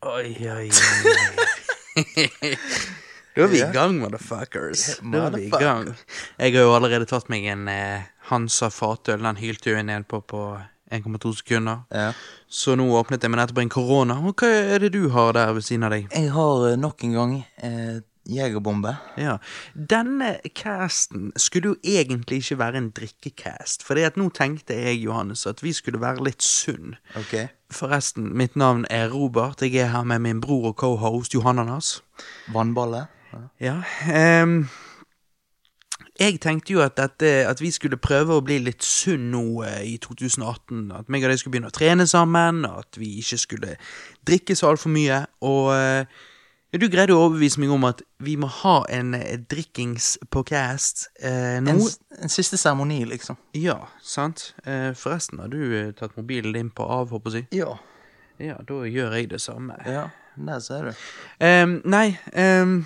Oi, oi, oi. Da er vi i gang, motherfuckers. Da er vi i gang. Jeg har jo allerede tatt meg en eh, Hansa fatøl. Den hylte jo jeg ned på på 1,2 sekunder. Ja. Så nå åpnet jeg meg nettopp en korona. Og hva er det du har der ved siden av deg? Jeg har eh, nok en gang eh, jegerbombe. Ja, Denne casten skulle jo egentlig ikke være en drikkecast. For nå tenkte jeg, Johannes, at vi skulle være litt sunn. Ok. Forresten, mitt navn er Robert. Jeg er her med min bror og cohost Johannanas. Vannballe. Ja. Ja, um, jeg tenkte jo at, dette, at vi skulle prøve å bli litt sunn nå eh, i 2018. At meg og deg skulle begynne å trene sammen, at vi ikke skulle drikke så altfor mye. Og eh, du greide å overbevise meg om at vi må ha en eh, drikkings på cast eh, nå. En, en siste seremoni, liksom. Ja, sant? Eh, forresten, har du eh, tatt mobilen din på av, håper jeg? Ja. Ja, da gjør jeg det samme. Ja, der ser du. Ehm, nei, ehm,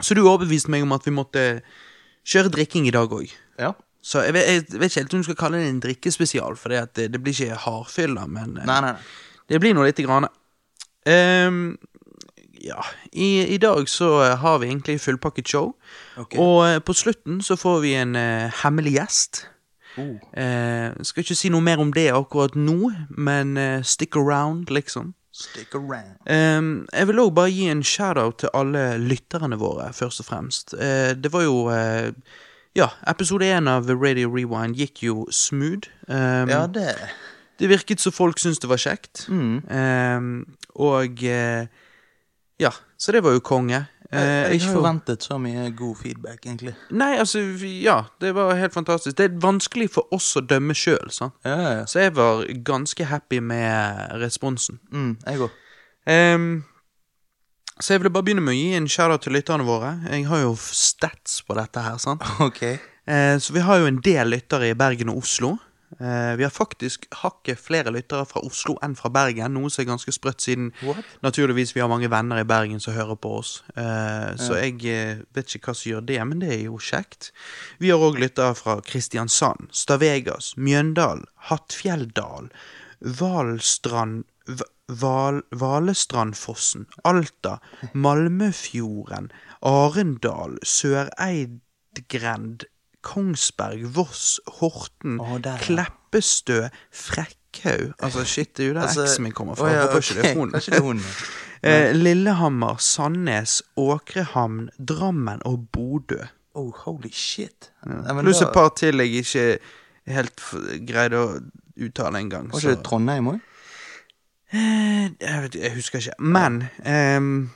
så du overbeviste meg om at vi måtte kjøre drikking i dag òg. Ja. Så jeg vet, jeg vet ikke helt om du skal kalle det en drikkespesial, for det, blir ikke hardfylla, men eh, Nei, nei, nei. det blir nå lite grann. Ehm, ja, i, i dag så eh, har vi egentlig fullpakket show, Okay. og eh, på slutten så får vi en uh, hemmelig gjest. Oh. Uh, skal ikke si noe mer om det akkurat nå, men uh, stick around, liksom. Stick around. Um, jeg vil òg bare gi en shout-out til alle lytterne våre, først og fremst. Det var jo Ja, episode én av Radio Rewind gikk jo smooth. Um, Ja, det Det virket som folk syntes det var kjekt. mm. Um, og Ja, så det var jo konge. Eh, Jeg, ikke har forventet så mye god feedback, egentlig. Nei, altså, ja, det var helt fantastisk. Det er vanskelig for oss å dømme sjøl, sant. Ja, ja, ja. Så jeg var ganske happy med responsen. Mm, jeg òg. Um, så jeg ville bare begynne med å gi en shout-out til lytterne våre. Jeg har jo stats på dette her, sant. Ok. Uh, så vi har jo en del lyttere i Bergen og Oslo. Eh, vi har faktisk hakket flere lyttere fra Oslo enn fra Bergen, noe som er ganske sprøtt, siden What? naturligvis vi har mange venner i Bergen som hører på oss. Eh, Så jeg eh, vet ikke hva som gjør det, men det er jo kjekt. Vi har òg lyttere fra Kristiansand, Stavegas, Mjøndalen, Hattfjelldal, Valstrand Val, Valestrandfossen, Alta, Malmøfjorden, Arendal, Søreidgrend, Kongsberg, Voss, Horten, oh, der, ja. Kleppestø, Frekkhaug Altså, shit, det er jo der Altså, eksen min kommer fra. å ja, Håper ikke det er hun. Kanskje det er hun. Eh, Lillehammer, Sandnes, Åkrehamn, Drammen og Bodø. Oh, holy shit. Ja. Pluss da- et par til jeg ikke helt greide å uttale engang. Var ikke det Trondheim òg? Eh, jeg, jeg husker ikke. Men ehm,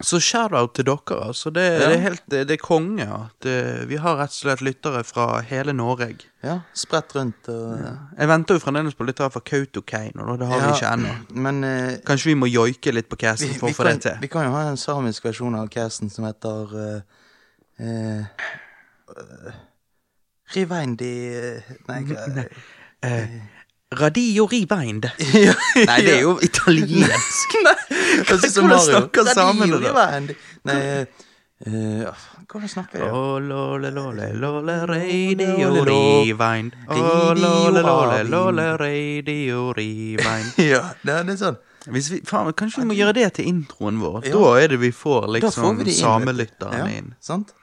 Så shout-out til dere, altså. Det, Ja. det er helt det, det er konge at Det, vi har rett og slett lyttere fra hele Norge. Ja. Spredt rundt og Jeg venter jo fremdeles på lyttere fra Kautokeino, det har vi ikke ennå. Men uh, Kanskje vi må joike litt på casten for å få det til. vi kan jo ha en samisk versjon av casten som heter uh, uh, Rivendi eh, Nei, Eh, Radio Ribind. ja, Nei, det er jo italiensk. Det som Hvordan snakker samene, da? Rivindi. Nei uh, Hvordan snakker jeg? Lole, lole, lole, radio Ribind. Lole, lole, lole, radio Ribind. Ja, det er sånn. Vi, faen, kanskje vi må gjøre det til introen vår? Ja. Da er det vi får liksom de inn, samelytterne Ja. Sant?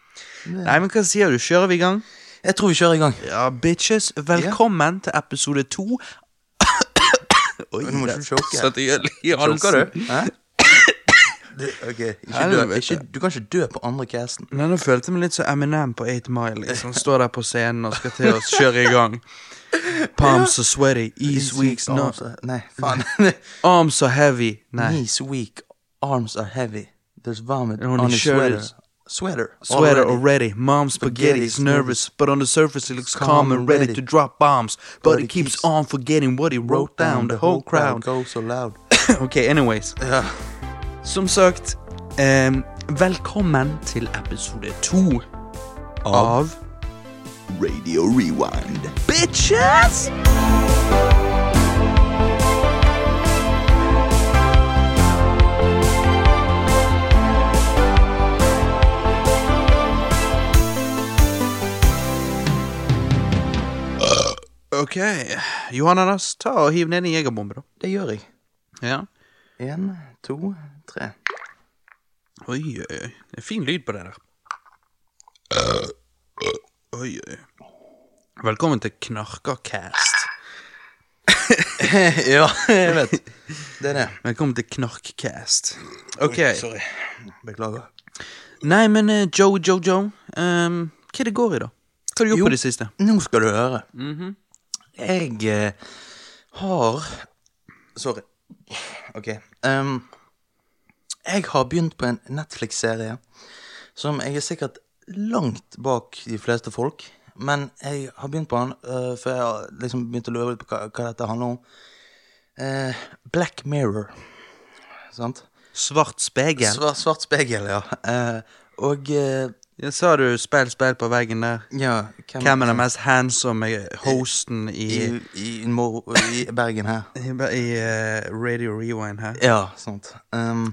Nei, men hva sier du? Kjører vi i gang? Jeg tror vi kjører i gang. Ja, bitches. Velkommen til episode to. Oi, Nå må det ikke du choke. satt i i halsen. du? Hæ? Du, ok, ikke dø. Helvete. Ikke, du kan ikke dø på andre casten. Nei, nå følte jeg meg litt som Eminem på 8 Mile. Liksom. Står der på scenen og skal til å kjøre i gang. Palms are sweaty, ease weak, no. arms are, Nei, faen. Arms are heavy. Nei. Knees weak, arms are heavy. There's vomit On on, his his sweater. Sweater. Sweater already. already. Mom's spaghetti is nervous, but on the surface he looks calm and ready to drop bombs. But he keeps on forgetting what he wrote down. The whole crowd. goes so loud. Ok, anyways. Ja. Som sagt, em, velkommen til episode to av Radio Rewind. Bitches! Ok, Johannes, ta og hiv ned en jegerbombe, da. Det gjør jeg. Ja. Én, to, tre. Oi, oi, oi. Det er fin lyd på det der. Oi, oi. Velkommen til Knarkacast. ja, jeg vet. Det er det. Velkommen til Knarkcast. Ok. Sorry. Beklager. Nei, men eh, Joe, Joe, Joe. ehm, hva er det går i, da? Hva har du gjort Jo. på det siste? Nå skal du høre. Jeg eh, har Sorry. Ok. Um, jeg har begynt på en Netflix-serie som jeg er sikkert langt bak de fleste folk. Men jeg har begynt på den uh, før jeg har liksom begynt å lure litt på hva, hva dette handler om. Uh, Black Mirror. Sant? Svart spegel. Svart, svart spegel, ja. Uh, og Ja, sa du speil, speil på veggen der? ja Hvem er den mest handsome hosten i, i, i, i Bergen her. i, i eh, Radio Rewind her? Ja, sant. Um,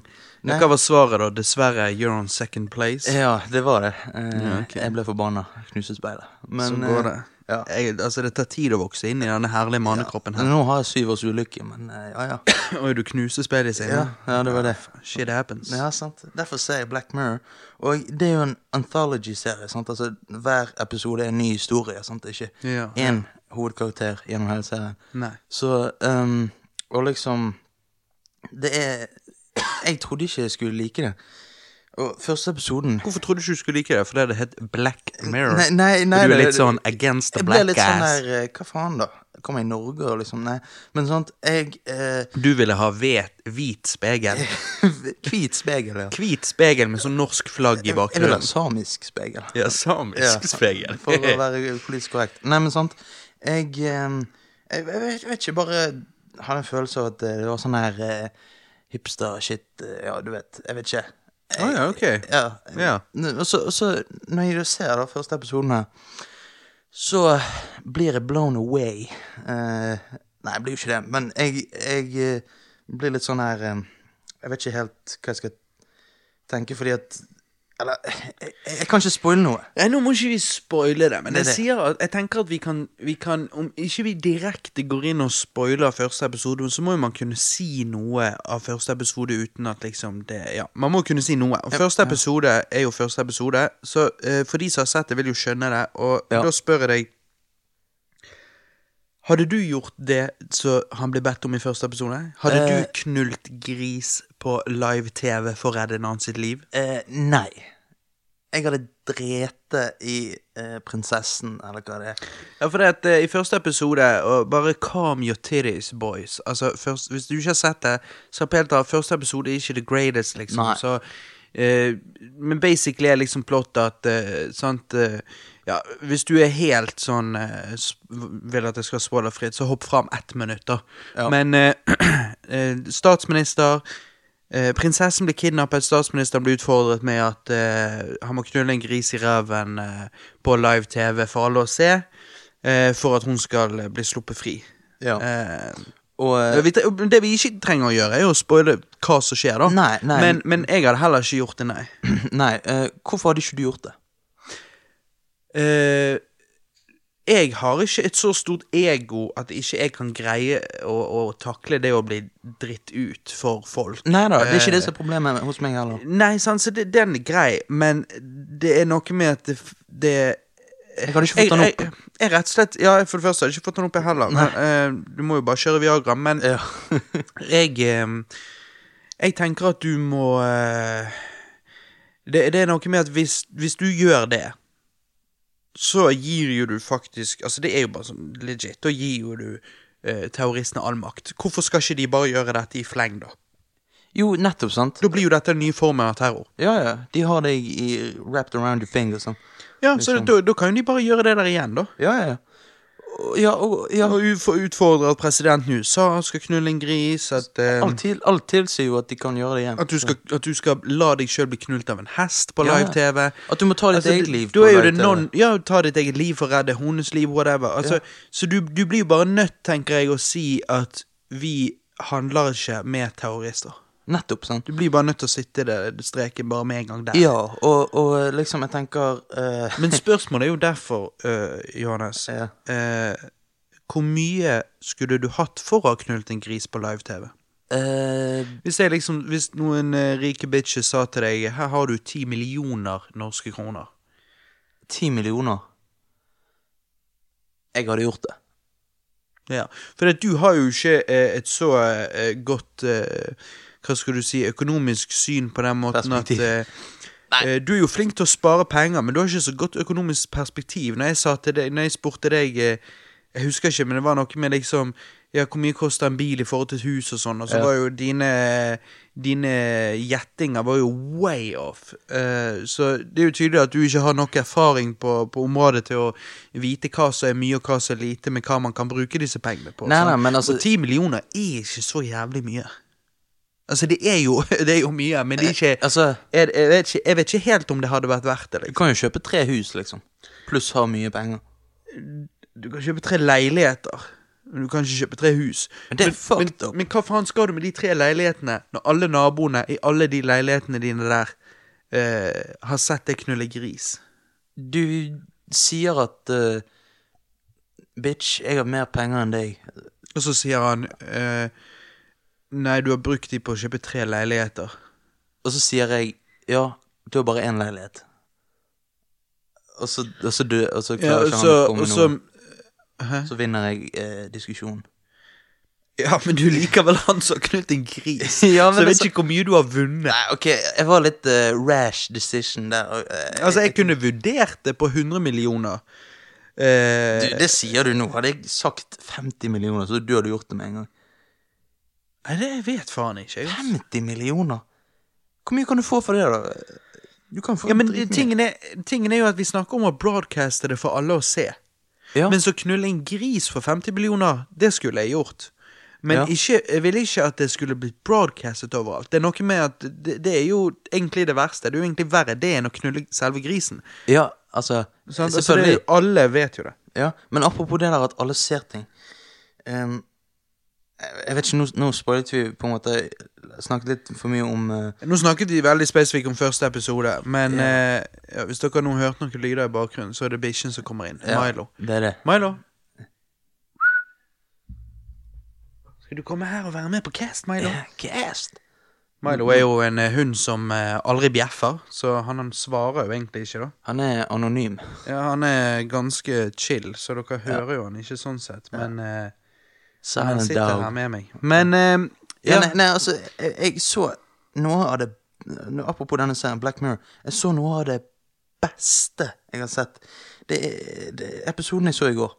nei, Hva var svaret, da? Dessverre, you're on second place. ja, det var det. Uh, Ja, okay. Jeg ble forbanna. Knuste speilet. Men Så går eh, det. Ja. Jeg, altså, det tar tid å vokse inn i denne herlige mannekroppen her. Nå har jeg syv års ulykke, men eh, ja, ja. Oi, du knuser speilet seg? Ja, ja, det var det. Shit happens. Ja, sant. Derfor ser jeg Black Mirror. Og det er jo en anthology-serie. sant? Altså, Hver episode er en ny historie. sant? Det er ikke Ja. én hovedkarakter gjennom hele serien. Nei. Så um, Og liksom Det er Jeg trodde ikke jeg skulle like det. Og første episoden Hvorfor trodde du ikke du skulle like det? Fordi det het Black Mirror? Nei, nei, nei Og du er litt sånn against the Jeg ble black litt sånn der eh, Hva faen, da? Kommer Jeg i Norge og liksom Nei. Men sånt Jeg eh, Du ville ha vet, hvit spegel? Hvit spegel, ja. Hvit spegel med sånn norsk flagg i Jeg vil ha samisk spegel. Ja, samisk spegel. For å være politisk korrekt. Nei, men sant Jeg, eh, jeg, jeg, vet, jeg vet ikke, bare hadde en følelse av at eh, det var sånn her eh, hipster-shit. Ja, du vet. Jeg vet ikke. Å ja, ok. Ja. Yeah. Og så, så når jeg da ser da første episoden her, så blir jeg blown away. Uh, nei, jeg blir jo ikke det, men jeg, jeg eh, blir litt sånn her eh, Jeg vet ikke helt hva jeg skal tenke, fordi at Eller, jeg, jeg, kan ikke spoile noe. Nei, Nå må ikke vi spoile det, men Det jeg, sier at, jeg tenker at vi kan, vi kan Om ikke vi direkte går inn og spoiler første episode, så må jo man kunne si noe av første episode uten at liksom det Ja, man må kunne si noe. Og første episode er jo første episode, så uh, for de som har sett det, vil jo skjønne det. Og Ja. da spør jeg deg Hadde du gjort det som han ble bedt om i første episode? Hadde Eh. du knult gris på live-TV for å redde en annen sitt liv? Eh, nei. Jeg hadde drete i eh, prinsessen, eller hva det er. Ja, for det at eh, i første episode og Bare calm your titties, boys. Altså, først, Hvis du ikke har sett det, så Peter, første episode er ikke the greatest, liksom. Nei. Så, eh, men basically er liksom plott at eh, Sant eh, Ja, hvis du er helt sånn eh, Vil at jeg skal spoilerfritt, så hopp fram ett minutt, da. Ja. Men statsminister prinsessen blir kidnappet, statsministeren blir utfordret med at eh, han må knulle en gris i ræven eh, på live-TV for alle å se, eh, for at hun skal eh, bli sluppet fri. Ja. Eh, Og eh, det vi ikke trenger å gjøre, er å spoile hva som skjer, da. Nei, nei. Men, men jeg hadde heller ikke gjort det, nei. Nei, Uh, hvorfor hadde ikke du gjort det? Eh, jeg har ikke et så stort ego at ikke jeg kan greie å, å takle det å bli dritt ut for folk. Nei da, det er ikke det Eh, som er problemet hos meg heller. Nei, sant, så det, den er grei, men det er noe med at det, det Jeg hadde ikke fått den opp. Jeg, jeg, jeg rett og slett Ja, for det første har jeg ikke fått den opp, jeg heller. Men, uh, du må jo bare kjøre Viagra. Men Ja. jeg eh, Jeg tenker at du må uh, det, det er noe med at hvis, hvis du gjør det, så gir jo du faktisk Altså, det er jo bare sånn legit. Da gir jo du eh, terroristene all makt. Hvorfor skal ikke de bare gjøre dette i fleng, da? Jo, nettopp, sant? Da blir jo dette en ny form av terror. Ja, ja. De har deg i wrapped around your finger, sånn. Ja, så Liksom. da, da kan jo de bare gjøre det der igjen, da. Ja, ja. Og- Ja, og ja, Og utfordre at presidenten i USA skal knulle en gris, at, um, alt, til, alt tilsier jo at de kan gjøre det igjen. at, du skal, at du skal la deg sjøl bli knult av en hest på Ja, ja. live-TV. At du må ta ditt Altså, eget liv. På live-TV. non, ja, ta ditt eget liv for å redde hennes liv, whatever. Altså, Så du, du blir jo bare nødt, tenker jeg, å si at vi handler ikke med terrorister. Nettopp, sant? Du blir bare nødt til å sitte det streken bare med en gang der. Ja, og, og liksom, jeg tenker uh... Men spørsmålet er jo derfor, uh, Johannes Ja. uh, Hvor mye skulle du hatt for å ha knullet en gris på live-TV? Hvis, jeg liksom, hvis noen rike bitches sa til deg Her har du ti millioner norske kroner. Ti millioner. Jeg hadde gjort det. Ja, For du har jo ikke et så godt Hva skal du si økonomisk syn på den måten at eh, eh, Du er jo flink til å spare penger, men du har ikke så godt økonomisk perspektiv. Når jeg, sa til deg, når jeg spurte deg eh, Jeg husker ikke, men det var noe med liksom Ja, hvor mye koster en bil i forhold til et hus og sånn, og så Ja. var jo dine Dine gjettinger var jo way off. Uh, så det er jo tydelig at du ikke har nok erfaring på, på området til å vite hva som er mye og hva som er lite, med hva man kan bruke disse pengene på. Nei, nei, men altså- Og ti millioner er ikke så jævlig mye. Altså, det er jo, det er jo mye, men det ikke Altså, jeg, jeg, vet ikke jeg vet ikke helt om det hadde vært verdt det. du Liksom. kan jo kjøpe tre hus, liksom. Pluss ha mye penger. Du kan kjøpe tre leiligheter, men du kan ikke kjøpe tre hus. Men det er men, men, men hva faen skal du med de tre leilighetene når alle naboene i alle de leilighetene dine der uh, har sett deg knulle gris? Du sier at uh, Bitch, jeg har mer penger enn deg. Og så sier han eh, Nei, du har brukt de på å kjøpe tre leiligheter. Og så sier jeg ja, du har bare én leilighet. Og så, og så, dø, og så Ja, klarer og ikke han å komme med noe. Hæ? Så vinner jeg eh, diskusjonen. Ja, men du liker vel han som har knult en gris? Ja, så jeg vet så... ikke hvor mye du har vunnet. Nei, ok, jeg var litt uh, rash decision der. eh, Altså, jeg kunne vurdert det på 100 millioner. Uh, du, det sier du nå. Hadde jeg sagt 50 millioner, så du hadde gjort det med en gang. Nei, det vet faen ikke. jeg. 50 millioner? Hvor mye kan du få for det, da? Du kan få Ja, men tingen er, tingen er jo at vi snakker om å broadcaste det for alle å se. ja. Men så knulle en gris for 50 millioner, det skulle jeg gjort. Men Ja. ikke, jeg ville ikke at det skulle blitt broadcastet overalt. Det er noe med at det, det er jo egentlig det verste. Det er jo egentlig verre det enn å knulle selve grisen. ja, altså Sant? Altså, det alle vet jo det. Ja, men apropos det der at alle ser ting ehm, Jeg vet ikke, nå, nå spoilet vi på en måte Snakket litt for mye om uh... Nå snakket vi veldig spesifikt om første episode, men yeah. uh, ja, hvis dere nå hørt noen lyder i bakgrunnen, så er det bikkjen som kommer inn. ja, Milo. Det er det. Milo. Skal du komme her og være med på cast, Milo? Cast. Milo er jo en uh, hund som eh, aldri bjeffer, så han, han svarer jo egentlig ikke, da. Han er anonym. Ja, Han er ganske chill, så dere hører jo han ikke sånn sett, men eh, han sitter dog. her med meg. Men eh, Ja, ja, nei, nei, altså, jeg, jeg så noe av det Apropos denne serien, Black Mirror. Jeg så noe av det beste jeg har sett. Det det episoden jeg så i går.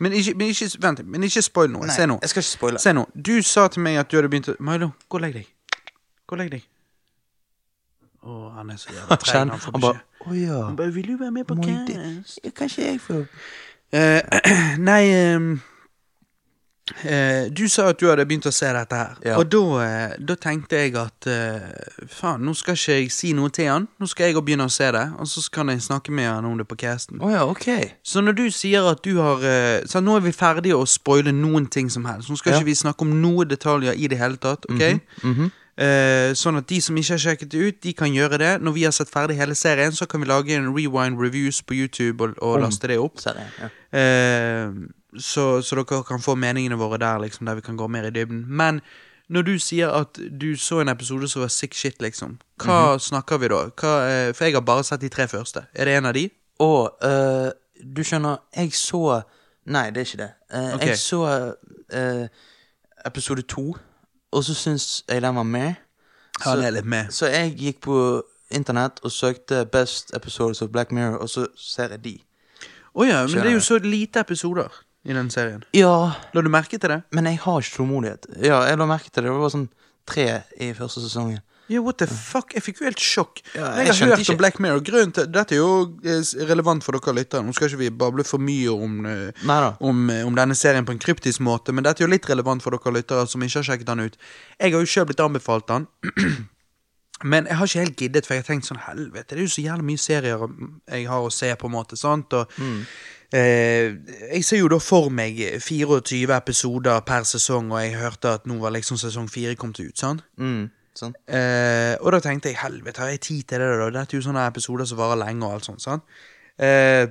men, ikke, men ikke Vent, men ikke spoil noe. Se nå. jeg skal ikke spoile. Se nå. Du sa til meg at du hadde begynt å Milo, gå og legg deg. Gå og legg deg. Å, han er så jævla Han Han får beskjed. Å ja. Han bare, Vil du være med på Må cast? Kanskje jeg får uh, nei ehm, eh, Du sa at du hadde begynt å se dette her. Ja. Og da, eh, da tenkte jeg at eh, faen, nå skal ikke jeg si noe til han. Nå skal jeg begynne å se det, og så kan jeg snakke med han om det på casten. Oh, ja, ok. Så når du sier at du har eh, Så nå er vi ferdige å spoile noen ting som helst. Nå skal Ja. ikke vi snakke om noen detaljer i det hele tatt. ok? Mhm. Eh, sånn at de som ikke har sjekket det ut, de kan gjøre det. Når vi har sett ferdig hele serien, så kan vi lage en rewind reviews på YouTube og, og laste det opp. Serien, ja. Eh, så, så dere kan få meningene våre der, liksom, der vi kan gå mer i dybden. Men når du sier at du så en episode som var sick shit, liksom, hva Mhm. snakker vi da? Hva, eh, for jeg har bare sett de tre første. Er det en av de? Å, uh, du skjønner, jeg så Nei, det er ikke det. Uh, okay. Jeg så uh, episode to, og så syns jeg den var med. Ja, det er litt med. Så jeg gikk på internett og søkte 'Best Episodes of Black Mirror', og så ser jeg de. Å ja, men det er jo så lite episoder i den serien. Ja, La du merke til det? men jeg har ikke tålmodighet. Ja, jeg la merke til det. Det var sånn tre i første sesongen. Ja, what the fuck? Jeg fikk jo helt sjokk. Ja, jeg jeg har hørt ikke. om Black Mirror Grunnen til Dette er jo eh, relevant for dere lyttere. Nå skal ikke vi bable for mye om, eh, om, eh, om denne serien på en kryptisk måte, men dette er jo litt relevant for dere lyttere som ikke har sjekket den ut. Jeg har jo sjøl blitt anbefalt den. Men jeg har ikke helt giddet, for jeg har tenkt sånn Helvete, det er jo så jævlig mye serier jeg har å se, på en måte. sant? Og eh, Jeg ser jo da for meg 24 episoder per sesong, og jeg hørte at nå var liksom sesong fire kommet ut. sant? Mm, sånn. Eh, og da tenkte jeg helvete, har jeg tid til det? da? Dette er jo sånne episoder som varer lenge. og alt sånt, sant? Eh,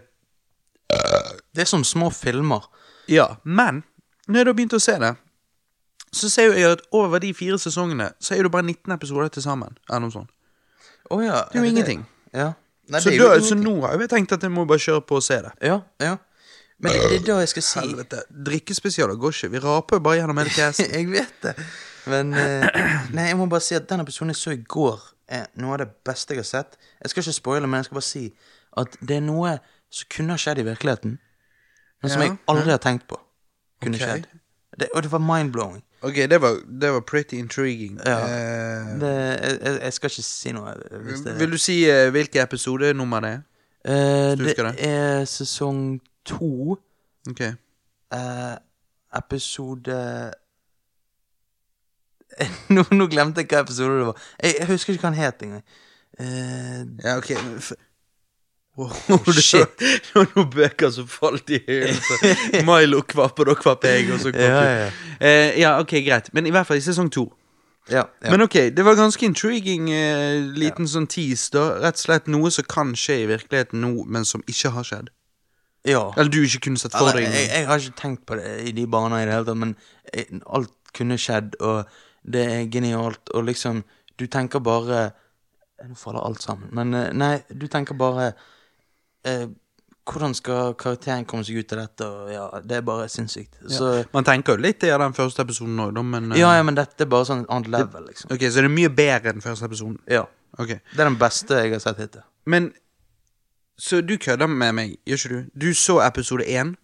Det er som små filmer. ja, men når jeg da begynte å se det, så ser jeg at over de fire sesongene så er det bare 19 episoder til sammen. Eller noe sånt. Oh, ja. Det er jo ingenting. Ja. Nei, Så, det da, så nå har jeg tenkt at jeg må bare kjøre på og se det. Ja, ja. Men det, det er da jeg skal si Helvete. Drikkespesialer går ikke. Vi raper jo bare gjennom hele casten. Jeg vet det. Men eh, Nei, jeg må bare si at den episoden jeg så i går, er noe av det beste jeg har sett. Jeg skal ikke spoile, men jeg skal bare si at det er noe som kunne ha skjedd i virkeligheten, men som Ja, jeg aldri har tenkt på kunne okay. skjedd. Det, og det var mind-blowing. Ok, det var, det var pretty intriguing. Ja. Uh, Det, jeg, jeg- skal ikke si noe. Hvis det, vil du si uh, hvilke episodenummer det er? Uh, det det? er sesong to, Ok. eh, episode nå, nå glemte jeg hva episode det var. Jeg, jeg husker ikke hva den het engang. Eh, Ja, ok. Men oh, shit. Det var noen bøker som falt i høyden. Milo kvapp, og da kvapp jeg, og så kvapp Ja, ja, ja. Eh, ja, ok, greit. Men i hvert fall i sesong to. ja, ja. Men ok, det var ganske intriguing eh, liten sånn tease, da. Rett og slett noe som kan skje i virkeligheten nå, men som ikke har skjedd. ja. Eller du ikke kunne sett for deg. jeg, jeg har ikke tenkt på det i de baner i det hele tatt, men jeg, alt kunne skjedd, og det er genialt, og liksom Du tenker bare Nå faller alt sammen, men eh, nei, du tenker bare eh, Hvordan skal karakteren komme seg ut av dette? Og ja, Det er bare sinnssykt. Så Man tenker jo litt i den første episoden òg, men eh, Ja, ja, men dette er bare sånn et annet level, liksom. Ok, Så det er mye bedre enn første episoden. Ja. Okay. Det er den beste jeg har sett hittil. Men Så du kødder med meg, gjør ikke du? Du så episode én,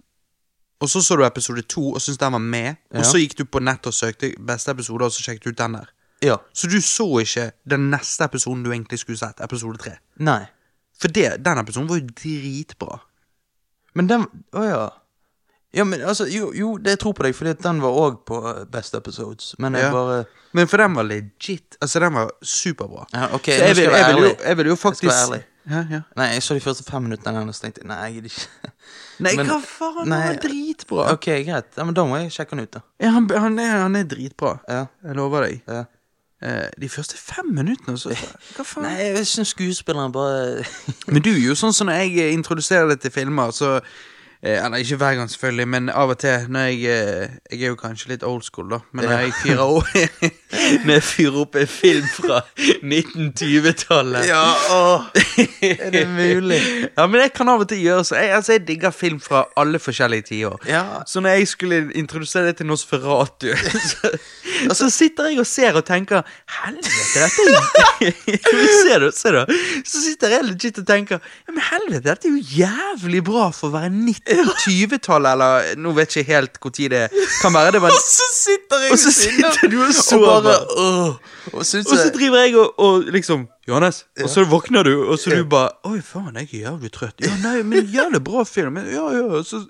og så så du episode to og syntes den var med, Ja. og så gikk du på nett og søkte beste episode, og så sjekket du ut den der. Ja. Så du så ikke den neste episoden du egentlig skulle sett, episode tre. Nei. For det, den episoden var jo dritbra. Men den Å ja. Ja, men altså, jo, jo, det jeg tror på deg, fordi den var òg på eh, Best Episodes. Men jeg Ja. bare Men for den var legit. Altså, den var superbra. ja, Ok, jeg, jeg vil, jeg vil jo, jeg vil jo Jeg skal være ærlig. ja, ja. Nei, jeg så de første fem minuttene den, og tenkte nei, jeg gidder ikke. Nei, Men- hva faen? Den er var dritbra. Ok, greit. Ja, men da må jeg sjekke den ut, da. Ja, han, han, er, han er dritbra. Ja, Jeg lover deg. Eh, de første fem minuttene, så Hva faen? Nei, jeg syns skuespilleren bare Men du er jo sånn som når jeg introduserer deg til filmer, så Eller ikke hver gang, selvfølgelig, men av og til når jeg eh, Jeg er jo kanskje litt old school, da, men når jeg fyrer opp Når jeg fyrer opp en film fra 1920-tallet Ja, åh. Er det mulig? Ja, men jeg kan av og til gjøre så. Jeg, altså, jeg digger film fra alle forskjellige tiår. Ja. Så når jeg skulle introdusere det til Nosferatu, så, så sitter jeg og ser og tenker Helvete, dette er jo Se da, se da. Så sitter jeg legit og tenker Ja, men helvete, dette er jo jævlig bra for å være 1920-tallet, eller nå vet jeg ikke helt når det kan være. Det var Og så sitter jeg Og så sitter du og og bare åh. Og syns Og så driver jeg og, og liksom Johannes, og så våkner du, og så du bare Oi, faen, jeg er jævlig trøtt. Ja, nei, men jævlig bra film. Ja, ja, og så,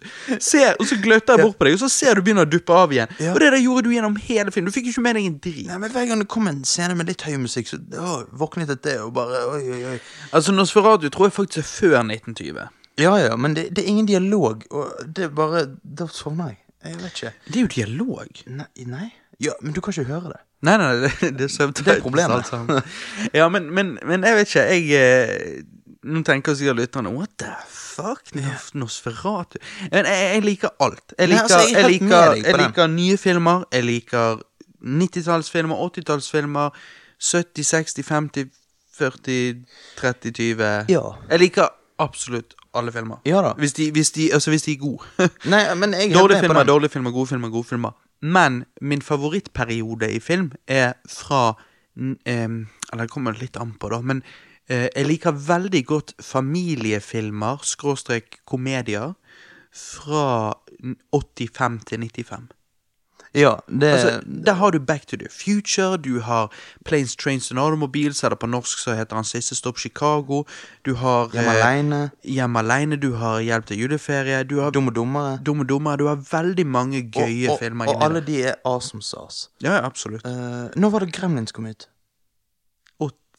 ser, og så gløtter jeg bort på deg, og så ser du begynner å duppe av igjen. Ja. Og det der gjorde du gjennom hele filmen. Du fikk ikke med deg en drit. Nei, men Hver gang det kom en scene med litt høy musikk, så å, våknet jeg til det og bare oi, oi, oi. Altså, Nosferatu tror jeg faktisk er før 1920. Ja ja, men det, det er ingen dialog, og det er bare Da sovner jeg. Jeg vet ikke. Det er jo dialog. Nei, nei? Ja, men du kan ikke høre det. Nei, nei, det, det er søvntøy. Det er problemet. alt. Ja, men, men, men jeg vet ikke, jeg eh, Nå tenker sikkert lytterne What the fuck? Nos- Nosferatu Men jeg, jeg liker alt. Jeg Nei, liker, altså, jeg jeg liker, jeg liker nye filmer. Jeg liker 90-tallsfilmer, 80-tallsfilmer, 70-, 60-, 50-, 40-, 30-, 20 Ja. Jeg liker absolutt alle filmer. Ja da. Hvis de, hvis de, altså, hvis de er gode. Nei, men jeg er Dårlige med på filmer, den. dårlige filmer, gode filmer, gode filmer. Men min favorittperiode i film er fra n- em, Eller det kommer litt an på, da, men eh, jeg liker veldig godt familiefilmer, skråstrek komedier, fra n- 85 til 95. Ja, det Altså, der har du Back to the Future, du har Planes, Trains and Automobiles, eller på norsk så heter han Siste Stopp Chicago. Du har Hjemme eh, aleine. Aleine, du har Hjelp til juleferie, du har Dum og dummere. Dumme Dummer. Du har veldig mange gøye og, og, filmer og alle de er awesome sars. Ja, ja, absolutt. Uh, nå var det Gremlins kom ut?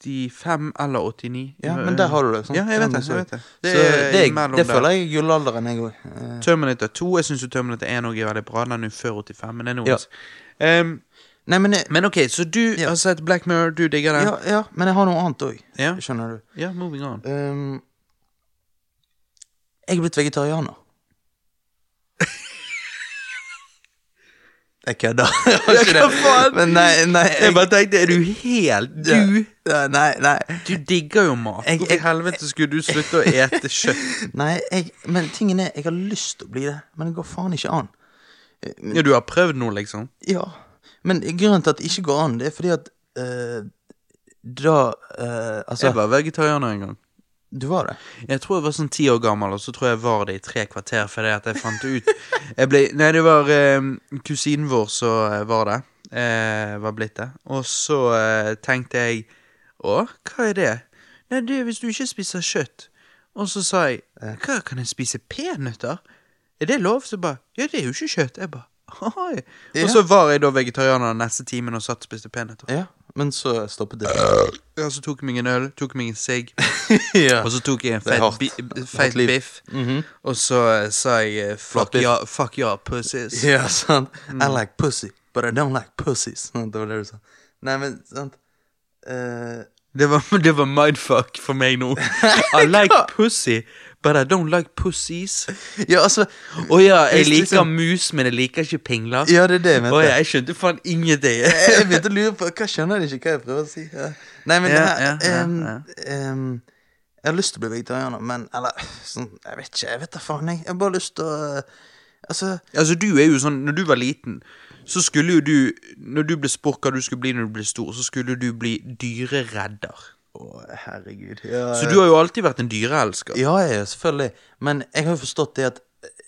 85 eller 89. Ja, men der har du det. sant? Ja, jeg vet det. Jeg vet det. Det, Det er det, føler jeg er gullalderen, jeg òg. Terminator 2. Jeg syns Terminator 1 også er veldig bra. Den er jo før 85, men det er noe Ja. um, nei, men jeg, Men ok, så du Ja. har sett Black Mirror, du digger den? ja, ja, men jeg har noe annet òg. Ja. Skjønner du. Ja, moving on. Um, jeg er blitt vegetarianer. Jeg kødder. Jeg? Men nei, nei Jeg bare tenkte, er du helt Du Ja, Nei, nei. Du digger jo mat. Jeg- Hvorfor i helvete skulle du slutte å ete kjøtt? Nei, jeg, men tingen er, jeg har lyst til å bli det, men det går faen ikke an. Ja, du har prøvd noe, liksom? Ja, men grunnen til at det ikke går an, det er fordi at uh, da uh, Altså, Jeg var vegetarianer en gang. Du var det? Jeg tror jeg var sånn ti år gammel, og så tror jeg var det i tre kvarter fordi at jeg fant ut jeg ble, Nei, det var eh, kusinen vår som eh, var det. Eh, var blitt det. Og så eh, tenkte jeg Å, hva er det? Nei, det er hvis du ikke spiser kjøtt. Og så sa jeg Hva, kan jeg spise peanøtter? Er det lov? Så bare Ja, det er jo ikke kjøtt. Jeg bare Oi. Og så var jeg da vegetarianer den neste timen og satt og spiste peanøtter. Ja, men så stoppet det. Ja, så tok jeg meg en øl, tok meg en sigg. ja. Og så tok jeg en Det er feit, hardt. bi Hardt feit liv. biff. Og så eh, sa jeg eh, fuck biff. ja, fuck ja, pussies. Ja, sant. Mm. I like pussy, but I don't like pussies. Sant, Det var det du sa. Nei, men sant Eh, Det var, det var mindfuck for meg nå. I like pussy, but I don't like pussies. Ja, altså Å ja, jeg liker liksom- mus, men jeg liker ikke pingler. Ja, det er det jeg mente. Å ja, jeg skjønte faen ingenting. jeg begynte å lure på Hva skjønner de ikke hva jeg prøver å si? Ja. Nei, men Ja, ja, ja, em, em, Jeg har lyst til å bli vegetarianer, men Eller sånn, jeg vet ikke. Jeg vet da faen, jeg. Jeg har bare lyst til å Altså Altså, du er jo sånn Når du var liten, så skulle jo du Når du ble spurt hva du skulle bli når du ble stor, så skulle du bli dyreredder. Å, herregud. Ja, Så du har jo alltid vært en dyreelsker. Ja, ja, selvfølgelig. Men jeg har jo forstått det at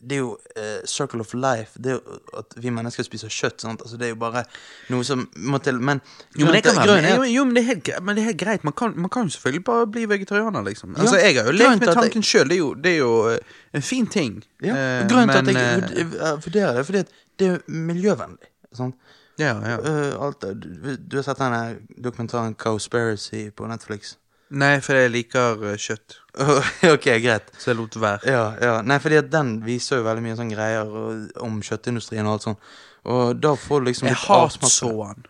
det er jo eh, circle of life. Det er jo at vi mennesker spiser kjøtt. Sant? Altså, det er jo bare noe som må til. Men Jo, men det kan være jo, jo, men det er helt, gre- men det er helt greit. Man kan, man kan jo selvfølgelig bare bli vegetarianer, liksom. Altså, Jeg har jo grunnen lekt til med at tanken sjøl. Det, er jo- det er jo eh, en fin ting. ja, Eh, Grunnen til men, at jeg eh, vurd- jeg vurderer det, er fordi at det er miljøvennlig. Sant? Ja, ja. Uh, alt. Du, du har sett denne dokumentaren Cowspiracy på Netflix? Nei, for jeg liker uh, kjøtt. ok, greit. Så jeg lot være. Ja, ja. Nei, fordi at den viser jo veldig mye sånne greier og, om kjøttindustrien og alt sånt. Og da får du liksom Jeg hatså han.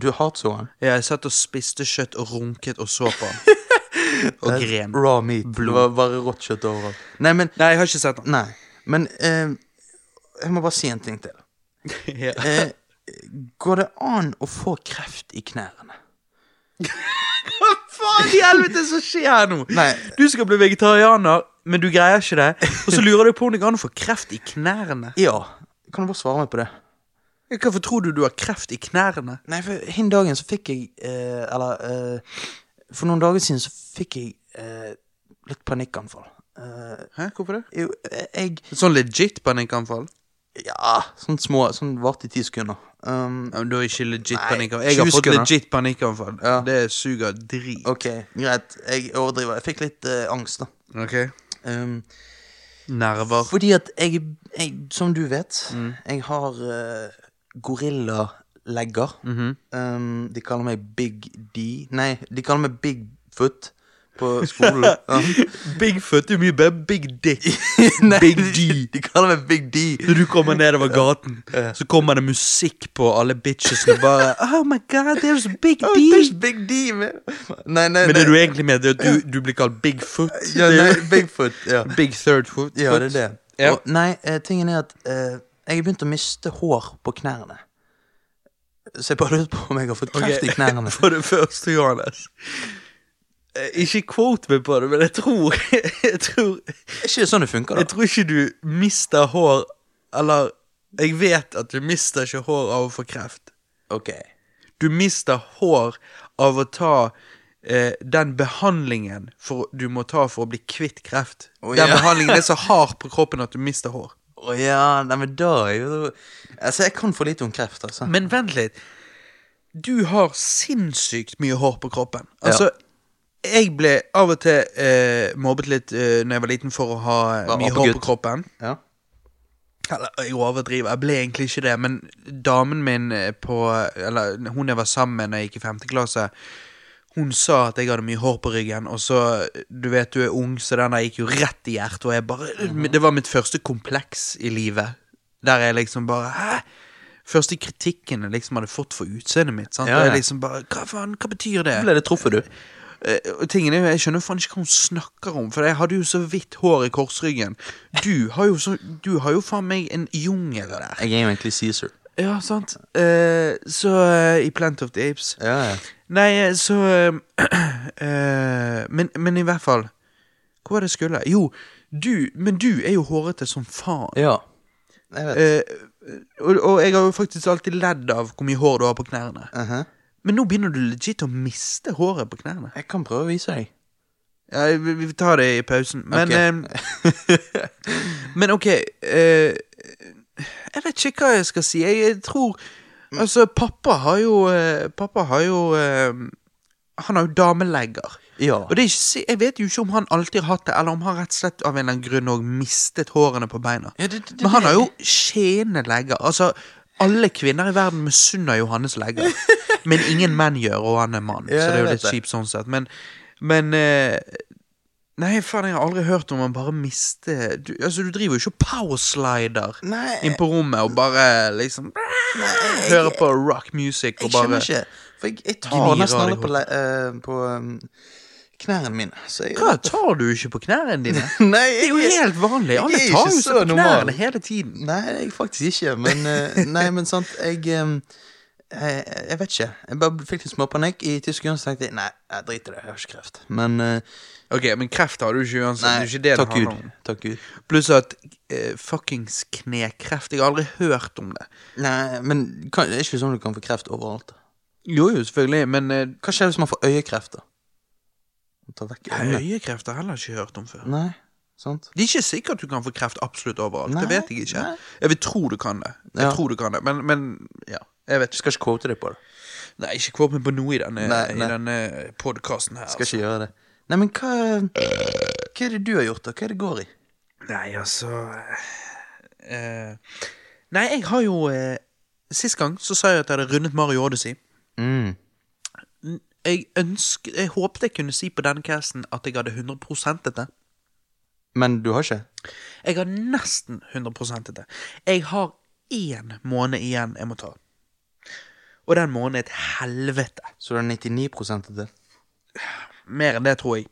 Du hatså han? Ja, jeg satt og spiste kjøtt og runket og så på han. og gren. Raw meat. Blod. Det var bare rått kjøtt overalt. Nei, men Nei, jeg har ikke sett han. Nei. Men eh, jeg må bare si en ting til. ja. Eh, går det an å få kreft i knærne? Hva faen i helvete som skjer her nå? Nei. Du skal bli vegetarianer, men du greier ikke det. Og så lurer du på om det går an å få kreft i knærne. Ja. Kan du bare svare meg på det? Hvorfor tror du du har kreft i knærne? Nei, for hin dagen så fikk jeg eh, Eller eh, For noen dager siden så fikk jeg eh, litt panikkanfall. Eh, Hæ, hvorfor det? jo, eh, jeg Sånn legit panikkanfall? Ja, sånn små Sånn varte i ti sekunder. Um, Ja, men Du har ikke legit Nei, panikkanfall. Jeg har fått sekunder. legit panikkanfall. Ja. Det suger drit. ok, greit. Jeg overdriver. Jeg fikk litt uh, angst, da. Ok. Um, Nerver. fordi at jeg, jeg Som du vet, Mm. jeg har uh, gorillalegger. Mhm. um, de kaller meg Big D Nei, de kaller meg Bigfoot på skolen. Ja. Bigfoot er mye bedre Big Dick. nei, Big D. de kaller meg Big D. Når du kommer nedover gaten, så kommer det musikk på alle bitchesene bare Oh my god, there's Big Oh, D. there's Big D, man. Nei, nei, Men det nei. du egentlig mener, er at du, du blir kalt Bigfoot. ja, nei, Bigfoot. Ja. Big third foot. ja, det er det. Ja. Og, nei, eh, tingen er at uh, jeg har begynt å miste hår på knærne. Så jeg bare lurer på om jeg har fått kreft i knærne. For det første, Johannes. Eh, Ikke quote meg på det, men jeg tror Jeg tror, Er ikke det sånn det funker, jeg tror ikke du mister hår Eller jeg vet at du mister ikke hår av å få kreft. Ok. Du mister hår av å ta eh, den behandlingen for, du må ta for å bli kvitt kreft. Oh, den ja. behandlingen er så hard på kroppen at du mister hår. Å ja, nei, men da Altså, jeg kan for lite om kreft, altså. Men vent litt. Du har sinnssykt mye hår på kroppen. Altså, jeg ble av og til eh, mobbet litt eh, når jeg var liten for å ha eh, Var mye hår på kroppen. Ja. Eller, jeg overdriver, jeg ble egentlig ikke det, men damen min eh, på Eller hun jeg var sammen med når jeg gikk i femte klasse, hun sa at jeg hadde mye hår på ryggen, og så Du vet du er ung, så den der gikk jo rett i hjertet, og jeg bare Det var mitt første kompleks i livet. Der jeg liksom bare Hæ? Første kritikken jeg liksom hadde fått for utseendet mitt. Sant? Ja, Og ja. jeg liksom bare Hva faen, hva betyr det? Ble det truffet, du? Eh, og tingen jo, Jeg skjønner faen ikke hva hun snakker om, for jeg hadde jo så hvitt hår i korsryggen. Du har jo, så, du har jo faen meg en jungel der. Jeg er jo egentlig Cæsar. Ja, sant. Eh, så eh, I Plant of the Apes. Ja, ja. Nei, eh, så eh, men, men i hvert fall Hva var det jeg skulle? Jo, du Men du er jo hårete som faen. ja. Jeg vet. Eh, og, og jeg har jo faktisk alltid ledd av hvor mye hår du har på knærne. Mhm. Men nå begynner du legit å miste håret på knærne. Jeg kan prøve å vise deg. Ja, vi, vi tar det i pausen. Men, Ok. eh, men ok eh, Jeg vet ikke hva jeg skal si. Jeg, jeg tror Altså, pappa har jo eh, Pappa har jo eh, Han har jo damelegger. Ja. Og det ikke, jeg vet jo ikke om han alltid har hatt det, eller om han rett og slett av en eller annen grunn også mistet hårene på beina. Ja, det- det- Men han har jo skjene legger. Altså, alle kvinner i verden misunner Johannes legger. Men ingen menn gjør, og han er mann, Ja, så det er jo litt kjipt sånn sett. Men, men eh, Nei, faen, jeg har aldri hørt om han bare mister du, Altså, du driver jo ikke og powerslider Nei. inn på rommet og bare liksom Hører på rock music og Jeg bare skjønner ikke. For jeg, jeg tar nesten alle på, eh, på um, knærne mine. Så jeg, Hva, tar du ikke på knærne dine? Nei, Det er jo helt vanlig. Alle jeg tar jo seg på normal. knærne hele tiden. Nei, jeg faktisk ikke. Men, eh, nei, men sant, jeg, jeg Jeg vet ikke. Jeg bare fikk litt småpanikk i tysk grunn, så tenkte jeg nei, jeg driter i det, jeg har ikke kreft. Men eh, Ok, men kreft har du ikke uansett. nei, det er ikke det takk det Gud. Takk Gud. Pluss at uh, fuckings knekreft. Jeg har aldri hørt om det. Nei, men kan, det er ikke sånn du kan få kreft overalt. Jo, jo, selvfølgelig, men uh, Hva skjer hvis man får øyekreft, da? Ta vekk øynene. øyekreft har jeg heller ikke hørt om før. Nei, sant? Det er ikke sikkert du kan få kreft absolutt overalt. Nei, det vet jeg ikke. nei. Jeg vil tro du kan det. Jeg Ja. tror du kan det, men, men ja. Jeg vet Du skal ikke quote deg på det. Nei, ikke quote meg på noe i denne, Nei, i denne podkasten her. Skal ikke gjøre det. Nei, men hva Hva er det du har gjort, da? Hva er det går i? Nei, altså eh, Nei, jeg har jo eh, Sist gang så sa jeg at jeg hadde rundet Mario Odyssey. Mm. Jeg ønsk, jeg håpet jeg kunne si på denne casten at jeg hadde 100 dette. Men du har ikke? Jeg har nesten 100 dette. Jeg har én måned igjen jeg må ta. Og den måneden er et helvete. Så du har 99 til det? Mer enn det, tror jeg.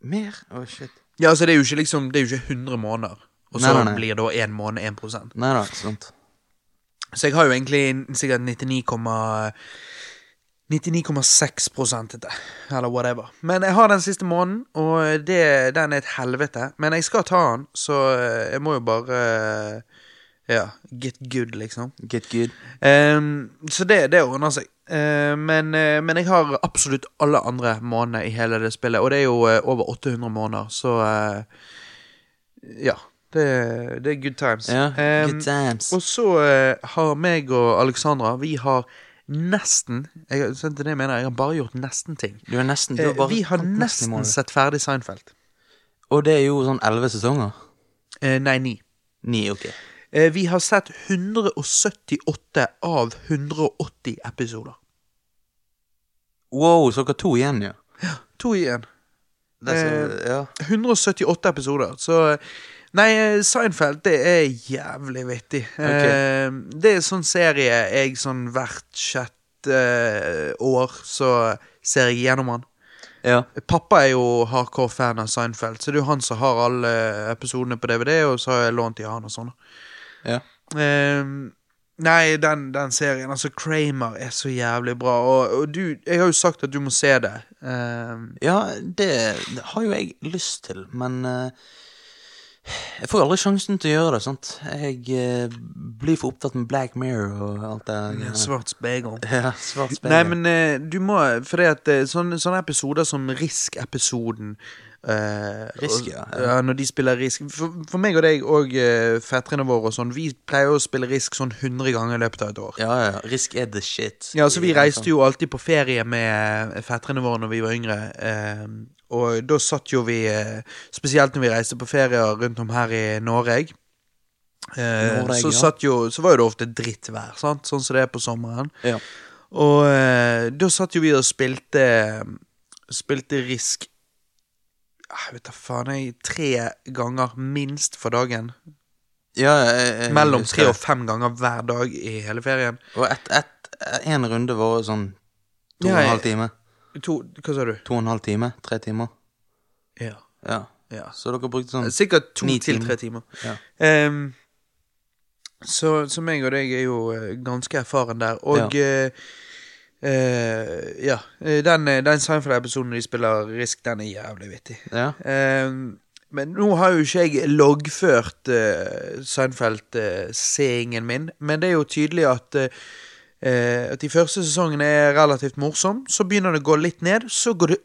Mer? Å, shit. Ja, altså Det er jo ikke liksom Det er jo ikke 100 måneder. Og så Nei, nei, nei. blir da én måned 1 Nei da, sant. Så jeg har jo egentlig sikkert 99,6 99,6 til. Eller whatever. Men jeg har den siste måneden, og det, den er et helvete. Men jeg skal ta den, så eh, jeg må jo bare eh, Ja, get good, liksom. Get good. Um, så det, det ordner seg. Uh, men, uh, men jeg har absolutt alle andre måneder i hele det spillet, og det er jo uh, over 800 måneder, så Ja. Det, det er good times. Ja, um, good times. og så har meg og Alexandra Vi har nesten jeg, det det jeg mener, jeg har bare gjort nesten-ting. Du er nesten du Eh, har bare vi har nesten nesten sett ferdig Seinfeld. Og det er jo sånn elleve sesonger? Eh, nei, ni. Ni, ok. Eh, vi har sett 178 av 180 episoder. Wow, så dere har to igjen, ja. Ja, To igjen. Så, ja. 178 episoder, så Nei, Seinfeld, det er jævlig vittig. Eh, det er sånn serie jeg sånn hvert sjette eh, år så ser jeg gjennom han. ja. Pappa er jo hardcore fan av Seinfeld, så det er jo han som har alle episodene på DVD, og så har jeg lånt de av han og sånn. Ja. Eh, nei, den, den serien, altså Kramer, er så jævlig bra. Og, og du, jeg har jo sagt at du må se det. Eh, Ja, det, har jo jeg lyst til, men eh, jeg får aldri sjansen til å gjøre det, sant. Jeg eh, blir for opptatt med Black Mirror og alt det Ja, svart spegel. Ja, svart speil. Nei, men eh, du må For det at eh, sånne, sånne episoder som Risk-episoden eh, Risk, og- ja, ja. Når de spiller Risk For, for meg og deg og eh, fetterne våre og sånn, vi pleier å spille Risk sånn 100 ganger i løpet av et år. Ja, ja. Risk er the shit. Ja, så Vi sånn. reiste jo alltid på ferie med eh, fetterne våre når vi var yngre. Eh, og da satt jo vi eh, Spesielt når vi reiste på ferier rundt om her i Norge. Eh, Norge, så, satt jo, så var jo det ofte drittvær, sant? sånn som det er på sommeren. Ja. Og eh, da satt jo vi og spilte Spilte Risk ah, Jeg vet da faen, jeg. Tre ganger minst for dagen. ja jeg, jeg, Mellom tre og fem ganger hver dag i hele ferien. Og et, en runde var sånn to og en halv time. To, hva sa du? To og en halv time? Tre timer? Ja. Ja. ja. Så dere brukte sånn Sikkert to til timer. tre timer. Ja. Um, Så, så meg og deg er jo eh, ganske erfaren der. Og ja. eh, Den, eh, den Seinfeld-episoden de spiller Risk, den er jævlig vittig. Ja. Um, men nå har jo ikke jeg loggført uh, Seinfeld-seingen min, men det er jo tydelig at, eh, at de første sesongene er relativt morsom. Så begynner det å gå litt ned, så går det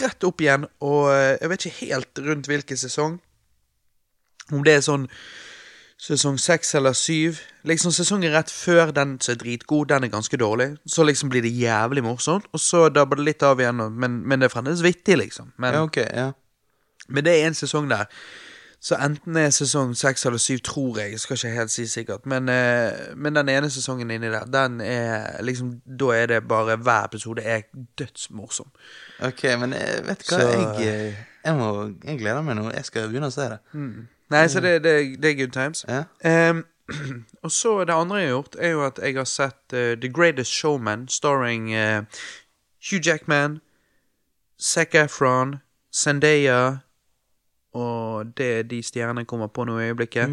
rett opp igjen, og eh, jeg vet ikke helt rundt hvilken sesong. Om det er sånn sesong seks eller syv. Liksom Sesongen rett før den som er dritgod, den er ganske dårlig. Så liksom blir det jævlig morsomt, og så dabber det litt av igjen, men, men det er fremdeles vittig, liksom. Men, ja, okay, ja. men det er en sesong der. Så enten er sesong seks eller syv, tror jeg. Jeg skal ikke helt si sikkert. Men, eh, men den ene sesongen inni der, den er liksom Da er det bare Hver episode er dødsmorsom. Ok, men jeg vet hva, Så- jeg, eh, jeg, må, jeg gleder meg nå. Jeg skal begynne å se det. Nei, så det, det, det er good times. Ja. Um, og så det andre jeg har gjort, er jo at jeg har sett uh, The Greatest Showman, starring uh, Hugh Jackman, Zac Efron, Zendaya og det er de stjernene kommer på nå i øyeblikket.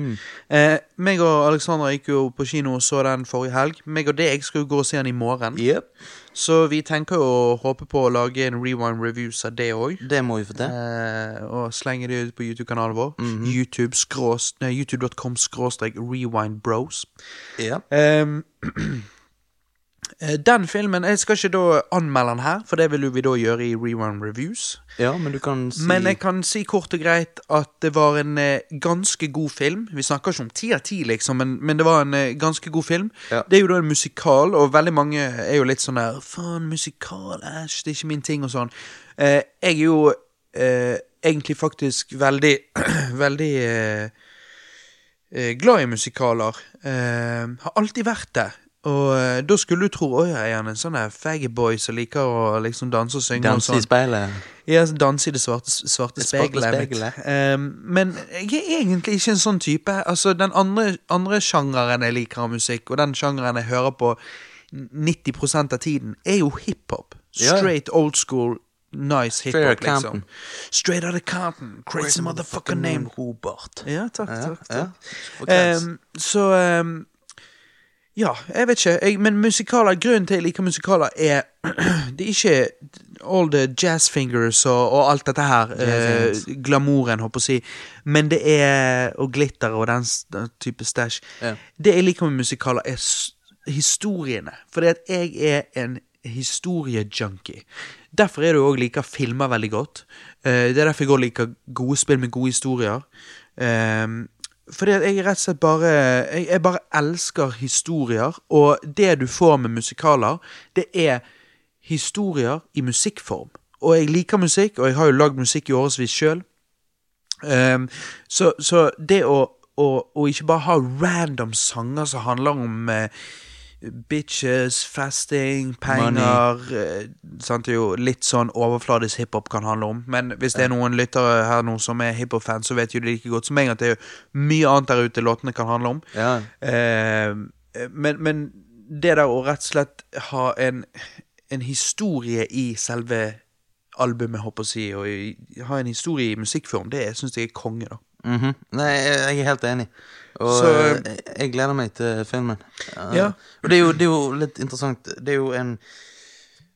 Eh, meg og Alexandra gikk jo på kino og så den forrige helg. Meg og deg skal jo gå og se den i morgen. Yep. Så vi tenker å håpe på å lage en rewind reviews av det òg. Det må vi få til. Eh, og slenge det ut på YouTube-kanalen vår. YouTube skrås- nei, YouTube.com skråstrek rewindbros. Ja. Um, eh, den filmen Jeg skal ikke da anmelde den her, for det vil vi da gjøre i Rewind Reviews. ja, men du kan si Men jeg kan si kort og greit at det var en eh, ganske god film. Vi snakker ikke om ti av ti, liksom, men, men det var en eh, ganske god film. Ja. Det er jo da en musikal, og veldig mange er jo litt sånn der Faen, musikal, æsj, det er ikke min ting, og sånn. Eh, jeg er jo eh, egentlig faktisk veldig Veldig eh, eh, glad i musikaler. Eh, har alltid vært det. Og eh, da skulle du tro Oi, er han en sånn Faggy boy som liker å liksom danse og synge danse sånn. i speilet. Ja, danse i det svarte, svarte speilet. Ehm, men jeg er egentlig ikke en sånn type. Altså, Den andre, andre sjangeren jeg liker av musikk, og den sjangeren jeg hører på 90 av tiden, er jo hiphop. Straight old school, nice hiphop, liksom. Straight out of Compton. Crazy motherfucker name. Robert. Ja, takk, takk. takk. ja. ja. Kreds. Ehm, så ehm, Ja, jeg vet ikke. Jeg, men musikaler, grunnen til jeg liker musikaler, er Det er ikke all the jazz fingers og, og alt dette her. Eh, glamouren, håper jeg å si. Men det er Og glitter og den, den type stæsj. Ja. Det jeg liker med musikaler, er historiene. Fordi at jeg er en historiejunkie. Derfor er det jo òg liker filmer veldig godt. Eh, det er derfor jeg òg liker gode spill med gode historier. Um, fordi at jeg rett og slett bare jeg, jeg bare elsker historier, og det du får med musikaler, det er historier i musikkform. Og jeg liker musikk, og jeg har jo lagd musikk i årevis sjøl. Um, så, så det å, å, å ikke bare ha random sanger som handler om eh, bitches, fasting, penger eh, sant, jo litt sånn overfladisk hiphop kan handle om. Men hvis det er noen lyttere her nå som er hiphop-fans, så vet jo de like godt som meg at det er jo mye annet der ute låtene kan handle om. Ja. Eh, men, men det der å rett og slett ha en, en historie i selve albumet, håper jeg å si, og i, ha en historie i musikkform, det syns jeg er konge, da. Mhm. Nei, jeg jeg er helt enig. Og Så- eh, jeg, jeg gleder meg til filmen. Ja. Og det er, jo, det er jo litt interessant. Det er jo en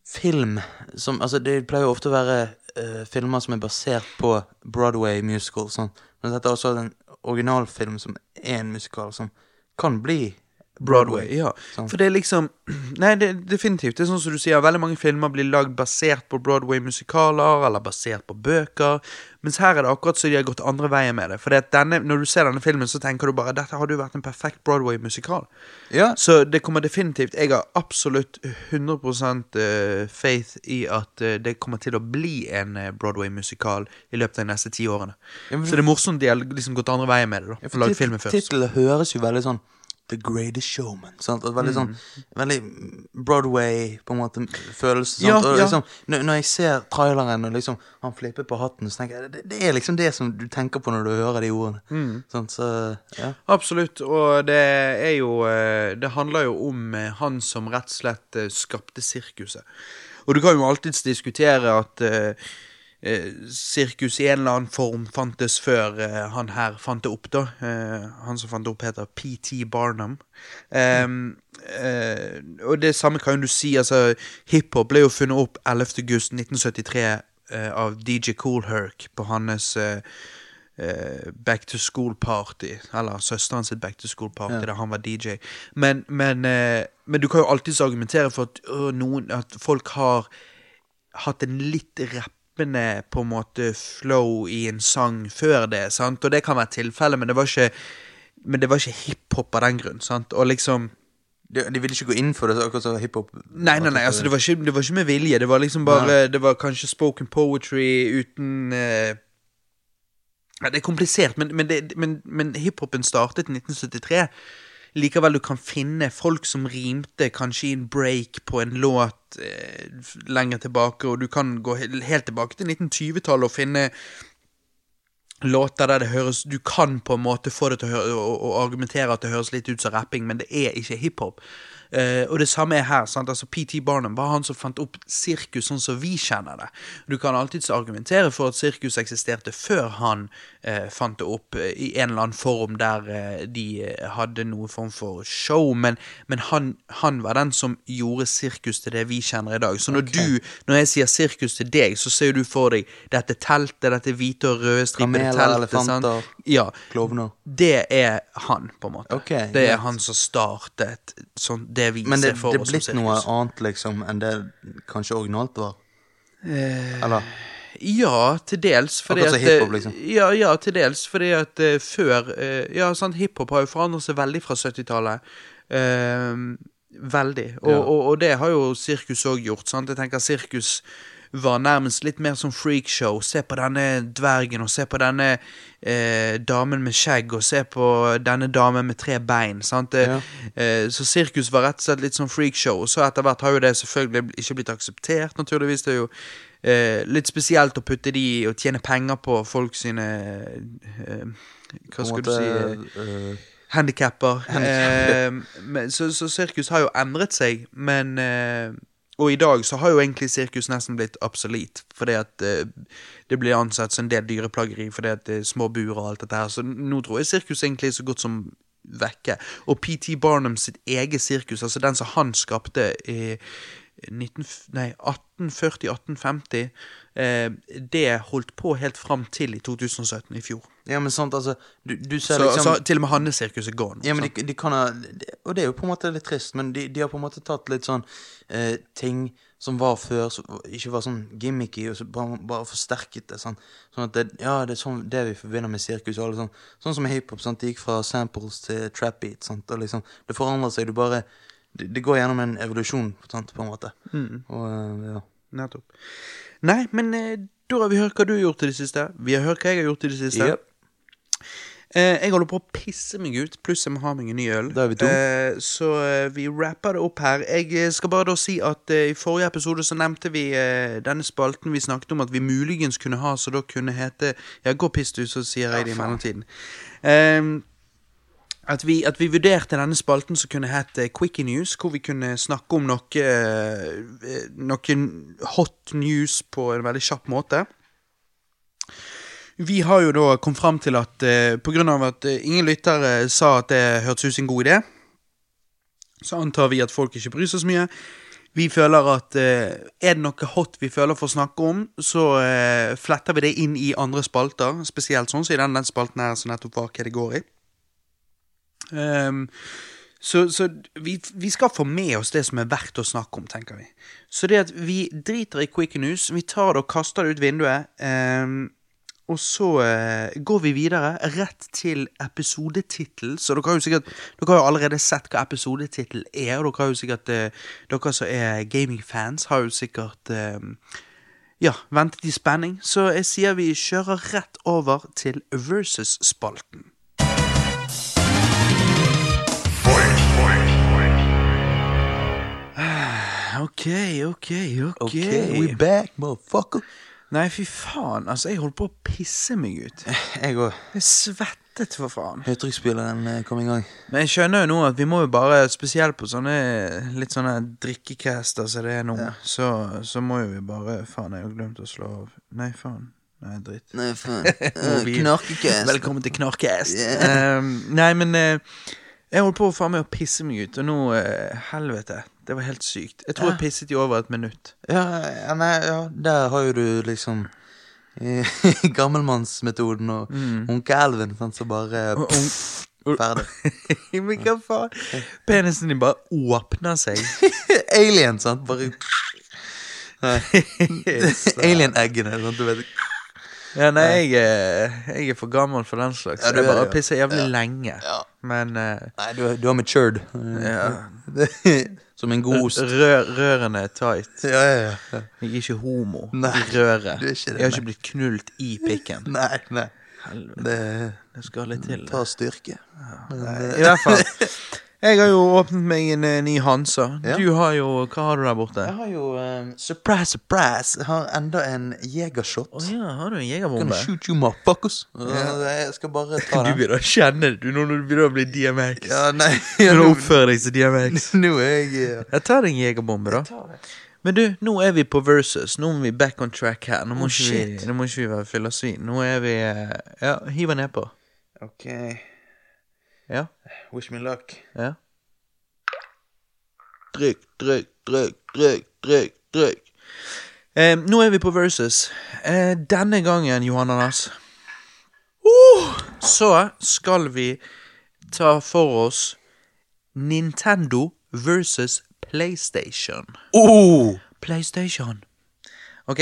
film som Altså, det pleier jo ofte å være uh, filmer som er basert på Broadway musical. Sånn. Men dette er også en originalfilm som er en musikal, som kan bli Broadway, ja. Sånn. For det er liksom Nei, det definitivt. Det er sånn som du sier, veldig mange filmer blir lagd basert på Broadway-musikaler, eller basert på bøker. Mens her er det akkurat så de har gått andre veien med det. For når du ser denne filmen, så tenker du bare dette hadde jo vært en perfekt Broadway-musikal. Ja. Så det kommer definitivt Jeg har absolutt 100 eh, faith i at eh, det kommer til å bli en eh, Broadway-musikal i løpet av de neste ti årene. Ja, men- Så det er morsomt de har liksom gått andre veien med det. da Ja, for. Tittelen høres jo veldig sånn The Greatest Showman. Sant? Og veldig sånn Mm. Veldig Broadway, på en måte, følelse. Ja, og liksom, når, når jeg ser traileren, og liksom han flipper på hatten, så tenker jeg det, det er liksom det som du tenker på når du hører de ordene. Mm. Sant? Så ja. Absolutt, og det er jo eh, Det handler jo om eh, han som rett og slett eh, skapte sirkuset. Og du kan jo alltids diskutere at eh, sirkus i en eller annen form fantes før eh, han her fant det opp, da. Eh, han som fant det opp, heter PT Barnum. Um, eh, og det samme kan du si, altså Hiphop ble jo funnet opp 11. august 1973 eh, av DJ Cool Herc på hans eh, eh, Back to School-party. Eller søsteren sitt Back to School-party, der han var DJ. Men, men, eh, men du kan jo alltids argumentere for at, noen, at folk har hatt en litt rappende på en måte flow i en sang før det, sant? Og det kan være tilfellet, men det var ikke Men det var ikke hiphop av den grunn, sant? Og liksom De, de ville ikke gå inn for det, akkurat som hiphop. Nei, nei, nei, altså det var, ikke, det var ikke med vilje. Det var liksom bare Det var kanskje spoken poetry uten eh, ja, Det er komplisert, men, men, men, men hiphopen startet i 1973. Likevel du kan finne folk som rimte kanskje i en break på en låt eh, lenger tilbake, og du kan gå he- helt tilbake til 1920-tallet og finne låter der det høres Du kan på en måte få det til å høre og, og argumentere at det høres litt ut som rapping, men det er ikke hiphop. Eh, og det samme er her. sant? Altså PT Barnum var han som fant opp sirkus sånn som vi kjenner det. Du kan alltids argumentere for at sirkus eksisterte før han uh, fant det opp uh, i en eller annen form der de hadde noen form for show, men, men han, han var den som gjorde sirkus til det vi kjenner i dag. Så når du, når jeg sier sirkus til deg, så ser du for deg dette teltet, dette hvite og røde stripede teltet. sant? Ja, Klovner. det er han, på en måte. Okay, det er greit. han som startet sånn, det vi Men det, ser for det er oss blitt noe annet liksom enn det kanskje originalt var? Eh, Eller? Ja, til dels. Fordi Akkurat som eh, hiphop, liksom. Ja, ja, til dels. Fordi at uh, før uh, Ja, sant, hiphop har jo forandret seg veldig fra 70-tallet. Uh, veldig. Og, Ja. og, og det har jo sirkus òg gjort. sant? Jeg tenker sirkus var nærmest litt mer som freakshow. Se på denne dvergen, og se på denne eh, damen med skjegg, og se på denne damen med tre bein. sant? Ja. eh, så sirkus var rett og slett litt som freakshow. Og så etter hvert har jo det selvfølgelig ikke blitt akseptert, naturligvis. Det er jo eh, litt spesielt å putte de og tjene penger på folk sine eh, Hva skal du si eh, Handikapper. Eh, så, så sirkus har jo endret seg, men eh, Og i dag så har jo egentlig sirkus nesten blitt obsolete, fordi at eh, det blir ansett som en del dyreplageri fordi at det er små bur og alt dette her. Så nå tror jeg sirkus egentlig er så godt som vekke. Og PT Barnum sitt eget sirkus, altså den som han skapte i 19, nei, 1840-1850, eh, det holdt på helt fram til i 2017, i fjor. Ja, men sant, altså Du, du ser Så, liksom så til og med Hannesirkuset går nå. Ja, men de, de kan ha Og det er jo på en måte litt trist, men de, de har på en måte tatt litt sånn eh, ting som var før, som ikke var sånn gimmicky, og så bare, bare forsterket det. Sånn, sånn at det, Ja, det er sånn det vi forbinder med sirkus. Og alle sånn, sånn som hiphop. sant, Det gikk fra samples til trap beat. Sant, og liksom, det forandrer seg. Du bare Det, det går gjennom en evolusjon, sant, på en måte. Og eh, ja. Nettopp. Nei, men eh, da har vi hørt hva du har gjort i det siste. Vi har hørt hva jeg har gjort i det siste. Yep. Eh, jeg holder på å pisse meg ut, pluss jeg må ha meg en ny øl. Da er vi to. Eh, så eh, vi rapper det opp her. Jeg eh, skal bare da si at eh, i forrige episode så nevnte vi eh, denne spalten vi snakket om at vi muligens kunne ha, så da kunne hete Ja, gå piss du, så sier jeg det i mellomtiden. Eh, at vi, at vi vurderte denne spalten som kunne hett Quickie News, hvor vi kunne snakke om noe, eh, noe hot news på en veldig kjapp måte. Vi har jo da kommet fram til at pga. grunn av at eh, ingen lyttere sa at det hørtes ut som en god idé, så antar vi at folk ikke bryr seg så mye. Vi føler at eh, er det noe hot vi føler for å snakke om, så eh, fletter vi det inn i andre spalter. Spesielt sånn som i den, den spalten her som nettopp var hva det går i. Ehm, så så vi, vi skal få med oss det som er verdt å snakke om, tenker vi. Så det at vi driter i Quick News, vi tar det og kaster det ut vinduet. Um, og så uh, går vi videre rett til episodetittel. Så dere har jo sikkert Dere har jo allerede sett hva episodetittel er, og dere har jo sikkert uh, Dere som er gamingfans, har jo sikkert uh, ja, ventet i spenning. Så jeg sier vi kjører rett over til Versus-spalten. Ok, ok, ok. OK, we back, motherfucker. Nei, fy faen. Altså, jeg holdt på å pisse meg ut. Jeg òg. Jeg svettet, for faen. Høytrykksspyleren eh, kom i gang. Men jeg skjønner jo nå at vi må jo bare, spesielt på sånne litt sånne drikkecaster som det er nå, så, så må jo vi bare Faen, jeg har glemt å slå av. Nei, faen. Nei, dritt. Nei, faen. Mobil. Knarkekast. Velkommen til Knarkecast. Yeah. Um, nei, men uh, jeg holdt på faen meg å pisse meg ut, og nå uh, Helvete. Det var helt sykt. Jeg tror jeg pisset i over et minutt. Ja, ja, nei, ja, der har jo du liksom gammelmannsmetoden og onkel Elven, sant, så bare pff, ferdig. men hva faen? Penisen din bare åpner seg. Alien, sant? Bare Alien-eggene, sant, du vet. Ja, nei, jeg, er- jeg er for gammel for den slags. Ja, det jeg bare pisser jævlig lenge. Ja. Men uh, Nei, du, du har matured. ja. Som en god ost. Rør, rørene er tight. Ja, ja, ja. Jeg er ikke homo Nei, i røret. du er ikke det, jeg har nei. ikke blitt knult i pikken. Nei, nei. Helvete, Det det skal litt til. tar styrke. Men, I hvert fall. Jeg har jo åpnet meg en eh, ny Hansa. Ja. Du har jo Hva har du der borte? Jeg har jo um, Surprise, surprise! Jeg har enda en jegershot. Å ja, har du en Gonna jegerbombe? shoot you, motherfuckers. Ja, jeg skal bare ta Du den. begynner å kjenne det du når du begynner å bli DMX. Ja, nei Du ja, å nå, oppfører deg som DMX. nå er jeg eh, Jeg tar en jegerbombe, da. tar det. Men du, nå er vi på versus. Nå må vi back on track her. Nå må, Oh, ikke, vi, nå må ikke vi være fyll svin. Nå er vi eh, Ja, hiv den nedpå. Ok. Ja. Wish me luck. ja. Drikk, drikk, drikk, drikk, drikk, drikk. Eh, nå er vi på versus. Eh, denne gangen, Johannes, uh, så skal vi ta for oss Nintendo versus PlayStation. Oh! PlayStation. Ok?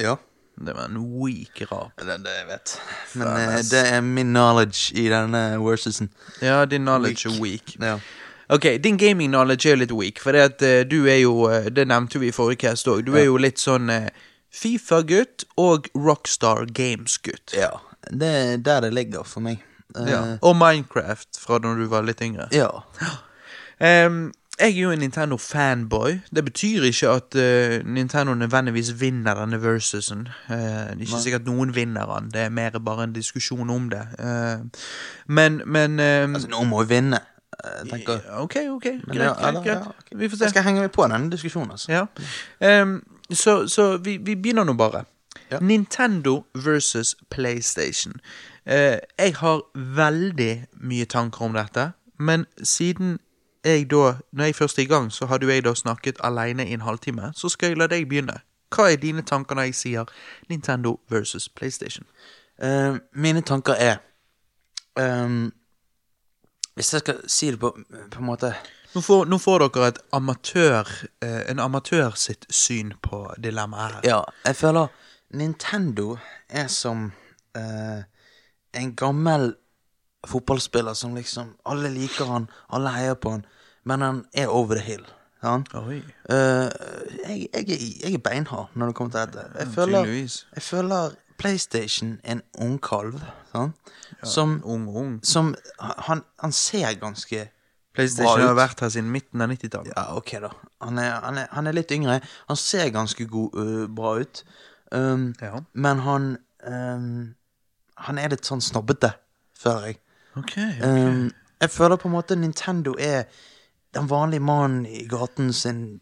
Ja. Det var en weak rap. Det, det jeg vet. Men eh, det er min knowledge i denne versusen. Ja, din knowledge er weak. Ja. Ok, din gaming knowledge er jo litt weak, for det at eh, du er jo eh, Det nevnte vi i forrige cast òg. Du er jo litt sånn eh, Fifa-gutt og Rockstar Games-gutt. ja. Det er der det ligger for meg. Eh, Ja. Og Minecraft fra da du var litt yngre. ja. Em, jeg er jo en Nintendo-fanboy. Det betyr ikke at uh, Nintendo nødvendigvis vinner denne versusen. Uh, det er ikke sikkert noen vinner den, det er mer bare en diskusjon om det. Uh, men men Altså, noen må jo vinne. tenker Ok, ok, greit, Men ja, greit, eller- greit. ja, okay. Vi får se. Jeg skal henge meg på denne diskusjonen, altså. Ja. Um, så så vi, vi begynner nå bare. Nintendo versus PlayStation. Jeg har veldig mye tanker om dette, men siden jeg da Når jeg først er i gang, så hadde jo jeg da snakket alene i en halvtime, så skal jeg la deg begynne. Hva er dine tanker når jeg sier Nintendo versus PlayStation? Uh, mine tanker er um, Hvis jeg skal si det på, på en måte Nå får, nå får dere et amatør, uh, en amatør sitt syn på dilemmaet her. Ja, jeg føler Nintendo er som uh, en gammel fotballspiller som liksom Alle liker han, alle heier på han, men han er over the hill. Ja. Oi. Eh, jeg, jeg, jeg er beinhard når det kommer til dette. Jeg føler, jeg føler PlayStation er en ungkalv. Ja, Som, Ung, ung. som han, han ser ganske PlayStation har vært her siden midten av 90-tallet. Ja, ok, da. Han er, han er, han er litt yngre. Han ser ganske god, uh, bra ut. Um, Ja. Men han um, Han er litt sånn snobbete, føler jeg. Ok, Um, jeg føler på en måte Nintendo er den vanlige mannen i gaten sin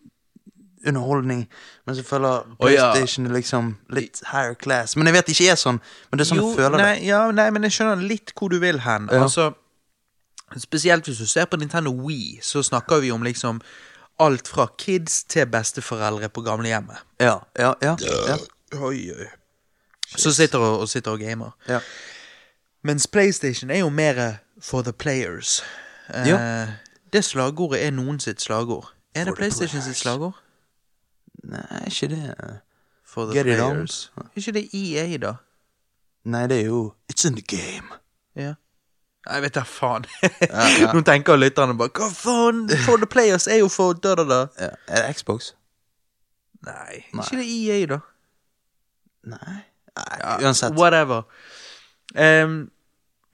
underholdning, mens jeg føler ja. PlayStation er liksom litt higher class. Men jeg vet det ikke er sånn, men det er sånn jo, jeg føler nei, det. Ja, nei, men jeg skjønner litt hvor du vil hen. Ja. Altså, spesielt hvis du ser på Nintendo Wii, så snakker vi om liksom alt fra kids til besteforeldre på gamlehjemmet. Ja, ja, ja. ja. Oi, oi. Så sitter og, og sitter og gamer. ja. Mens PlayStation er jo mer for the players. Eh, Ja. Det slagordet er noen sitt slagord. Er For det PlayStation sitt slagord? Nei, ikke det. For the Get it on. players. Er ikke det EA, da? Nei, det er jo It's in the game. Ja. Nei, vet da faen. ja. Nå tenker lytterne bare Hva faen? For the players er jo for da, da, da. Ja. Er det Xbox? Nei, Nei. ikke det EA, da. Nei. Nei, uansett. Whatever. Ehm,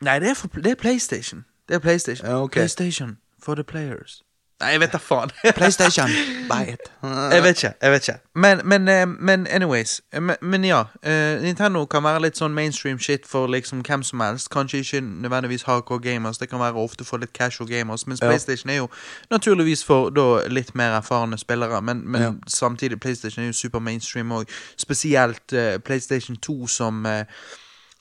nei, det er, for, det er PlayStation. Det er PlayStation. Okay. PlayStation for the players. Nei, jeg vet da faen. PlayStation, buy it. Jeg vet ikke. jeg vet ikke Men, men, men anyways. Men, men ja. eh, Nintendo kan være litt sånn mainstream shit for liksom hvem som helst. Kanskje ikke nødvendigvis hardcore gamers. Det kan være ofte for litt casual gamers. Mens Ja. PlayStation er jo naturligvis for da litt mer erfarne spillere. Men, men Ja. samtidig, PlayStation er jo super mainstream òg. Spesielt uh, PlayStation 2, som eh,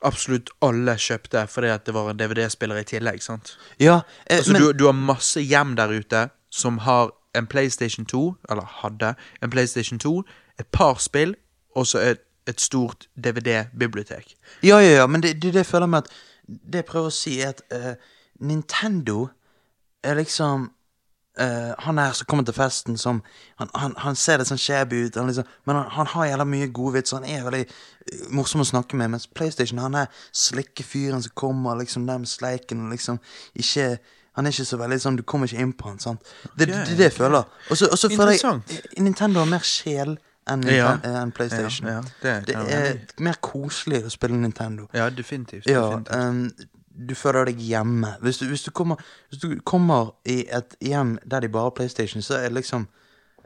absolutt alle kjøpte fordi at det var en DVD-spiller i tillegg. sant? Ja, eh, Altså, men du, du har masse hjem der ute som har en PlayStation 2, eller hadde en PlayStation 2, et par spill, og så et, et stort DVD-bibliotek. Ja, ja, ja, men det, det, jeg føler med at Det jeg prøver å si, er at uh, Nintendo er liksom eh, Han er som kommer til festen som Han, han, han ser litt sånn shabby ut, han liksom, men han, han har jævla mye gode vitser. Han er veldig eh, morsom å snakke med. Mens PlayStation han er slikke fyren som kommer liksom der med sleiken liksom ikke han er ikke så veldig sånn, Du kommer ikke inn på han. sant? Det det, det, er det jeg føler. Og så føler jeg eh, Nintendo har mer sjel enn Ja. en PlayStation. Ja, ja, det det er mer koselig å spille Nintendo. Ja, definitivt. Ja, definitivt. ehm, du føler deg hjemme. Hvis du, hvis, du kommer, hvis du kommer i et hjem der de bare har PlayStation, så er det liksom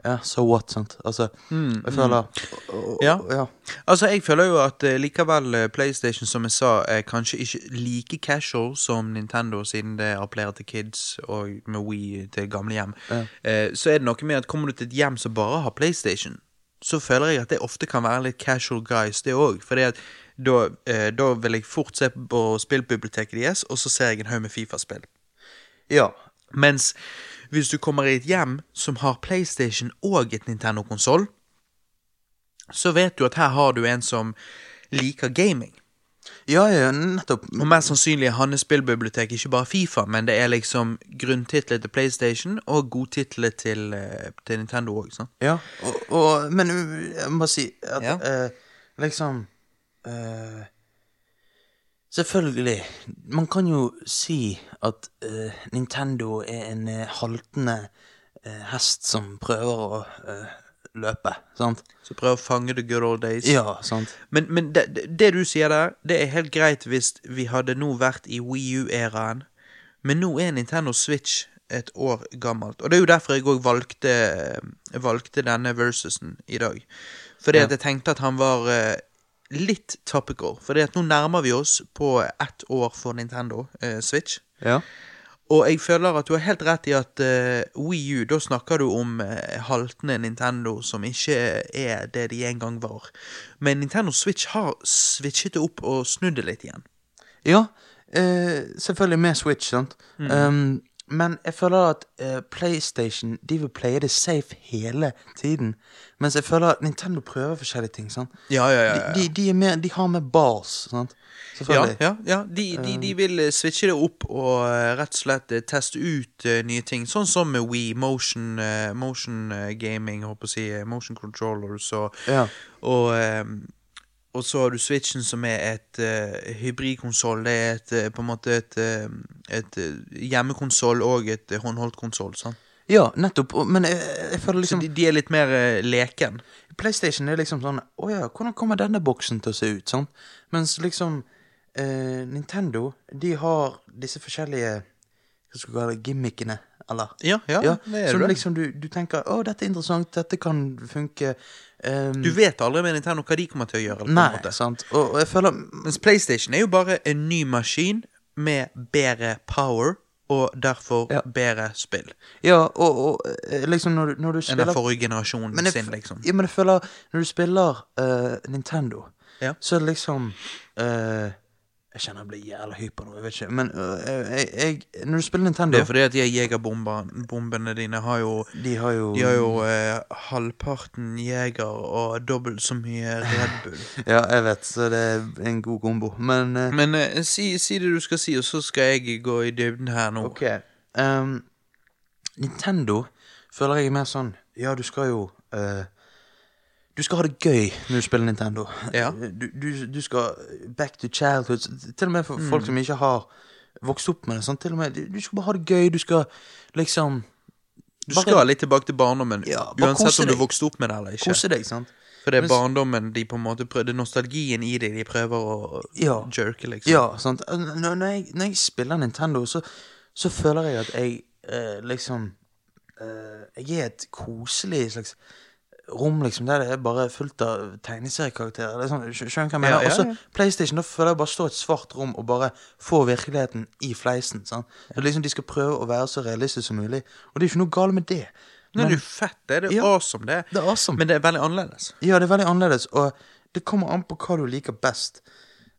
Ja, so what, sant? Altså, jeg føler og- Ja. ja. Altså, jeg føler jo at eh, likevel eh, PlayStation, som jeg sa, er kanskje ikke like casual som Nintendo, siden det appellerer til kids, og med Wii til gamlehjem. Eh, så er det noe med at kommer du til et hjem som bare har PlayStation, så føler jeg at det ofte kan være litt casual guys, det òg. For da, eh, da vil jeg fort se på spillbiblioteket deres, og så ser jeg en haug med Fifa-spill. ja. Mens hvis du kommer i et hjem som har PlayStation og et Nintendo-konsoll, så vet du at her har du en som liker gaming. Ja, ja, nettopp. Og mest sannsynlig er hans spillbibliotek ikke bare Fifa, men det er liksom grunntitler til PlayStation og godtitler til, eh, til Nintendo òg. Ja, og, og, men jeg må si at Ja. eh, liksom eh, Selvfølgelig. Man kan jo si at uh, Nintendo er en uh, haltende hest som prøver å løpe, sant? Så prøver å fange the good old days. Ja, sant. Men, men det, det- du sier der, det er helt greit hvis vi hadde nå vært i Wii U-æraen, men nå er Nintendo Switch et år gammelt. Og det er jo derfor jeg òg valgte, valgte denne versusen i dag. Fordi Ja. at jeg tenkte at han var litt topical. For nå nærmer vi oss på ett år for Nintendo eh, Switch. Ja. Og jeg føler at du har helt rett i at uh, Wii U, da snakker du om uh, haltende Nintendo som ikke er det de en gang var. Men Nintendo Switch har switchet det opp og snudd det litt igjen. Ja, uh, selvfølgelig med Switch, sant. Mm. Um, men jeg føler at uh, PlayStation De vil playe det safe hele tiden. Mens jeg føler at Nintendo prøver forskjellige ting. sant? Ja, ja, ja. De, de, de, er mer, de har med bars, sant. Ja, ja, ja. De, de, de vil eh, switche det opp og eh, rett og slett eh, teste ut eh, nye ting. Sånn som med Wii, motion, eh, motion eh, gaming, håper jeg å si, eh, motion controllers og, Ja. og eh, og så har du Switchen, som er et uh, hybridkonsoll. Det er et, eh, på en måte et, eh, et hjemmekonsoll og et håndholdt konsoll. sant? ja, nettopp. Men jeg, jeg føler Så liksom de, de er litt mer uh, leken. PlayStation er liksom sånn Å ja, hvordan kommer denne boksen til å se ut? sant? Mens liksom uh, Nintendo, de har disse forskjellige Hva skal vi kalle det, gimmickene, eller? Ja, ja, Ja, det er så det. liksom du, du tenker Å, dette er interessant, dette kan funke. Um, Du vet aldri med Nintendo hva de kommer til å gjøre. på en Nei, sant. Og, og jeg føler Mens PlayStation er jo bare en ny maskin med bedre power, og derfor Ja. bedre spill Ja, og, og eh, liksom når du, når du enn den forrige generasjonen Men jeg, sin, liksom. ja, men jeg føler Når du spiller uh, Nintendo, Ja. så er det liksom eh, Jeg kjenner jeg blir jævla hyper nå, jeg vet ikke. Men øh, jeg, jeg, når du spiller Nintendo Det er fordi at de jegerbombene dine har jo De har jo De har jo eh, halvparten jeger og dobbelt så mye Red Bull. Ja, jeg vet, så det er en god kombo. Men eh, Men eh, si, si det du skal si, og så skal jeg gå i dybden her nå. OK. Um, Nintendo føler jeg er mer sånn Ja, du skal jo eh, Du skal ha det gøy når du spiller Nintendo. Ja. Du, du, du skal back to childhood. Til og med for Mm. folk som ikke har vokst opp med det. Sånn, med, du, du skal bare ha det gøy. Du skal liksom Du skal litt tilbake til barndommen, Ja, uansett om du vokste opp med det eller ikke. kose deg, sant? For det er barndommen de på en måte prøver Det er nostalgien i det de prøver å Ja. jerke, liksom. Ja, sant. Når, når, jeg, når jeg spiller Nintendo, så, så føler jeg at jeg eh, liksom eh, Jeg er et koselig slags rom, liksom, der det er bare fullt av tegneseriekarakterer. Er sånn, Skjønner hva jeg mener? Ja, ja, Også ja. PlayStation, da føler jeg bare stå i et svart rom og bare få virkeligheten i fleisen. Sånn. Er liksom De skal prøve å være så realistiske som mulig, og det er ikke noe galt med det. Nei, det er jo fett, det. Det er Ja. awesome, det. Det er awesome. Men det er veldig annerledes. Ja, det er veldig annerledes, og det kommer an på hva du liker best.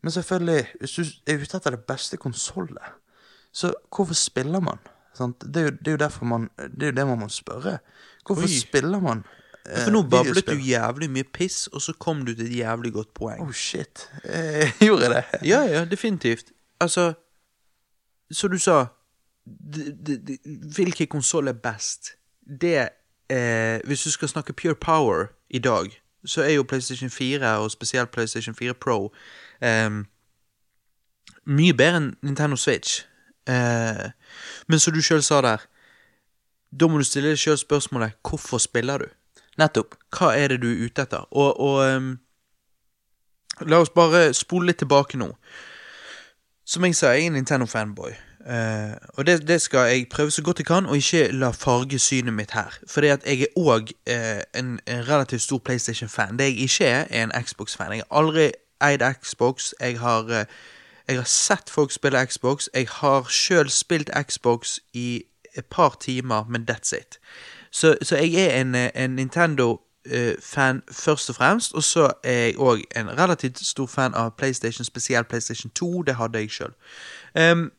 Men selvfølgelig, hvis du er ute etter det beste konsollet, så hvorfor spiller man? Det, er jo, det er jo derfor man Det er jo det man må spørre. Hvorfor Oi. spiller man? Eh, For nå bablet du jævlig mye piss, og så kom du til et jævlig godt poeng. Oh shit. Eh, gjorde jeg det? Ja, ja, definitivt. Altså, som du sa Hvilken konsoll er best? Det eh, Hvis du skal snakke pure power i dag, så er jo PlayStation 4, og spesielt PlayStation 4 Pro, eh, mye bedre enn Nintendo Switch. Eh, men som du sjøl sa der, da må du stille deg sjøl spørsmålet hvorfor spiller du? Nettopp. Hva er det du er ute etter? Og, og um, La oss bare spole litt tilbake nå. Som jeg sa, jeg er en Nintendo-fanboy. Uh, og det, det skal jeg prøve så godt jeg kan, og ikke la farge synet mitt her. Fordi at jeg er òg en, en relativt stor PlayStation-fan. Det jeg ikke er, er en Xbox-fan. Jeg har aldri eid Xbox. Jeg har, uh, jeg har sett folk spille Xbox. Jeg har sjøl spilt Xbox i et par timer, men that's it. Så, så jeg er en, eh, en Nintendo-fan først og fremst, og så er jeg òg en relativt stor fan av PlayStation, spesielt PlayStation 2. Det hadde jeg sjøl. Um,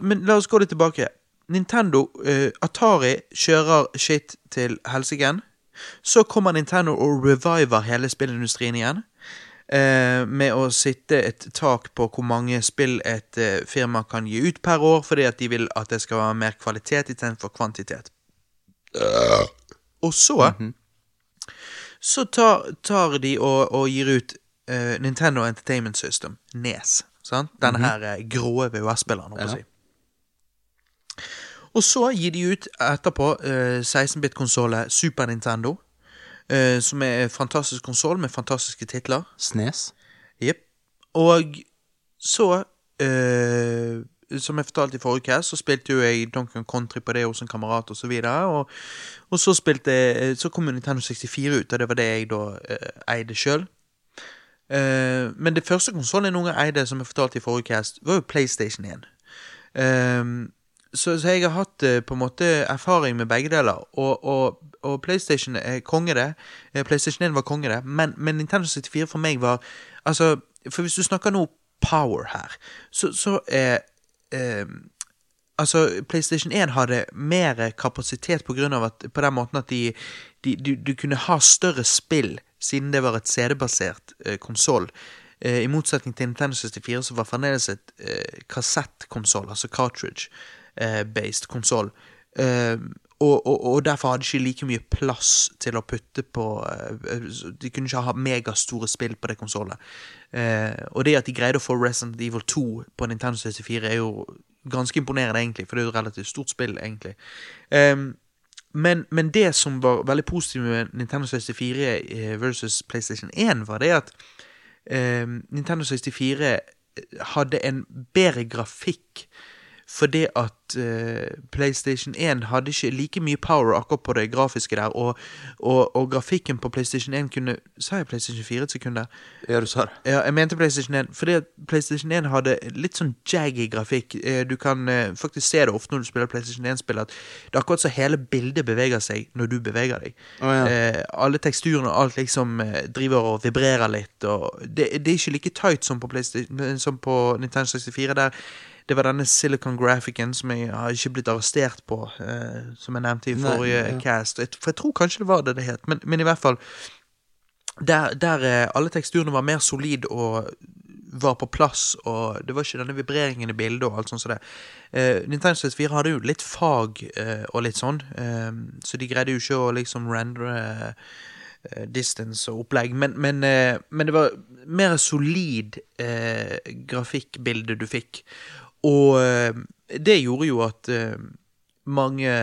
men la oss gå litt tilbake. Nintendo, uh, Atari, kjører shit til helsiken. Så kommer Nintendo og reviver hele spillindustrien igjen. Eh, med å sitte et tak på hvor mange spill et eh, firma kan gi ut per år, fordi at de vil at det skal være mer kvalitet istedenfor kvantitet. Og så Så tar, tar de og, og gir ut uh, Nintendo Entertainment System, NES. Sant? Denne her eh, grå VHS-spilleren, holdt jeg på å si. Og så gir de ut etterpå uh, 16-bit-konsollet Super Nintendo, Uh, som er en fantastisk konsoll med fantastiske titler. Snes. Jepp. Og så eh, Som jeg fortalte i forrige cast, så spilte jo jeg Donkey Country på det hos en kamerat og så videre. Og, så spilte eh, Så kom Nintendo 64 ut, og det var det jeg da eh, eide sjøl. Eh, men det første konsollen jeg noen gang eide, som jeg fortalte i forrige cast, var jo PlayStation 1. Eh, så, så jeg har hatt eh, på en måte erfaring med begge deler. Og, og, og PlayStation er konge, det. Eh, PlayStation 1 var konge, det. Men, men Nintendo 64 for meg var Altså, for hvis du snakker nå power her, så, så er eh, Altså, PlayStation 1 hadde mer kapasitet på grunn av at På den måten at de, de du, du kunne ha større spill, siden det var et CD-basert eh, konsoll. Eh, I motsetning til Nintendo 64, som var fremdeles et eh, kassettkonsoll, altså cartridge-based konsoll. Eh, og, og, og derfor hadde de ikke like mye plass til å putte på eh, De kunne ikke ha megastore spill på det konsollet. Eh, og det at de greide å få Resident Evil 2 på Nintendo 64, er jo ganske imponerende, egentlig, for det er jo et relativt stort spill, egentlig. Eh, men, men det som var veldig positivt med Nintendo 64 eh, versus PlayStation 1, var det at eh, Nintendo 64 hadde en bedre grafikk fordi at uh, PlayStation 1 hadde ikke like mye power akkurat på det grafiske der, og, og, og grafikken på PlayStation 1 kunne Sa jeg PlayStation 4 et sekund der? Ja, du sa det. Ja, jeg mente PlayStation 1, fordi at PlayStation 1 hadde litt sånn jaggy grafikk. Eh, Du kan uh, faktisk se det ofte når du spiller PlayStation 1-spill, at det er akkurat så hele bildet beveger seg når du beveger deg. Oh, ja. uh, alle teksturene og alt liksom driver og vibrerer litt, og det, det er ikke like tight som på, som på Nintendo 64, der det var denne Silicon Graphicen som jeg har ikke blitt arrestert på, eh, som jeg nevnte i Nei, forrige ja. cast. For jeg tror kanskje det var det det het, men, men i hvert fall der, der eh, alle teksturene var mer solid og var på plass, og det var ikke denne vibreringen i bildet og alt sånt som det. Eh, Nintendo 64 hadde jo litt fag eh, og litt sånn, eh, så de greide jo ikke å liksom rendre eh, distance og opplegg, men, men, men det var mer solid eh, grafikkbilde du fikk. Og eh, det gjorde jo at eh, mange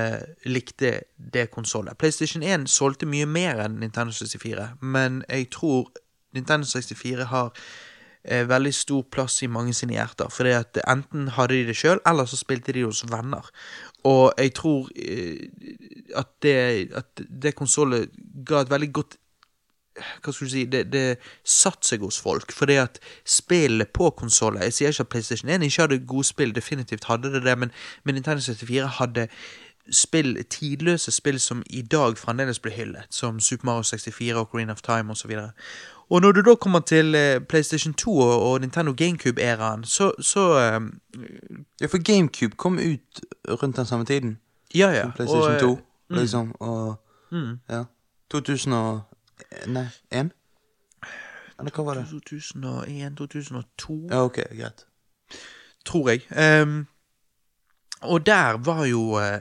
likte det konsollet. PlayStation 1 solgte mye mer enn Nintendo 64, men jeg tror Nintendo 64 har eh, veldig stor plass i mange sine hjerter. For enten hadde de det sjøl, eller så spilte de hos venner. Og jeg tror at det, at det konsollet ga et veldig godt hva skal du si, det, det satte seg hos folk. Fordi at spillet på konsoller Jeg sier ikke at PlayStation 1 ikke hadde gode spill, definitivt hadde det det, men, men Nintendo 64 hadde spill, tidløse spill som i dag fremdeles blir hyllet, som Super Mario 64 og Green of Time osv. Og, og når du da kommer til eh, PlayStation 2 og, Nintendo GameCube-æraen, så, så eh, Ja, for GameCube kom ut rundt den samme tiden. Ja, ja. som PlayStation og, 2, mm. liksom. Og Mm. ja. 2000 og Nei, én? Eller hva var det? 2001-2002, Ja, ok, greit. tror jeg. Um, og der var jo uh,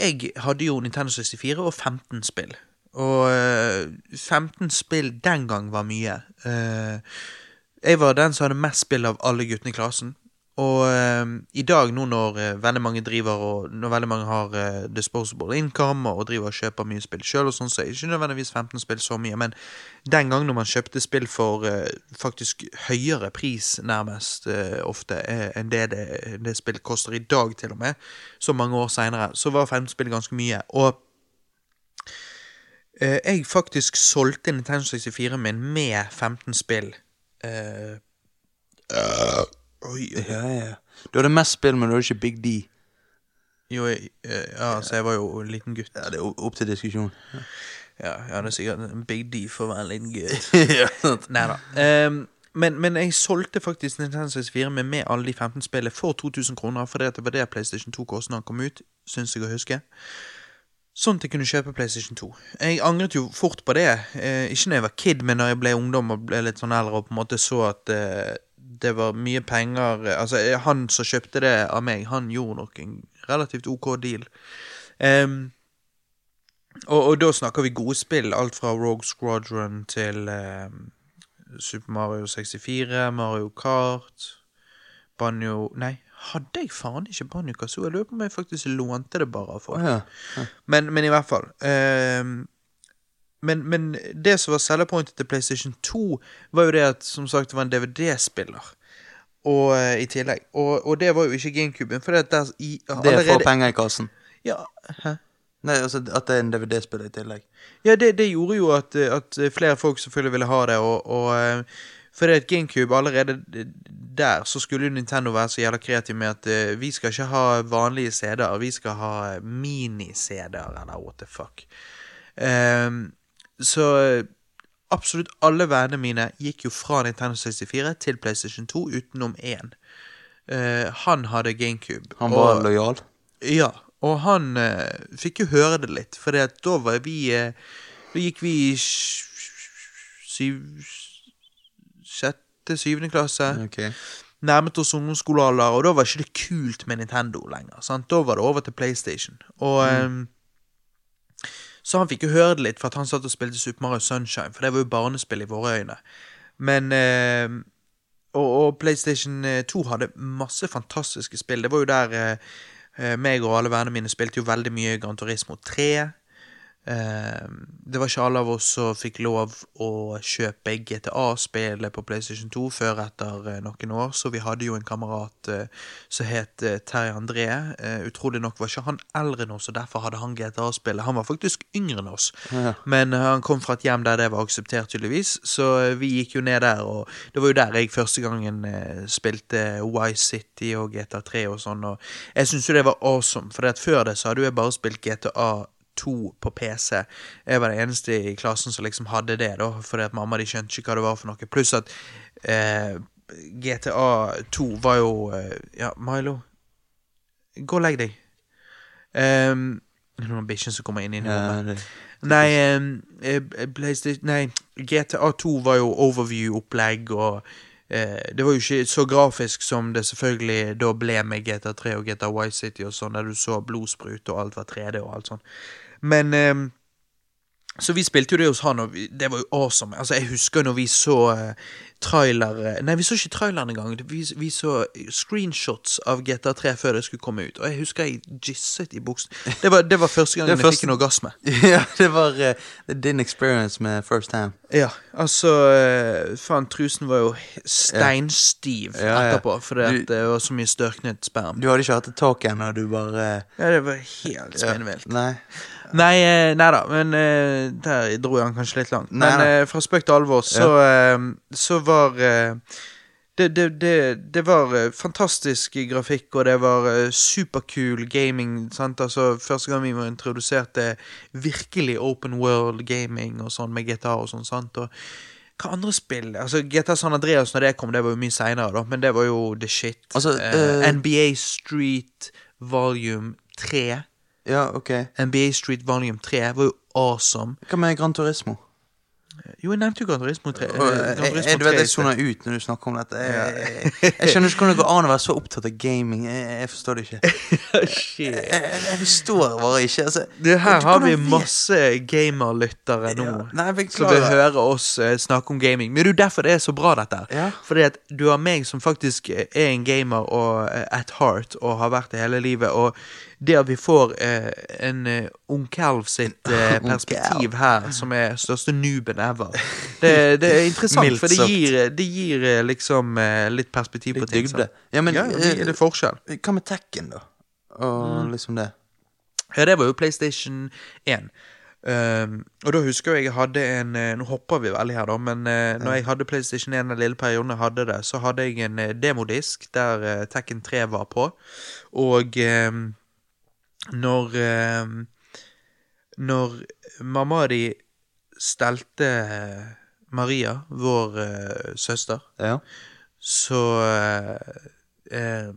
Jeg hadde jo Nintendo 64 og 15 spill. Og uh, 15 spill den gang var mye. Uh, jeg var den som hadde mest spill av alle guttene i klassen. Og eh, i dag, nå når eh, veldig mange driver og Når veldig mange har eh, disposable income og driver og kjøper mye spill sjøl, sånn, så er det ikke nødvendigvis 15 spill så mye. Men den gang når man kjøpte spill for eh, faktisk høyere pris, nærmest eh, ofte, eh, enn det, det det spill koster i dag, til og med, så mange år seinere, så var 15 spill ganske mye. Og jeg faktisk solgte Nintendo 64 min med 15 spill. Eh, oi, Ja, ja. Du hadde mest spill, men du hadde ikke Big D. Jo, jeg, eh, ja, altså, jeg var jo en liten gutt. Ja, Det er opp til diskusjon. Ja, jeg hadde sikkert en Big D for å være en liten gutt. ja. Nei da. Um, men, men jeg solgte faktisk Nintendo 64 med, med alle de 15 spillene for 2000 kroner, For det var det PlayStation 2 kostet da den kom ut, syns jeg å huske. Sånn at jeg kunne kjøpe PlayStation 2. Jeg angret jo fort på det. Eh, ikke når jeg var kid, men når jeg ble ungdom og ble litt sånn eldre og på en måte så at eh, det var mye penger eh, Altså, eh, han som kjøpte det av meg, han gjorde nok en relativt OK deal. Um, og, og da snakker vi gode spill. Alt fra Rogue Squadron til ehm, Super Mario 64, Mario Kart, Banjo Nei, hadde jeg faen ikke Banjo Kazoo? Jeg lurer på om jeg faktisk lånte det bare av folk. ja. Men, men i hvert fall. ehm, men, men det som var selgerpointet til PlayStation 2, var jo det at som sagt det var en DVD-spiller. Og eh, i tillegg. Og, og det var jo ikke GameCuben. For det, der, i, Det er for penger i kassen. Ja, hæ? Nei, altså At det er en DVD-spiller i tillegg. Ja, det, det gjorde jo at, at flere folk selvfølgelig ville ha det, og, og det fordi at GameCube allerede der så skulle jo Nintendo være så jævla kreativ med at uh, vi skal ikke ha vanlige CD-er, vi skal ha mini-CD-er, eller what the fuck. Ehm, så eh, absolutt alle vennene mine gikk jo fra Nintendo 64 til PlayStation 2 utenom én. Uh, han hadde GameCube. Han var og- lojal. ja, og han uh, fikk jo høre det litt, for da var vi uh, Da gikk vi i syv Sjette, syvende klasse. Okay. Nærmet oss ungdomsskolealder, og da var ikke det kult med Nintendo lenger. Sant? Da var det over til PlayStation. Og eh, Så han fikk jo høre det litt, for at han satt og spilte Super Mario Sunshine, for det var jo barnespill i våre øyne. Men eh, og, og PlayStation 2 hadde masse fantastiske spill. Det var jo der eh, eh, meg og alle vennene mine spilte jo veldig mye Gran Turismo 3. Eh, det var ikke alle av oss som fikk lov å kjøpe GTA-spillet på PlayStation 2 før etter eh, noen år, så vi hadde jo en kamerat eh, som het eh, Terje André. Utrolig nok var ikke han eldre enn oss, og derfor hadde han GTA-spillet. Han var faktisk yngre enn oss, Ja. men han kom fra et hjem der det var akseptert, tydeligvis, så vi gikk jo ned der, og det var jo der jeg første gangen spilte Wise City og GTA3 og sånn, og jeg syns jo det var awesome, for før det så hadde jo jeg bare spilt GTA 2 på PC. Jeg var den eneste i klassen som liksom hadde det, da, fordi at mamma de skjønte ikke hva det var for noe. Pluss at eh, GTA 2 var jo eh, Ja, Milo, gå og legg deg. Um, noen bikkjer som kommer inn i rommet. Ja, Nei, eh, Nei, GTA 2 var jo overview-opplegg, og eh, det var jo ikke så grafisk som det selvfølgelig da ble med GTA 3 og GTA White City og sånn, der du så blodsprut og alt var 3D og alt sånn. Men eh, Så vi spilte jo det hos han, og vi, det var jo awesome. Altså, Jeg husker når vi så uh, trailer Nei, vi så ikke traileren engang. Vi, vi så screenshots av GTA3 før det skulle komme ut. Og jeg husker jeg gisset i buksen. Det var, det var første gangen første... jeg fikk en orgasme. ja, det var uh, din experience med First Time. Ja, altså uh, Faen, trusen var jo steinstiv Ja, ja. etterpå, fordi Du- det var så mye størknet sperm. Du hadde ikke hatt et tak ennå, du bare Ja, det var helt spinnvilt. Nei. Nei, eh, nei da, men eh, der dro jeg han kanskje litt langt. Nei, Men eh, fra spøk til alvor, så, eh, så var det, det, det, det var fantastisk grafikk, og det var superkul gaming. Sant? Altså, første gang vi var introdusert til virkelig open world gaming og sånn med GTA og sånn. sant? Og hva andre spill? Altså, GTA San Andreas når det kom, det var jo mye seinere, men det var jo the shit. Altså, uh, uh, NBA Street Volume 3. Ja, ok. NBA Street Volume 3 var jo awesome. Hva med Gran Turismo? Jo, jeg nevnte jo Gran Turismo 3. Og, eh, jeg, Gran jeg, du vet, 3 jeg soner ut når du snakker om dette. Jeg, jeg, jeg skjønner ikke hvordan det går an å være så opptatt av gaming. Jeg, jeg forstår det ikke. Shit. Jeg, jeg, jeg forstår bare ikke. Altså, Det her du- har hvordan vi vet- masse gamerlyttere nå. Ja, Nei, Som vil høre oss eh, snakke om gaming. Men det er jo derfor det er så bra, dette. her. Ja. Fordi at du har meg som faktisk eh, er en gamer og eh, at heart og har vært det hele livet. Og det at vi får eh, en ung kalv sitt eh, perspektiv her, som er største nooben ever, det, det er interessant. For det gir, det gir eh, liksom eh, litt perspektiv på ting. dybde. Ja, men ja, det eh, er forskjell. hva med Tekken, da? Og liksom det. Ja, det var jo PlayStation 1. Um, og da husker jeg jeg hadde en eh, Nå hopper vi veldig her, da, men uh, når jeg hadde PlayStation 1 den lille perioden jeg hadde det, så hadde jeg en eh, demodisk der uh, Tekken 3 var på. Og ehm, når eh, Når mamma di stelte eh, Maria, vår eh, søster, Ja. så eh, eh,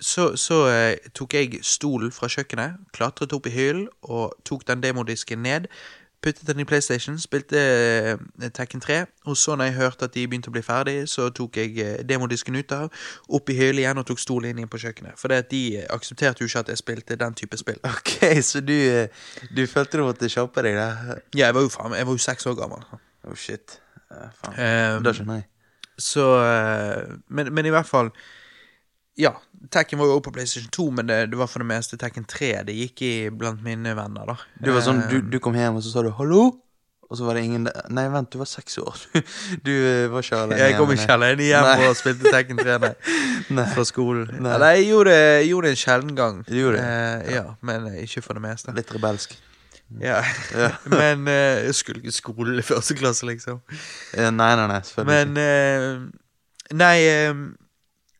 så, så eh, tok jeg stolen fra kjøkkenet, klatret opp i hyllen og tok den demodisken ned. Puttet den i PlayStation, spilte eh, Tekken 3. Og så når jeg hørte at de begynte å bli ferdig, så tok jeg eh, demodisken ut av, opp i hyllen igjen og tok stolen inn på kjøkkenet. For de eh, aksepterte jo ikke at jeg spilte den type spill. Ok, så du, du følte du måtte kjappe deg der? Ja, jeg var jo faen, jeg var jo seks år gammel. Oh shit. Uh, faen. Um, da skjønner jeg. Så men, men i hvert fall Ja, Tekken var jo også på PlayStation 2, men det, det var for det meste Tekken 3 det gikk i blant mine venner, da. Du var sånn, du, Eh, du kom hjem og så sa du 'hallo', og så var det ingen der. Nei, vent, du var seks år. Du eh, var ikke alene Jeg kom ikke alene hjem Nei. og spilte Tekken 3 nei, Nei. fra skolen. Nei. Eller jeg gjorde, jeg gjorde det en sjelden gang. Du gjorde det? Eh, ja, men eh, ikke for det meste. Litt rebelsk. Ja. Ja. men eh, jeg skulle ikke skole i første klasse, liksom. Nei, nei, nei, selvfølgelig Men eh, Nei eh,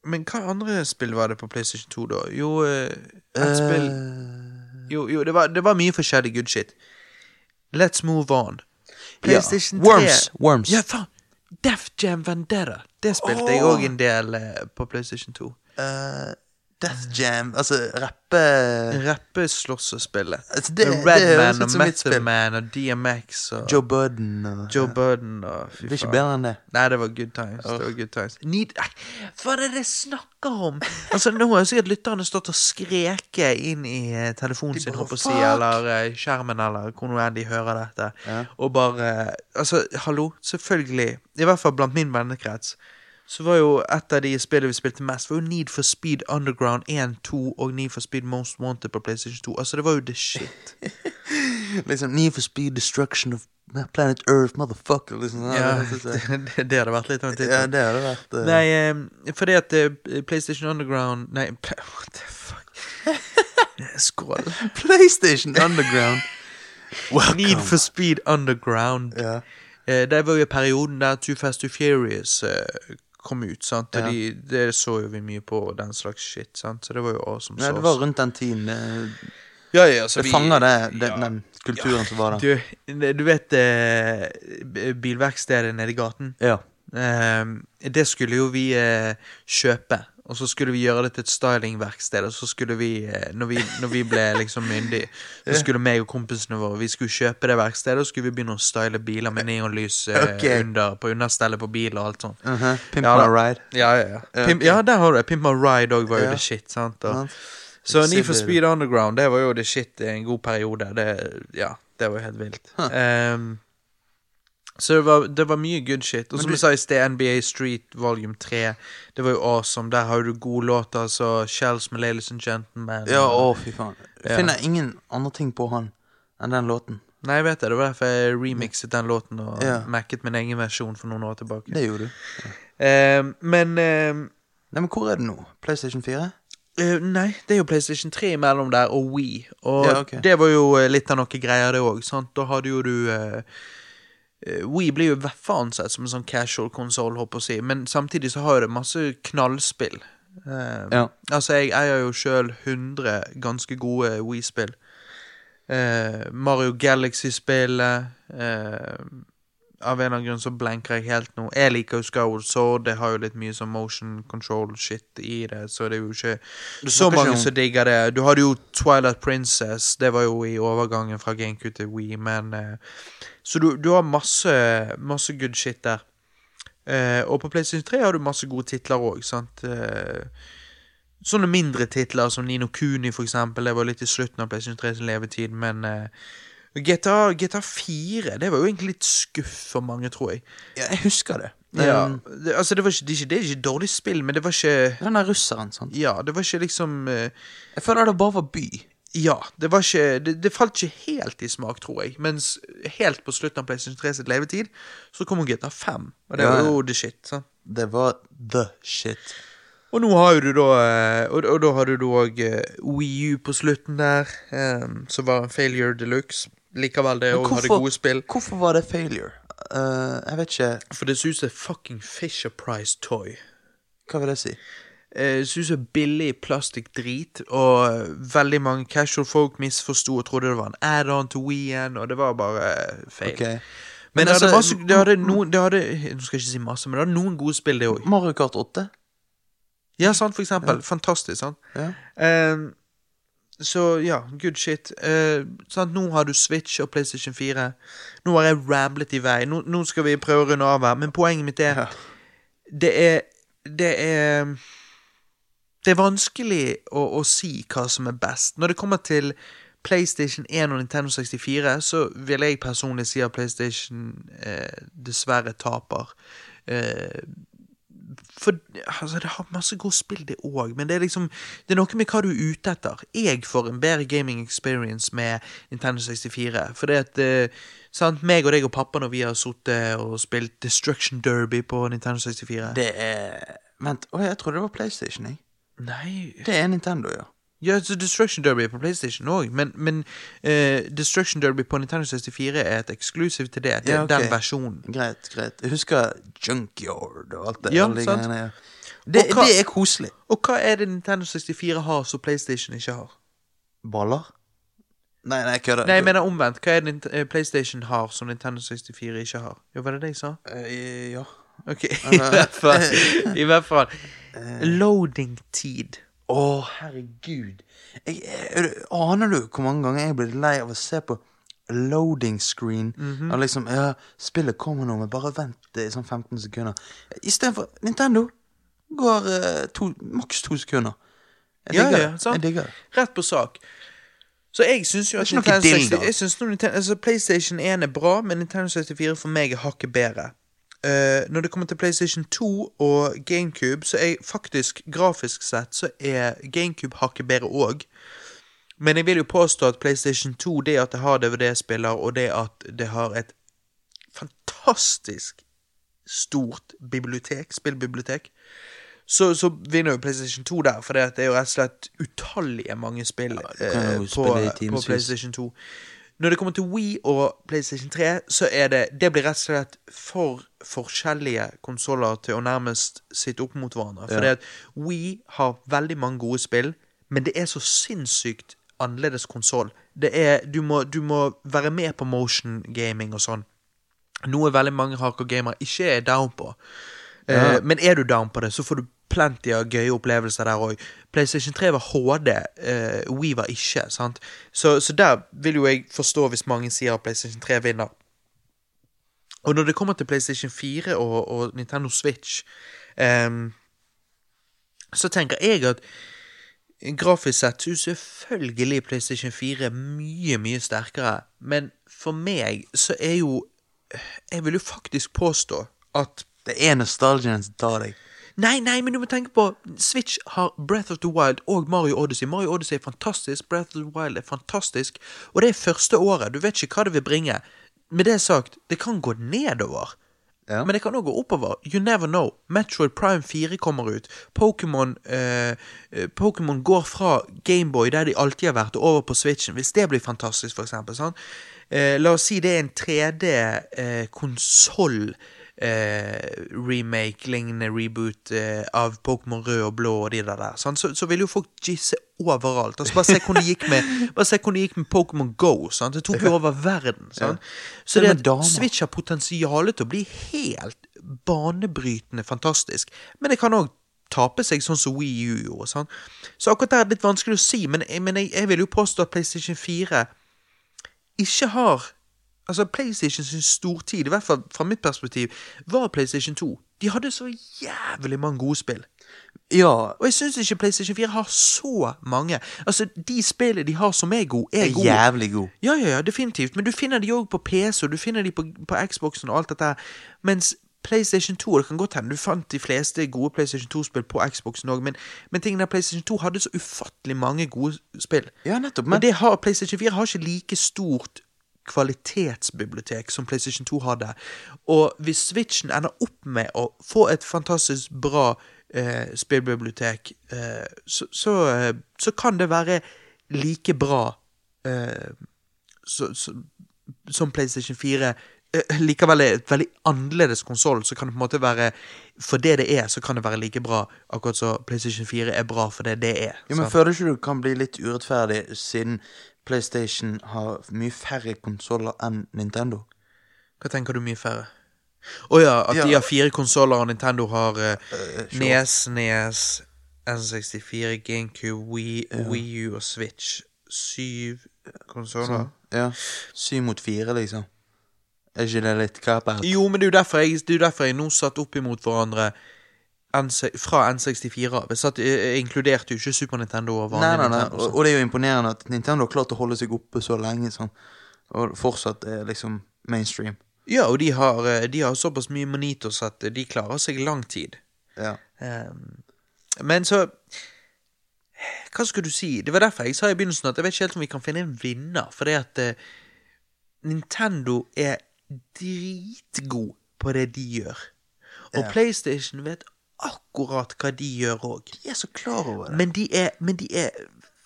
Men hva andre spill var det på PlayStation 2, da? Jo, eh, et spill Eh, Jo, jo det, var, det var mye forskjellig good shit. Let's move on. PlayStation 3 Worms. Worms. Ja, faen! Def Jam Vendetta. Det spilte jeg Åh. òg en del eh, på PlayStation 2. Eh, Death Jam, altså rappe Rappeslåssespillet. altså, det, det Redman og Method. Man og DMX og Joe Budden og Joe Budden og fy Det er ikke bedre enn det. Nei, det var good times. Det var good times. Need, hva er det det snakker om? Altså, Nå har sikkert lytterne stått og skreket inn i eh, telefonen sin, håper jeg å si, eller eh, skjermen, eller hvor nå enn de hører dette, Ja. og bare Altså, hallo, selvfølgelig, i hvert fall blant min vennekrets, så var jo et av de spillene vi spilte mest, var jo Need for Speed Underground 1, 2 og Need for Speed Most Wanted på PlayStation 2. Altså, det var jo the shit. Liksom Need for speed destruction of planet Earth, motherfucker. Liksom. Ja, det, det, hadde vært litt av en tittel. ja, det hadde vært uh... Nei, fordi at eh, PlayStation Underground Nei, what the fuck? Skål. PlayStation Underground. Need for Speed Underground. Ja. Eh, det var jo perioden der Too Fast Too Furious eh, kom ut, sant? Og Ja. de, det så jo vi mye på, den slags shit, sant? Så det var jo awesome Ja, det var rundt den tiden. Det, Ja, ja, altså, det vi- fanger det, det, ja. den kulturen som var der. Du, du vet eh, bilverkstedet nede i gaten? Ja. Eh, det skulle jo vi eh, kjøpe, og så skulle vi gjøre det til et stylingverksted. Og så skulle vi, eh, når vi, når vi ble liksom myndige, så skulle meg og kompisene våre Vi skulle kjøpe det verkstedet, og skulle vi begynne å style biler med neonlys okay. Ok. under, på understellet på bil og alt sånt. Uh-huh. Pimp Ja, my ride. Ja, ja, ja. Ja, Pimp, ja der har du det. Pimp My Ride òg var jo det shit. sant? Og, så Need for Speed Underground, det var jo det shit i en god periode. Det, ja. Det var jo helt vilt. Ehm, så det var, det var mye good shit. Og som jeg sa i sted, NBA Street Volume 3. Det var jo awesome. Der har du gode låter, som Shells med Ladies and Gentlemen. Ja, å, fy faen. Ja. Finner ingen andre ting på han enn den låten. Nei, jeg vet det. Det var derfor jeg remixet den låten og Ja. macket min egen versjon for noen år tilbake. Det gjorde du. Ehm, men ehm, Nei, men hvor er det nå? PlayStation 4? Uh, nei, det er jo PlayStation 3 imellom der, og Wii. Og Ja, okay. det var jo eh, litt av noe greier, det òg. Da hadde jo du eh, eh, Wii blir jo i hvert fall ansett som en sånn casual konsoll, si. Men samtidig så har jo det masse knallspill. Eh, Ja. Altså, jeg eier jo sjøl 100 ganske gode Wii-spill. Uh, Mario Galaxy-spillet uh, Av en eller annen grunn så blanker jeg helt nå. Jeg liker jo Skyward Sword. Det har jo litt mye sånn motion control-shit i det, så det er jo ikke så mange som digger det. Du hadde jo Twilight Princess. Det var jo i overgangen fra GameCube til Wii, men eh, Så du, du har masse, masse good shit der. Eh, og på PlayStation 3 har du masse gode titler òg, sant. Eh, sånne mindre titler som Nino Kuni, for eksempel. Det var litt i slutten av PlayStation 3 sin levetid, men eh, GTA, GTA 4 Det var jo egentlig litt skuff for mange, tror jeg. Ja, jeg husker det. Ja, Um, det, altså, det var ikke, det er ikke, det er ikke dårlig spill, men det var ikke den der russeren, sant. Ja, det var ikke liksom eh, Jeg føler det bare var by. Ja, det var ikke det, det falt ikke helt i smak, tror jeg. Mens helt på slutten av PlayStation 3 sitt levetid, så kom GTA 5. Og det Ja, var jo the shit. sant? Det var the shit. Og nå har du da eh, Og, og da har du òg Wii U på slutten der, um, som var en failure de luxe. Likevel, det òg hadde gode spill. Hvorfor var det failure? Uh, jeg vet ikke For det ser ut som fucking Fisher Price toy. Hva vil det si? Eh, ut som billig plastikkdrit, og veldig mange casual folk misforsto og trodde det var en add-on til Wii-en, og det var bare eh, feil. Okay. Men, Men det, hadde altså, masse, det hadde noen det hadde, Nå skal jeg ikke si masse, men det hadde noen gode spill, det òg. Mario Kart 8? Ja, sant, for eksempel. Fantastisk, sant. Ja. Eh, så ja, good shit. Eh, sant? Nå har du Switch og PlayStation 4. Nå har jeg ramblet i vei. Nå, nå skal vi prøve å runde av her, men poenget mitt er Ja. Det er Det er Det er vanskelig å, å si hva som er best. Når det kommer til PlayStation 1 og Nintendo 64, så vil jeg personlig si at PlayStation eh, dessverre taper. Eh, for altså, det har masse gode spill, det òg, men det er liksom Det er noe med hva du er ute etter. Jeg får en bedre gaming experience med Nintendo 64. For det at eh, sant, meg og deg og pappa, når vi har sittet og spilt Destruction Derby på Nintendo 64 Det er Vent, å, jeg trodde det var PlayStation, jeg. Nei Det er Nintendo, ja. Ja, så Destruction Derby er på PlayStation òg, men, men eh, Destruction Derby på Nintendo 64 er et eksklusiv til det. Det er Ja, ok. den versjonen. Greit, greit. Jeg husker Junkyard og alt det. Ja, alle de sant. greiene, ja. Det, Og hva- det er koselig. Og hva er det Nintendo 64 har som PlayStation ikke har? Baller? Nei, nei, kødder. Nei, jeg mener omvendt. Hva er det Nint- eh, PlayStation har som Nintendo 64 ikke har? Jo, var det det jeg sa? Eh, ja. Ok, i hvert fall. I hvert fall. Loading-tid. Å, herregud. Jeg, jeg, aner du hvor mange ganger jeg blitt lei av å se på loading screen? Mhm. Og liksom Ja, spillet kommer nå, men bare vent det i sånn 15 sekunder. Istedenfor Nintendo går uh, to, maks to sekunder. Jeg digger ja, det. sant. Jeg digger. Rett på sak. Så jeg syns jo at Nintendo dill, 60, jeg synes Nintendo, altså PlayStation 1 er bra, men Nintendo 64 for meg er hakket bedre. Eh, når det kommer til PlayStation 2 og GameCube, så er faktisk grafisk sett så er GameCube hakket bedre òg. Men jeg vil jo påstå at PlayStation 2, det at det har DVD-spiller, og det at det har et fantastisk stort bibliotek, spillbibliotek, så, så vinner jo PlayStation 2 der, for det er jo rett og slett utallige mange spill ja, eh, på, på. PlayStation 2. Når det kommer til Wii og PlayStation 3, så er det Det blir rett og slett for forskjellige konsoller til å nærmest sitte opp mot hverandre. For Ja. Wii har veldig mange gode spill, men det er så sinnssykt annerledes konsoll. Det du må, du må være med på motion gaming og sånn. Noe veldig mange hardcore gamere ikke er down på. Ja. Eh, men er du down på det, så får du plenty av gøye opplevelser der òg. PlayStation 3 var HD, uh, We var ikke. sant? Så, så der vil jo jeg forstå hvis mange sier at PlayStation 3 vinner. Og når det kommer til PlayStation 4 og, og Nintendo Switch, um, så tenker jeg at grafisk sett så selvfølgelig PlayStation 4 mye, mye sterkere. Men for meg så er jo Jeg vil jo faktisk påstå at Det er nostalgien som tar deg. Nei, nei, men du må tenke på Switch har Breath of the Wild og Mario Odyssey. Mario Odyssey er fantastisk, Breath of the Wild er fantastisk. Og det er første året. Du vet ikke hva det vil bringe. Med det sagt, det kan gå nedover. Ja. Men det kan òg gå oppover. You never know. Metroid Prime 4 kommer ut. Pokémon eh, eh, går fra Gameboy, der de alltid har vært, og over på Switchen. Hvis det blir fantastisk, for eksempel. Sånn. Eh, la oss si det er en 3D-konsoll. Eh, remake, lignende reboot eh, av Pokémon rød og blå og de der, der sant? Så, så vil jo folk gisse overalt. Altså, bare se hvordan det gikk med Bare se hvordan det gikk med Pokémon Go. Sant? Det tok jo over verden. Sant? Så det at Switch har potensial til å bli helt banebrytende fantastisk, men det kan òg tape seg sånn som Wii U gjorde. Sånn. Så akkurat det er litt vanskelig å si, men, men jeg, jeg vil jo påstå at PlayStation 4 ikke har Altså, PlayStation sin stortid, i hvert fall fra mitt perspektiv, var PlayStation 2. De hadde så jævlig mange gode spill. Ja, Og jeg syns ikke PlayStation 4 har så mange. Altså, De spillene de har som er gode, er er gode. jævlig gode. Ja, ja, ja, definitivt. Men du finner de òg på PC, og du finner de på, på Xboxen og alt dette her. Mens PlayStation 2 Det kan godt hende du fant de fleste gode PlayStation 2-spill på Xboxen òg, men, men er PlayStation 2 hadde så ufattelig mange gode spill. Ja, nettopp. Men og det har PlayStation 4 har ikke like stort kvalitetsbibliotek som PlayStation 2 hadde. Og hvis Switchen ender opp med å få et fantastisk bra eh, spillbibliotek, eh, så, så, eh, så kan det være like bra eh, så, så, som PlayStation 4. Eh, likevel er et veldig annerledes konsoll, så kan det på en måte være For det det er, så kan det være like bra, akkurat så PlayStation 4 er bra for det det er. Jo, men føler ikke du kan bli litt urettferdig, siden PlayStation har mye færre konsoller enn Nintendo? Hva tenker du mye færre? Å ja, at de har fire konsoller, og Nintendo har uh, sure. Nes, Nes, N64, GameCube, Wii, Wii U og Switch. Syv konsoller. Ja. Syv mot fire, liksom. Er ikke det litt kapert? Jo, men det er jo derfor jeg, nå satt opp imot hverandre N6 fra N64 av. Jeg, inkluderte jo ikke Super Nintendo og Nei, nei, nei. Nintendo. Og, og det er jo imponerende at Nintendo har klart å holde seg oppe så lenge, sånn. Og fortsatt er liksom mainstream. Ja, og de har, eh, de har såpass mye monitos at de klarer seg lang tid. Ja. Um, men så Hva skulle du si? Det var derfor jeg sa i begynnelsen at jeg vet ikke helt om vi kan finne en vinner. For det at uh, Nintendo er dritgod på det de gjør. Og Ja. PlayStation vet akkurat hva de gjør òg. De er så klar over det. Men, de er- men de er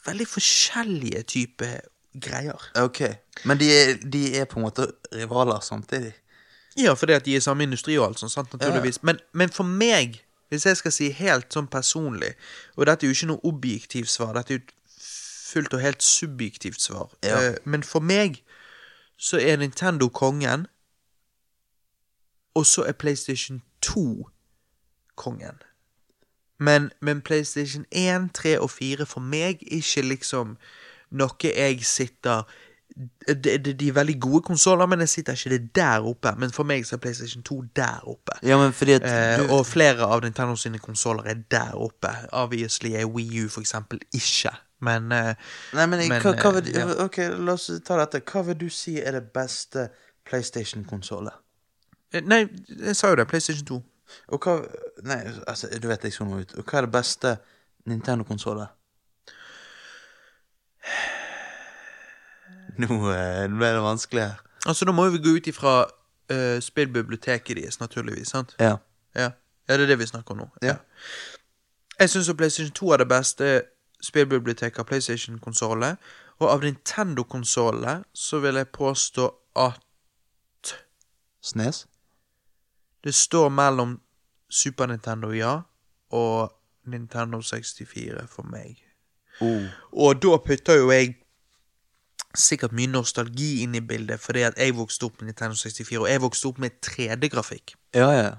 veldig forskjellige typer greier. Ok. Men de er, de er på en måte rivaler samtidig. Ja, fordi at de er i samme industri og alt sånt, sant, naturligvis. Men, men for meg, hvis jeg skal si helt sånn personlig, og dette er jo ikke noe objektivt svar, dette er jo fullt og helt subjektivt svar, Ja. eh, men for meg så er Nintendo kongen, og så er PlayStation 2 kongen. Men, men PlayStation 1, 3 og 4 for meg ikke liksom noe jeg sitter de, de, de er veldig gode konsoller, men jeg sitter ikke det der oppe. Men for meg så er PlayStation 2 der oppe. Ja, men fordi at Eh, og flere av Nintendo sine konsoller er der oppe. Obviously er Wii U for eksempel ikke. Men eh, Nei, men, men, hva, hva vil, eh, ja. Ok, la oss ta dette. Hva vil du si er det beste PlayStation-konsollet? eh, Nei, jeg sa jo det. PlayStation 2. Og hva Nei, altså, du vet jeg så ut. Og hva er det beste Nintendo-konsollet? Nå eh, ble det vanskelig her. Altså, da må vi gå ut ifra uh, spillbiblioteket deres, naturligvis. sant? Ja. Ja. ja, det er det vi snakker om nå. Ja. Jeg syns PlayStation 2 er det beste spillbiblioteket av PlayStation-konsollet. Og av Nintendo-konsollet så vil jeg påstå at Snes? Det står mellom Super Nintendo, ja, og Nintendo 64 for meg. Oh. Og da putter jo jeg sikkert mye nostalgi inn i bildet, fordi at jeg vokste opp med Nintendo 64, og jeg vokste opp med 3D-grafikk. Ja, ja.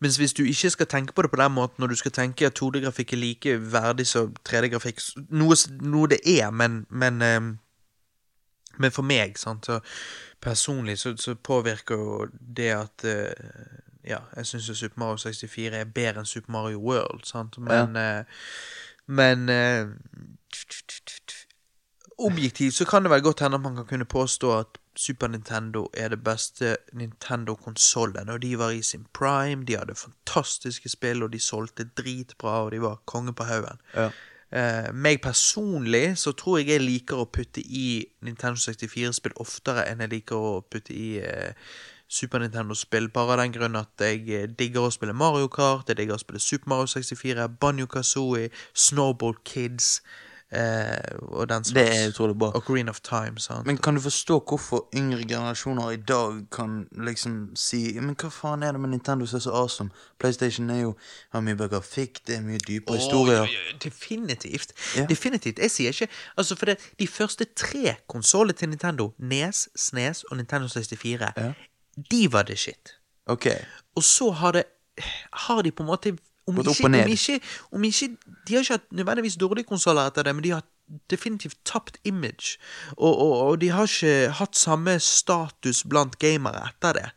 Mens hvis du ikke skal tenke på det på den måten, når du skal tenke at 2D-grafikk er like verdig som 3D-grafikk noe, noe det er, men men, ehm, men for meg, sant, så personlig så, så påvirker jo det at eh, Ja, jeg syns jo Super Mario 64 er bedre enn Super Mario World, sant, men eh, Men eh, objektivt så kan det vel godt hende at man kan kunne påstå at Super Nintendo er det beste Nintendo-konsollen. Og de var i sin prime, de hadde fantastiske spill, og de solgte dritbra, og de var konge på haugen. Ja. Eh, meg personlig så tror jeg jeg liker å putte i Nintendo 64-spill oftere enn jeg liker å putte i eh, Super Nintendo-spill, bare av den grunn at jeg eh, digger å spille Mario Kart, jeg digger å spille Super Mario 64, Banjo Kazooie, Snowball Kids eh, og den slags. Det er utrolig bra. Og Green of Time, sant. Men kan du forstå hvorfor yngre generasjoner i dag kan liksom si Men hva faen er det med Nintendo som er så awesome? PlayStation er jo har mye bøker grafikk, det er mye dypere historier. Ja, ja, definitivt. Ja. Definitivt. Jeg sier ikke Altså, for det, de første tre konsollene til Nintendo, Nes, Snes og Nintendo 64, Ja. de var det shit. Ok. Og så har det Har de på en måte om ikke. Om ikke, om ikke De har ikke hatt nødvendigvis dårlige konsoller etter det, men de har definitivt tapt image. Og, og, og de har ikke hatt samme status blant gamere etter det.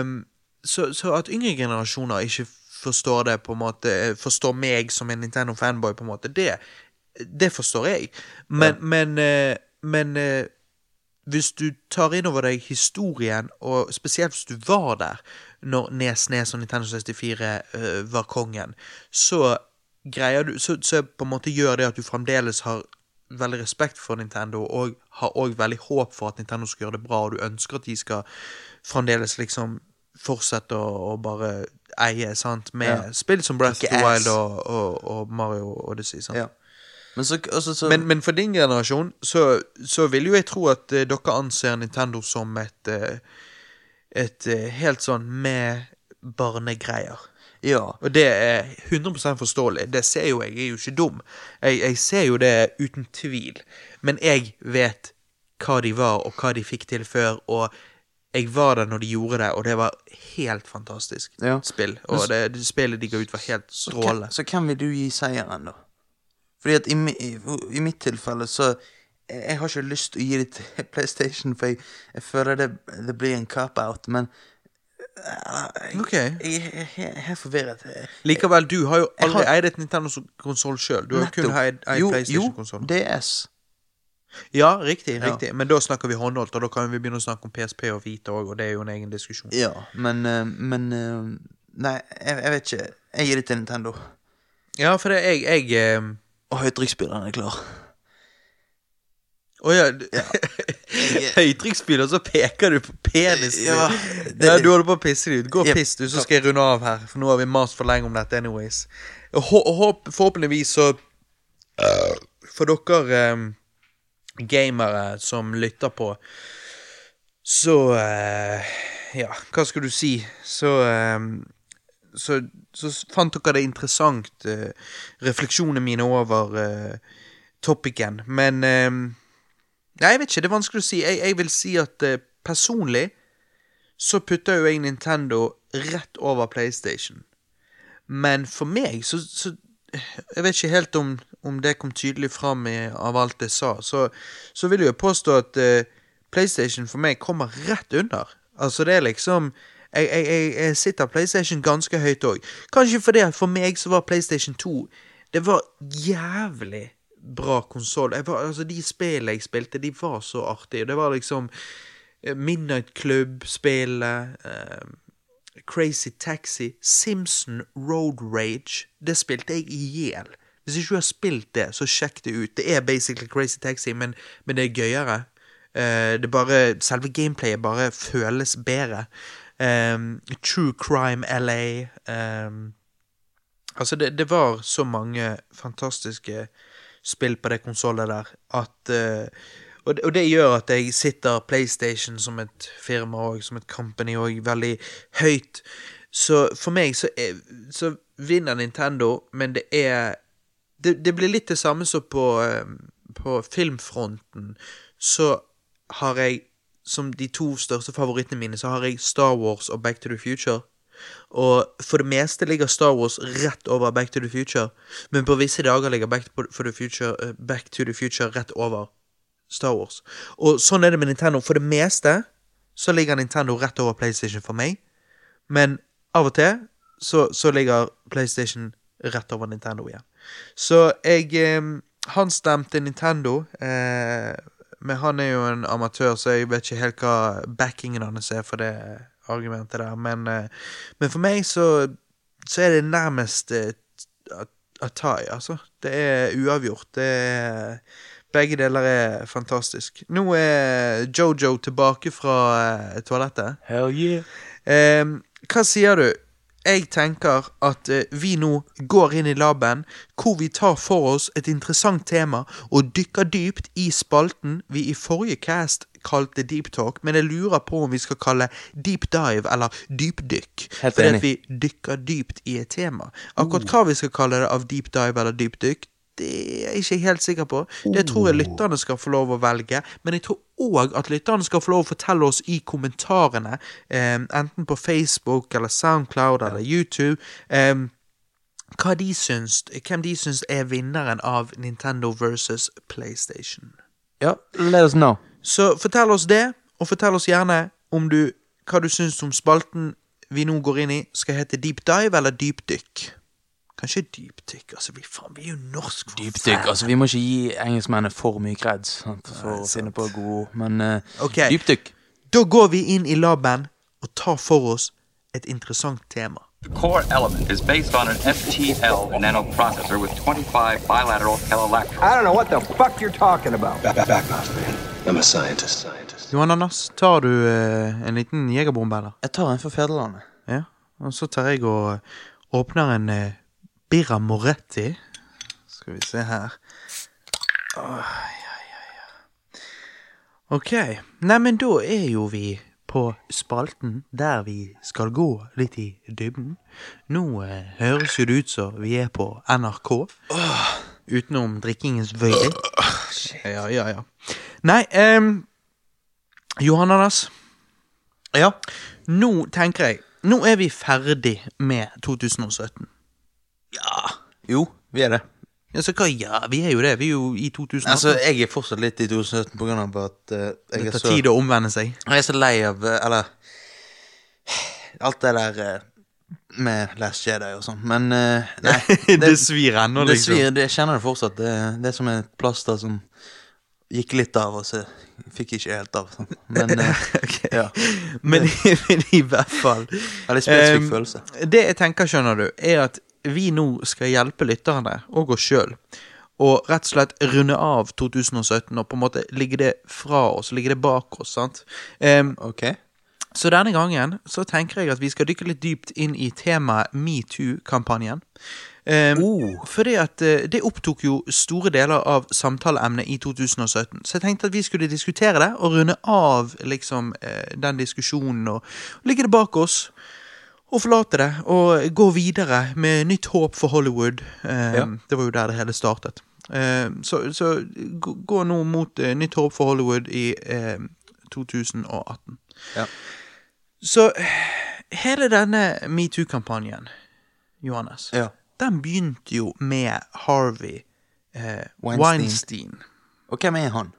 Um, så, så at yngre generasjoner ikke forstår det, på en måte forstår meg som en Nintendo-fanboy, på en måte, det, det forstår jeg. Men, men, eh, men eh, hvis du tar inn over deg historien, og spesielt hvis du var der når Nes Nes og Nintendo 64 uh, var kongen, så greier du så, så på en måte gjør det at du fremdeles har veldig respekt for Nintendo, og har òg veldig håp for at Nintendo skal gjøre det bra, og du ønsker at de skal fremdeles liksom fortsette å, å bare eie, sant, med Ja. spill som Breath of the. Wild og, og, og Mario Odyssey, sant. Ja. Men så, altså, så Men, men for din generasjon så, så vil jo jeg tro at uh, dere anser Nintendo som et eh, Et eh, helt sånn med barnegreier. Ja. Og det er 100% forståelig. Det ser jo jeg. Jeg er jo ikke dum. Jeg, jeg ser jo det uten tvil. Men jeg vet hva de var, og hva de fikk til før, og jeg var der når de gjorde det, og det var helt fantastisk Ja. spill. Og det, det spillet de ga ut, var helt strålende. så hvem vil du gi seieren, da? Fordi at i, i, i mitt tilfelle så Jeg jeg har ikke lyst til å gi det til PlayStation, for jeg, jeg føler det, det blir en cop-out, men eh, jeg, Ok. jeg, jeg er forvirret. Likevel, du har jo aldri har- eid et Nintendo-konsoll sjøl. Du har kun eid eid PlayStation-konsoll. jo, DS. Ja, riktig. Ja. Men da snakker vi håndholdt, og da kan vi begynne å snakke om PSP og Vita òg, og det er jo en egen diskusjon. Ja, men, eh, men eh, Nei, jeg, jeg vet ikke. Jeg gir det til Nintendo. Ja, for det, jeg, jeg eh, Og høytrykksspilleren er klar. Å ja. Høytrykksspyler, så peker du på penisen Ja, det- ja, du holder på å pisse deg ut. Gå og piss, du, så skal jeg runde av her. For nå har vi mast for lenge om dette anyways. Håp, forhåpentligvis så For dere um, gamere som lytter på, så uh, Ja, hva skal du si? Så um, så, så fant dere det interessant, uh, refleksjonene mine over uh, topicen. Men eh, Nei, jeg vet ikke, det er vanskelig å si. Jeg, jeg vil si at eh, personlig så putter jo jeg Nintendo rett over PlayStation. Men for meg så, så Jeg vet ikke helt om, om det kom tydelig fram i, av alt jeg sa. Så, så vil jeg jo påstå at eh, PlayStation for meg kommer rett under. Altså, det er liksom Jeg, jeg, jeg, jeg sitter PlayStation ganske høyt òg. Kanskje fordi at for meg så var PlayStation 2 Det var jævlig bra konsoll. Altså, de spillene jeg spilte, de var så artige. Det var liksom eh, Midnight Club-spillet eh, Crazy Taxi, Simpson Road Rage. Det spilte jeg i hjel. Hvis ikke du har spilt det, så sjekk det ut. Det er basically Crazy Taxi, men, men det er gøyere. Eh, det bare, selve gameplayet bare føles bedre. Um, True Crime LA. Um, altså, det, det var så mange fantastiske spill på det konsollet der at eh, og, det, og det gjør at jeg sitter PlayStation som et firma og som et company og veldig høyt. Så for meg så, er, så vinner Nintendo, men det er Det, det blir litt det samme som på, eh, på filmfronten. Så har jeg som de to største favorittene mine, så har jeg Star Wars og Back to the Future. Og for det meste ligger Star Wars rett over Back to the Future, men på visse dager ligger Back to, the Future, eh, Back to the Future rett over Star Wars. Og sånn er det med Nintendo. For det meste så ligger Nintendo rett over PlayStation for meg, men av og til så, så ligger PlayStation rett over Nintendo igjen. Så jeg eh, Han stemte Nintendo. Eh, men han er jo en amatør, så jeg vet ikke helt hva backingen hans er for det argumentet der. Men, eh, men for meg så, så er det nærmest eh, a tie, altså. Det er uavgjort. Det er begge deler er fantastisk. Nå er Jojo tilbake fra uh, toalettet. Hell yeah. Um, hva sier du? Jeg tenker at uh, vi nå går inn i laben hvor vi tar for oss et interessant tema og dykker dypt i spalten vi i forrige cast kalte Deep Talk, men jeg lurer på om vi skal kalle Deep Dive eller Dypdykk. Fordi at vi dykker dypt i et tema. Akkurat hva vi skal kalle det av Deep Dive eller Dypdykk, det er jeg ikke helt sikker på. Det tror jeg lytterne skal få lov å velge, men jeg tror òg at lytterne skal få lov å fortelle oss i kommentarene, eh, enten på Facebook eller Soundcloud eller YouTube, eh, hva de syns, hvem de syns er vinneren av Nintendo versus PlayStation. Ja, let us know. Så fortell oss det, og fortell oss gjerne om du, hva du syns om spalten vi nå går inn i, skal hete Deep Dive eller Dypdykk. Kanskje dypdykk. Altså, vi, faen, vi er jo norsk. for Dypdykk. Altså, vi må ikke gi engelskmennene for mye kreds for å finne på gode ord, men uh, okay. dypdykk. Da går vi inn i laben og tar for oss et interessant tema. The core element is based on an FTL nanoprocessor with 25 bilateral telelactrons. I don't know what the fuck you're talking about. Back, back, back off, man. I'm a scientist. Scientist. Johan Anders, tar du eh, en liten jegerbombe, eller? Jeg tar en for fedrelandet. Ja. Og så tar jeg og åpner en eh, Birra Moretti. Skal vi se her. Åh, ja, ja, ja. Ok. Neimen, da er jo vi på spalten der vi skal gå litt i dybden. Nå eh, høres jo det ut som vi er på NRK. Utenom drikkingens vøyde. Ja, ja, ja. Nei, um, Johan Anders. Ja. Nå tenker jeg Nå er vi ferdig med 2017. Ja. Jo, vi er det. Ja, så hva, ja, vi er jo det. Vi er jo i 2018. Altså, jeg er fortsatt litt i 2017 på grunn av at uh, jeg, det er tar så, tid å omvende seg. jeg er så lei av uh, Eller Alt det der eh, med Last Jedi og sånn. Men uh, nei. det, svir ennå, Det liksom. svir, det jeg kjenner det fortsatt. Det, det er som et plaster som gikk litt av, og så fikk jeg ikke helt av. Sånn. Men uh, ja. Men, men i hvert fall Veldig spesifikk um, følelse. Det jeg tenker, skjønner du, er at vi nå skal hjelpe lytterne og oss sjøl. Og rett og slett runde av 2017 og på en måte ligge det fra oss, ligge det bak oss. sant? Um, Ok. Så denne gangen så tenker jeg at vi skal dykke litt dypt inn i temaet metoo-kampanjen. Um, Oh. Fordi at uh, det opptok jo store deler av samtaleemnet i 2017. Så jeg tenkte at vi skulle diskutere det og runde av liksom uh, den diskusjonen og ligge det bak oss. Og forlate det og gå videre med nytt håp for Hollywood. Um, Ja. Det var jo der det hele startet. Uh, så, så gå nå mot eh, nytt håp for Hollywood i eh, 2018. Ja. Så hele denne metoo-kampanjen, Johannes, Ja. den begynte jo med Harvey eh, Weinstein. Weinstein. Og hvem er han?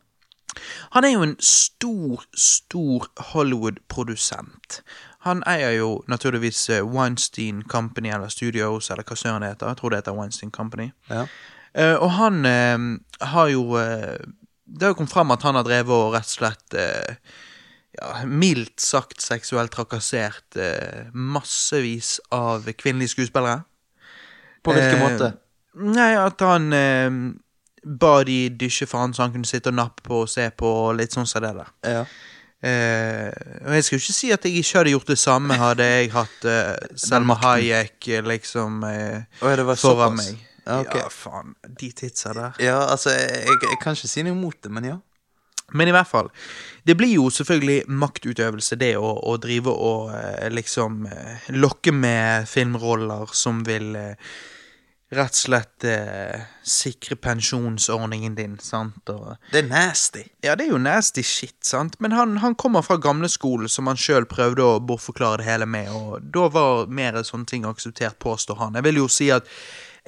Han er jo en stor, stor Hollywood-produsent. Han eier jo naturligvis eh, Weinstein Company eller Studios, eller hva søren det heter. Jeg tror det heter Weinstein Company. Ja. Eh, og han eh, har jo eh, Det har jo kommet fram at han har drevet og rett og slett ja, mildt sagt seksuelt trakassert eh, massevis av kvinnelige skuespillere. På hvilken Eh, måte? Nei, at han eh, ba de dysje han så han kunne sitte og nappe på og se på, og litt sånn som det der. Ja. Eh, og jeg skal jo ikke si at jeg ikke hadde gjort det samme, hadde jeg hatt eh, Selma. Hayek eh, liksom foran såpass. meg. Ja, ok. Ja, faen. De titsa der. Ja, altså, jeg, jeg kan ikke si noe imot det, men ja. Men i hvert fall. Det blir jo selvfølgelig maktutøvelse, det å, å drive og eh, liksom eh, lokke med filmroller som vil eh, rett og slett eh, sikre pensjonsordningen din, sant, og Det er nasty. Ja, det er jo nasty shit, sant, men han, han kommer fra gamleskolen som han sjøl prøvde å bortforklare det hele med, og da var mer sånne ting akseptert, påstår han. Jeg vil jo si at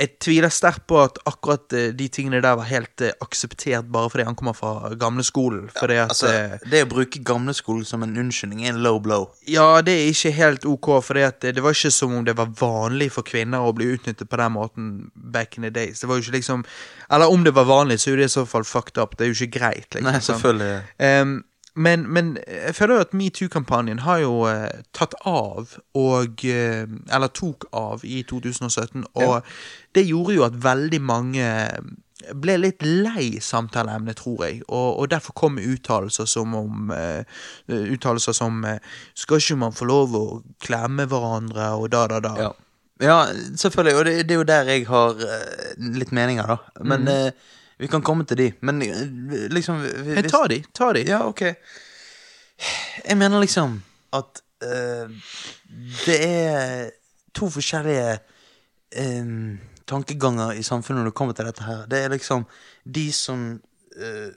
jeg tviler sterkt på at akkurat eh, de tingene der var helt eh, akseptert bare fordi han kommer fra gamleskolen. Fordi at Altså, eh, det å bruke gamleskolen som en unnskyldning er en low blow. Ja, det er ikke helt ok, for det, det var ikke som om det var vanlig for kvinner å bli utnyttet på den måten back in the days. Det var jo ikke liksom Eller om det var vanlig, så er det i så fall fucked up. Det er jo ikke greit. Liksom, Nei, selvfølgelig. Em, men, men jeg føler jo at metoo-kampanjen har jo eh, tatt av, og eh, Eller tok av i 2017, og det gjorde jo at veldig mange ble litt lei samtaleemnet, tror jeg, og, og derfor kom uttalelser som om uh, Uttalelser som uh, Skal ikke man få lov å klemme hverandre, og da, da, da. Ja. ja, selvfølgelig. Og det, det er jo der jeg har uh, litt meninger, da. Men Mhm. Eh, vi kan komme til de. Men eh, liksom vi- Men ta de, ta de. Ja, ok. Jeg mener liksom at eh, det er to forskjellige eh, tankeganger i samfunnet når det kommer til dette her. Det er liksom de som eh,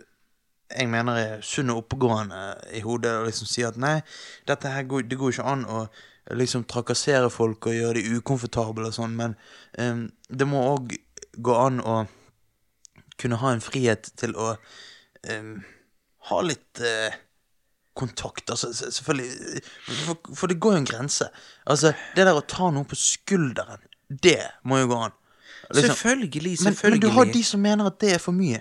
jeg mener er sunne og oppegående i hodet og liksom sier at nei, dette her går, det går ikke an å liksom trakassere folk og gjøre de ukomfortable og sånn, men eh, det må òg gå an å kunne ha en frihet til å um, ha litt uh, kontakt. Altså, selvfølgelig for, for det går jo en grense. Altså, det der å ta noen på skulderen, det må jo gå an. Liksom. Selvfølgelig, Men, men du har de som mener at det er for mye.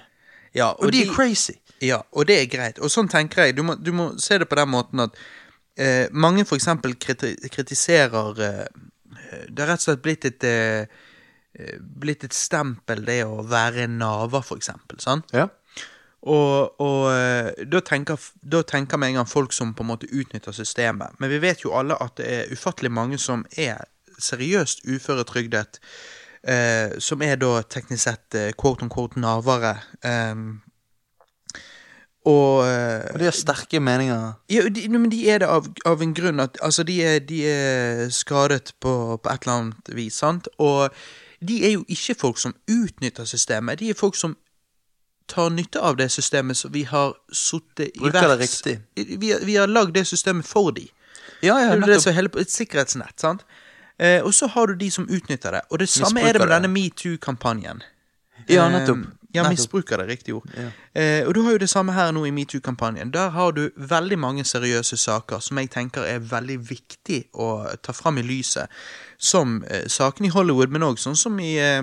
ja, Og, de er crazy. Ja, og det er greit. Og sånn tenker jeg. Du må, du må se det på den måten at eh, mange for eksempel kriti kritiserer eh, Det er rett og slett blitt et eh, Blitt et stempel, det å være en naver, for eksempel. Sant? Ja. Og, og eh, da, tenker, da tenker med en gang folk som på en måte utnytter systemet. Men vi vet jo alle at det er ufattelig mange som er seriøst uføretrygdet. Eh, som er da teknisk sett eh, quote on quote navere. Eh, og eh, Og de har sterke meninger. ja, de, men de er det av, av en grunn at Altså, de er, de er skadet på, på et eller annet vis, sant? Og de er jo ikke folk som utnytter systemet. De er folk som tar nytte av det systemet som vi har sittet i Bruker det riktig. Vi, har- vi har lagd det systemet for de. Ja, Det ja, er det som hele, et sikkerhetsnett, sant? Eh, og så har du de som utnytter det. Og det samme er det med det. denne metoo-kampanjen. Ja, nettopp. Ja, misbruker det, riktig ord. Eh, og du har jo det samme her nå i metoo-kampanjen. Der har du veldig mange seriøse saker som jeg tenker er veldig viktig å ta fram i lyset. Som eh, sakene i Hollywood, men òg sånn som i eh,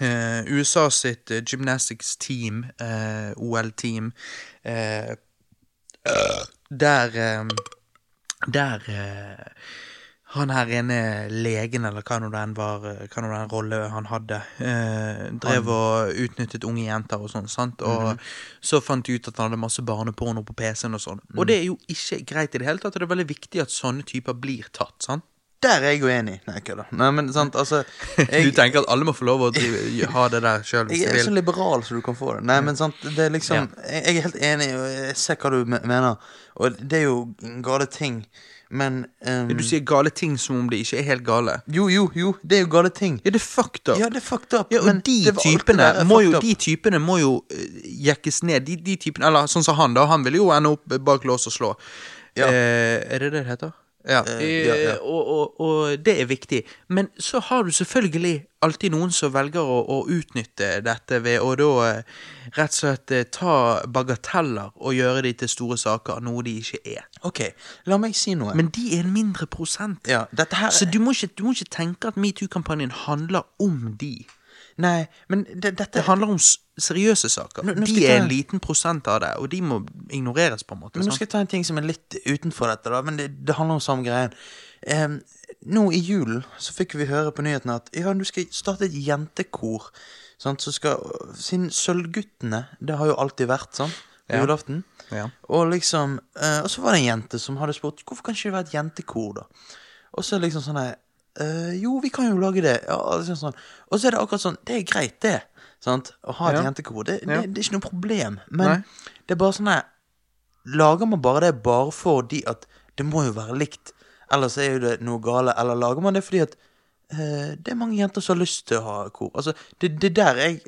eh, USA sitt eh, gymnastics team, eh, OL-team, eh, der Der han her ene legen, eller hva nå den var, hva nå den rolle han hadde, eh, drev og utnyttet unge jenter og sånn, sant? Og så fant de ut at han hadde masse barneporno på PC-en og sånn. Og det er jo ikke greit i det hele tatt, og det er veldig viktig at sånne typer blir tatt, sant? Der er jeg uenig. Nei, ikke da. Nei, men sant, altså jeg, du tenker at alle må få lov å ha det der sjøl Jeg er så liberal som du kan få det. Nei, men sant, det er liksom jeg, jeg er helt enig, og jeg ser hva du mener. Og det er jo gale ting, men ehm, Du sier gale ting som om de ikke er helt gale. Jo, jo, jo, det er jo gale ting. Ja, det er fucked up. Ja, det er fucked up. Ja, men de typene, må jo, de typene må jo uh, jekkes ned. De, de typene, eller sånn som han, da. Han vil jo ende opp bak lås og slå. Ja. Eh, er det det det heter? Ja. Eh, ja, ja. Og, og, og det er viktig. Men så har du selvfølgelig alltid noen som velger å, å utnytte dette ved å da eh, rett og slett eh, ta bagateller og gjøre de til store saker, noe de ikke er. Ok, la meg si noe. Men de er en mindre prosent. her Så du må, ikke, du må ikke tenke at metoo-kampanjen handler om de. Nei, men det, dette Det handler om seriøse saker. Nå- nå de er ta- en liten prosent av det, og de må ignoreres, på en måte. Men nå skal jeg ta en ting som er litt utenfor dette, da, men det, det handler om samme greien. Um, nå i julen så fikk vi høre på nyhetene at ja, du skal starte et jentekor. Sant, så skal, Siden Sølvguttene, det har jo alltid vært sånn på Ja. julaften. Ja. Og liksom uh, Og så var det en jente som hadde spurt hvorfor kan ikke det være et jentekor, da. Og så liksom sånn her eh, Jo, vi kan jo lage det. Ja, liksom sånn. Og så er det akkurat sånn Det er greit, det. Sant? Å ha et Ja. jentekor. Det, det, det er ikke noe problem. Men Nei. det er bare sånn her Lager man bare det bare fordi at det må jo være likt, ellers er jo det noe gale, eller lager man det fordi at det er mange jenter som har lyst til å ha kor. Altså, det, det der jeg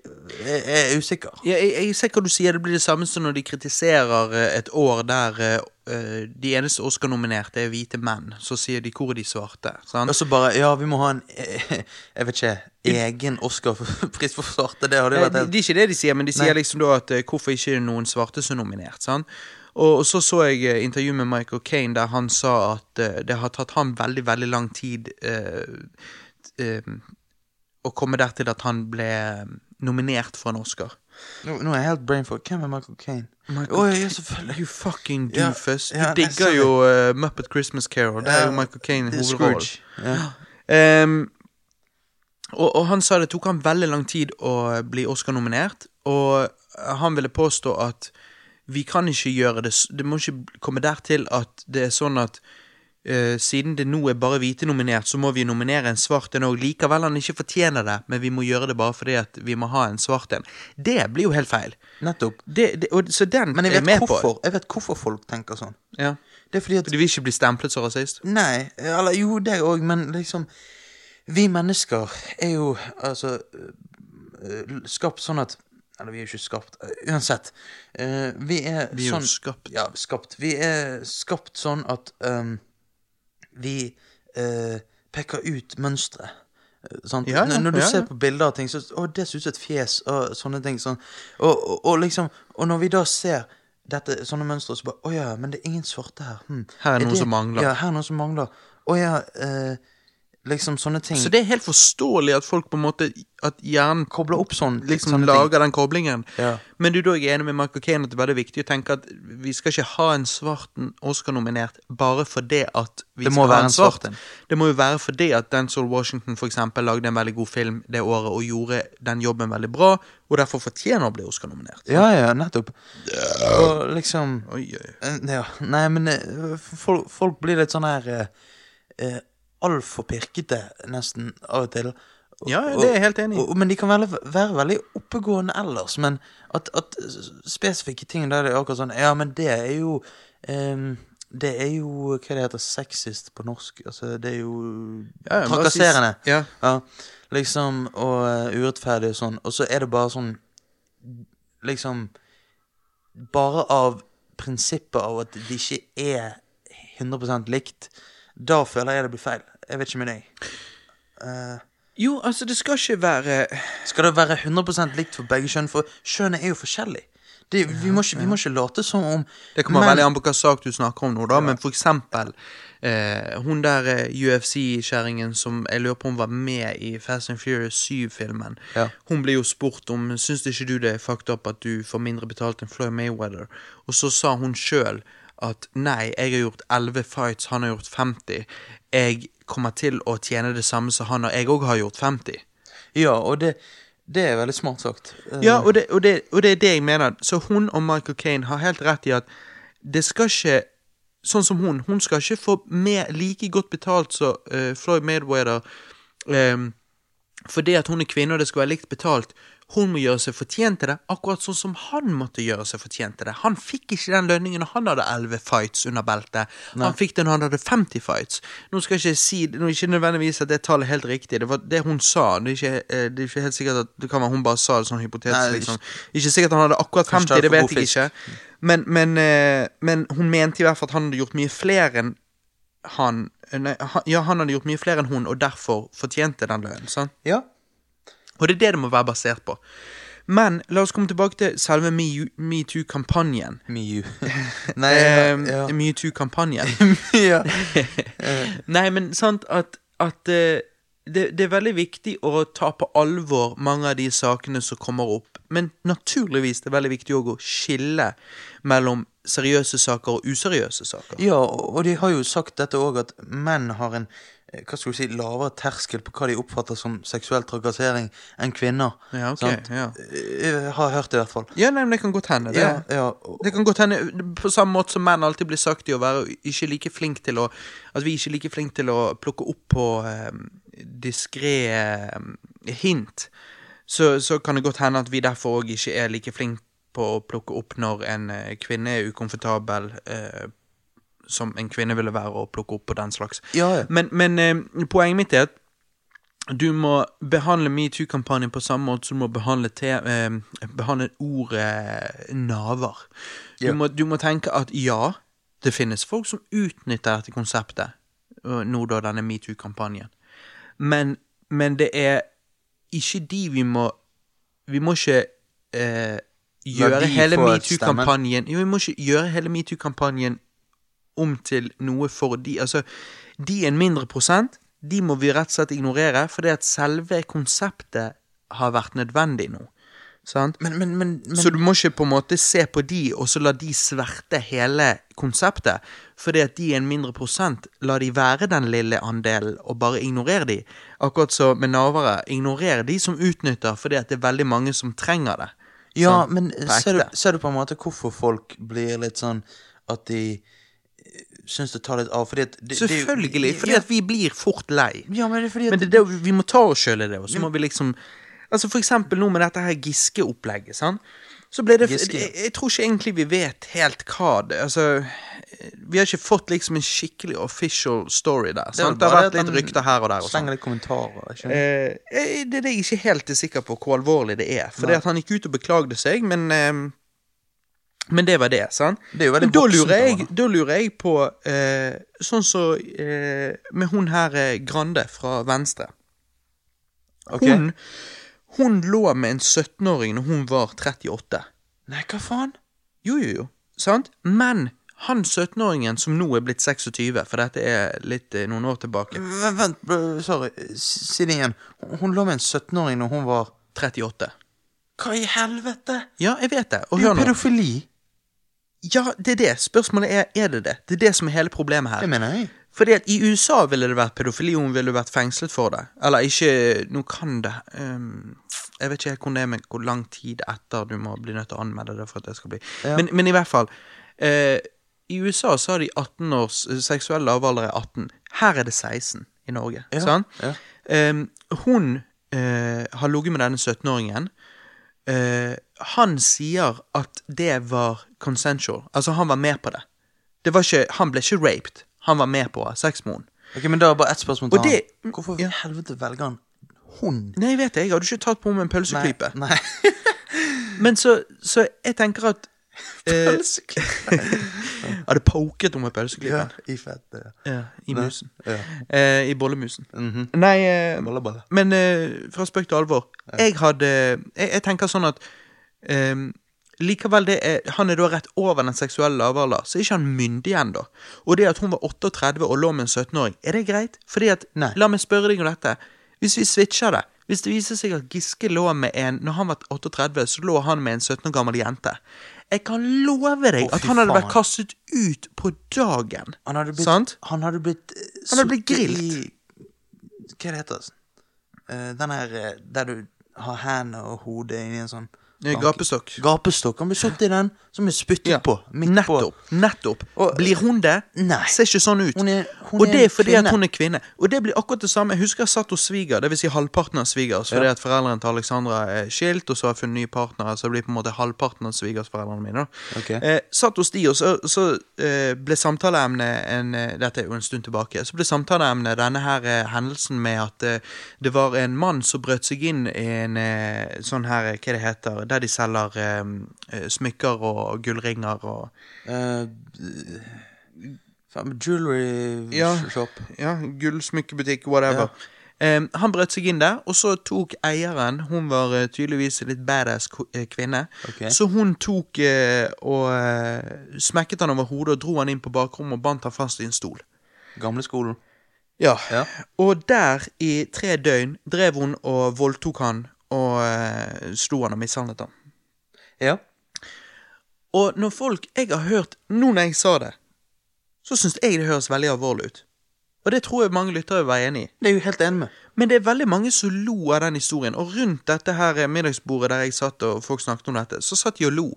er, er usikker. Ja, jeg, jeg ser hva du sier. Det blir det samme som når de kritiserer eh, et år der eh, eh, de eneste Oscar-nominerte er hvite menn. Så sier de 'hvor er de svarte'? Sant? Og så bare Ja, vi må ha en eh, Jeg vet ikke egen Oscar-pris for svarte. Det hadde Eh, vært helt det er ikke det de sier, men de sier Nei. liksom da at eh, hvorfor ikke det noen svarte som er nominert. sant? Og, så så jeg eh, intervju med Michael Caine der han sa at eh, det har tatt ham veldig, veldig lang tid eh, eh, å komme der til at han ble nominert for en Oscar. Nå, nå er jeg helt brain for Hvem er Michael Caine? Michael oh, ja, selvfølgelig. You fucking doofus. ja, ja, du digger jo uh, Muppet Christmas Carol. Det er jo Michael Det er hovedrollen. Ja. Ehm, og, og han sa det tok han veldig lang tid å bli Oscar-nominert, og han ville påstå at vi kan ikke gjøre det Det må ikke komme dertil at det er sånn at siden det nå er bare hvite nominert, så må vi nominere en svart en òg. Likevel han ikke fortjener det, men vi må gjøre det bare fordi at vi må ha en svart en. Det blir jo helt feil. Nettopp. Det, det, og, så den Men jeg er vet, med hvorfor, på. jeg vet hvorfor folk tenker sånn. Ja. Det er fordi at De vil ikke bli stemplet som rasist. Nei, eller jo, det òg, men liksom Vi mennesker er jo altså øh, skapt sånn at Eller vi er jo ikke skapt øh, Uansett. vi er Vi er sånn skapt. Ja, skapt. Vi er skapt sånn at øhm, vi øh, peker ut mønstre. Sånn. Ja, ja, når, du ja, ser på bilder av ting, så Å, det ser ut som et fjes, og sånne ting. Sånn. Og, og, og liksom Og når vi da ser dette, sånne mønstre, så bare Å ja, men det er ingen svarte her. Hm. Her er noe det- som mangler. Ja, her er noe som mangler. Å ja, eh, liksom sånne ting. Så det er helt forståelig at folk på en måte At hjernen Kobler opp sånn. liksom sånne lager den koblingen. Ja. Men du er jeg enig med Michael Kane at det er veldig viktig å tenke at vi skal ikke ha en svart Oscar-nominert bare fordi at vi Det må skal være en en svart. svart en. Det må jo være fordi at Denzil Washington for eksempel lagde en veldig god film det året og gjorde den jobben veldig bra, og derfor fortjener å bli Oscar-nominert. Ja, ja, nettopp. Og liksom Oi, oi. eh, Ja, nei, men eh, folk, folk blir litt sånn her eh, eh, Altfor pirkete, nesten, av og til. Og- Ja, det er jeg helt enig i. Men de kan være, være veldig oppegående ellers. Men at, at spesifikke ting der det er akkurat sånn Ja, men det er jo um, Det er jo Hva det heter sexist på norsk? Altså, det er jo Ja, ja, trakasserende. ja. Ja, liksom, og eh, urettferdig og sånn. Og så er det bare sånn Liksom Bare av prinsippet av at det ikke er 100% likt, da føler jeg det blir feil. Jeg vet ikke med deg. Jo, altså, det skal ikke være Skal det være 100% likt for begge kjønn? For kjønnet er jo forskjellig. Det, vi, må ikke, vi må ikke late som om Det kommer men, veldig an på hva sak du snakker om nå, da, men for eksempel eh, hun der eh, UFC-kjerringen som jeg lurer på om var med i Fast and Furious 7-filmen, Ja. hun ble jo spurt om Syns ikke du det er fucked up at du får mindre betalt enn Floyd Mayweather? Og så sa hun sjøl at nei, jeg har gjort 11 fights, han har gjort 50. Jeg kommer til å tjene det samme som han, og jeg òg har gjort 50. Ja, og det, det er veldig smart sagt. Eh, Ja, og det, og, det, og det er det jeg mener. Så hun og Michael Caine har helt rett i at det skal ikke Sånn som hun. Hun skal ikke få mer, like godt betalt som uh, Floyd Mayweather um, fordi at hun er kvinne og det skal være likt betalt. Hun må gjøre seg fortjent til det, akkurat sånn som han måtte gjøre seg fortjent til det. Han fikk ikke den lønningen når han hadde 11 fights under beltet. Han fikk det når han hadde 50 fights. Nå skal jeg ikke si Nå er ikke nødvendigvis at det tallet er helt riktig. Det var det hun sa. Det er ikke, eh, det er ikke helt sikkert at det kan være hun bare sa det sånn hypotetisk. Nei, liksom. Ikke sikkert han hadde akkurat 50, det vet jeg ikke. Men, men, eh, men hun mente i hvert fall at han hadde gjort mye flere enn han nei, han, Ja, han hadde gjort mye flere enn hun, og derfor fortjente den lønnen. sant? ja. Og det er det det må være basert på. Men la oss komme tilbake til selve metoo-kampanjen. MeToo. Nei, ja. Metoo-kampanjen. ja. Nei, men sant at, at eh, det, det er veldig viktig å ta på alvor mange av de sakene som kommer opp. Men naturligvis det er veldig viktig å skille mellom seriøse saker og useriøse saker. Ja, og de har jo sagt dette òg, at menn har en hva skal du si, lavere terskel på hva de oppfatter som seksuell trakassering enn kvinner. Ja, ok, sant? ja. Eh, Jeg har hørt det, i hvert fall. Ja, nei, men det kan godt hende. Det, Ja, ja. det kan godt hende På samme måte som menn alltid blir sagt i å være ikke like flink til å At vi ikke er like flink til å plukke opp på eh, diskré eh, hint, så, så kan det godt hende at vi derfor òg ikke er like flink på å plukke opp når en eh, kvinne er ukomfortabel, eh, som en kvinne ville være å plukke opp på den slags. Ja, ja. Men, men eh, poenget mitt er at du må behandle metoo-kampanjen på samme måte som du må behandle, te, eh, behandle ordet naver. Du, Ja. må, du må tenke at ja, det finnes folk som utnytter dette konseptet, nå da denne metoo-kampanjen. Men, men det er ikke de vi må Vi må ikke eh, gjøre hele metoo-kampanjen vi må ikke gjøre hele metoo-kampanjen om til noe for de Altså, de er en mindre prosent. De må vi rett og slett ignorere, fordi at selve konseptet har vært nødvendig nå. Sant? Men, men, men, Så du må ikke på en måte se på de, og så la de sverte hele konseptet. Fordi at de er en mindre prosent. La de være den lille andelen, og bare ignorere de. Akkurat så med navere. Ignorer de som utnytter, fordi at det er veldig mange som trenger det. Ja, Sånn, men ser du, ser du på en måte hvorfor folk blir litt sånn at de syns det tar litt av? Fordi at det, Selvfølgelig. Fordi at vi blir fort lei. Ja, men det er fordi at Men det det vi må ta oss sjøl i det, og så må vi liksom Altså For eksempel nå med dette her Giske-opplegget, sant. Så ble det Giske, ja. jeg, jeg tror ikke egentlig vi vet helt hva det Altså Vi har ikke fått liksom en skikkelig official story der. Er Sant? Det har vært litt rykter her og der. og sånn. Slenger litt kommentarer. Ikke? Eh, det er det jeg ikke helt er sikker på hvor alvorlig det er. For det at han gikk ut og beklagde seg, men eh, Men det var det, sant? Det er jo veldig da lurer, jeg, da lurer jeg på eh, Sånn som så, eh, med hun her eh, Grande fra Venstre. Okay. Hun, hun lå med en 17-åring når hun var 38. Nei, hva faen? Jo, jo, jo. Sant? Men han 17-åringen som nå er blitt 26, for dette er litt eh, noen år tilbake Vent, sorry. Si det igjen. Hun lå med en 17-åring når hun var 38. Hva i helvete? Ja, jeg vet det. Og Det er jo pedofili. Ja, det er det. Spørsmålet er er det det. Det er det som er hele problemet her. Det mener jeg. Fordi at i USA ville det vært pedofili, hun ville vært fengslet for det. Eller ikke Nå kan det um, Jeg vet ikke helt hvor det er men hvor lang tid etter du må bli nødt til å anmelde det for at det skal bli Ja. men, men i hvert fall. Uh, I USA så har de 18 års seksuell lavalder er 18. Her er det 16 i Norge. Ja, Sant? ja. Um, hun uh, har ligget med denne 17-åringen. Eh, han sier at det var consensual. Altså, han var med på det. det var ikke, han ble ikke raped. Han var med på sex med henne. Ok, Men da er bare ett spørsmål til det- han. Hvorfor i ja. helvete velger han hund? Nei, jeg vet det. Jeg hadde ikke tatt på meg en pølseklype. Nei. nei. Men så, så jeg tenker at eh, hadde poket henne med ja, i fett. Ja. Ja, I musen. Ja. Eh, I bollemusen. Mhm. Nei, eh, bolle, bolle. men eh, fra spøk til alvor. Jeg hadde jeg, jeg tenker sånn at eh, Likevel, det er, han er da rett over den seksuelle lavalder, så er ikke han myndig ennå. Og det at hun var 38 og lå med en 17-åring, er det greit? Fordi at, Nei. La meg spørre deg om dette. Hvis vi switcher det Hvis det viser seg at Giske lå med en Når han var 38, så lå han med en 17 år gammel jente. Jeg kan love deg Å, fy at han hadde faen. vært kastet ut på dagen. Han hadde blitt, Sant? Han hadde blitt eh, Han hadde blitt suttet grillet. i- Hva det heter det? Uh, den her eh, der du har hendene og hodet inni en sånn Eh, Gapestokk. Gapestokk. Han blir satt i den, som er spyttet Ja, på. Nettopp. nettopp. Og- blir hun det? Nei. Ser ikke sånn ut. Hun er- hun og det er fordi kvinne. at hun er kvinne. Og det blir akkurat det samme. Jeg husker jeg satt hos sviger, dvs. Si halvparten av svigers, fordi Ja. at foreldrene til Alexandra er skilt, og så har jeg funnet nye partnere, så det blir på en måte halvparten av svigersforeldrene mine. da. Ok. Eh, satt hos de, og så, så eh, ble samtaleemnet en, eh, Dette er jo en stund tilbake. Så ble samtaleemnet denne her eh, hendelsen med at eh, det var en mann som brøt seg inn i en eh, sånn her, hva det heter, der de selger eh, eh, smykker og gullringer og Eh, Jewelry Ja. shop. Ja, gullsmykkebutikk, whatever. Em, han brøt seg inn der, og så tok eieren Hun var tydeligvis tydeligvis litt badass eh, kvinne. Okay. Så hun tok eh, og eh, smekket han over hodet og dro han inn på bakrommet og bandt han fast i en stol. Gamleskolen. Ja. Ja. Og der, i tre døgn, drev hun og voldtok han og eh, slo han og mishandlet han. Ja. Og når folk Jeg har hørt Nå når jeg sa det, så syns jeg det høres veldig alvorlig ut. Og det tror jeg mange lyttere vil være enig i. Det er jo helt enig med. Men det er veldig mange som lo av den historien. Og rundt dette her middagsbordet der jeg satt og folk snakket om dette, så satt de og lo.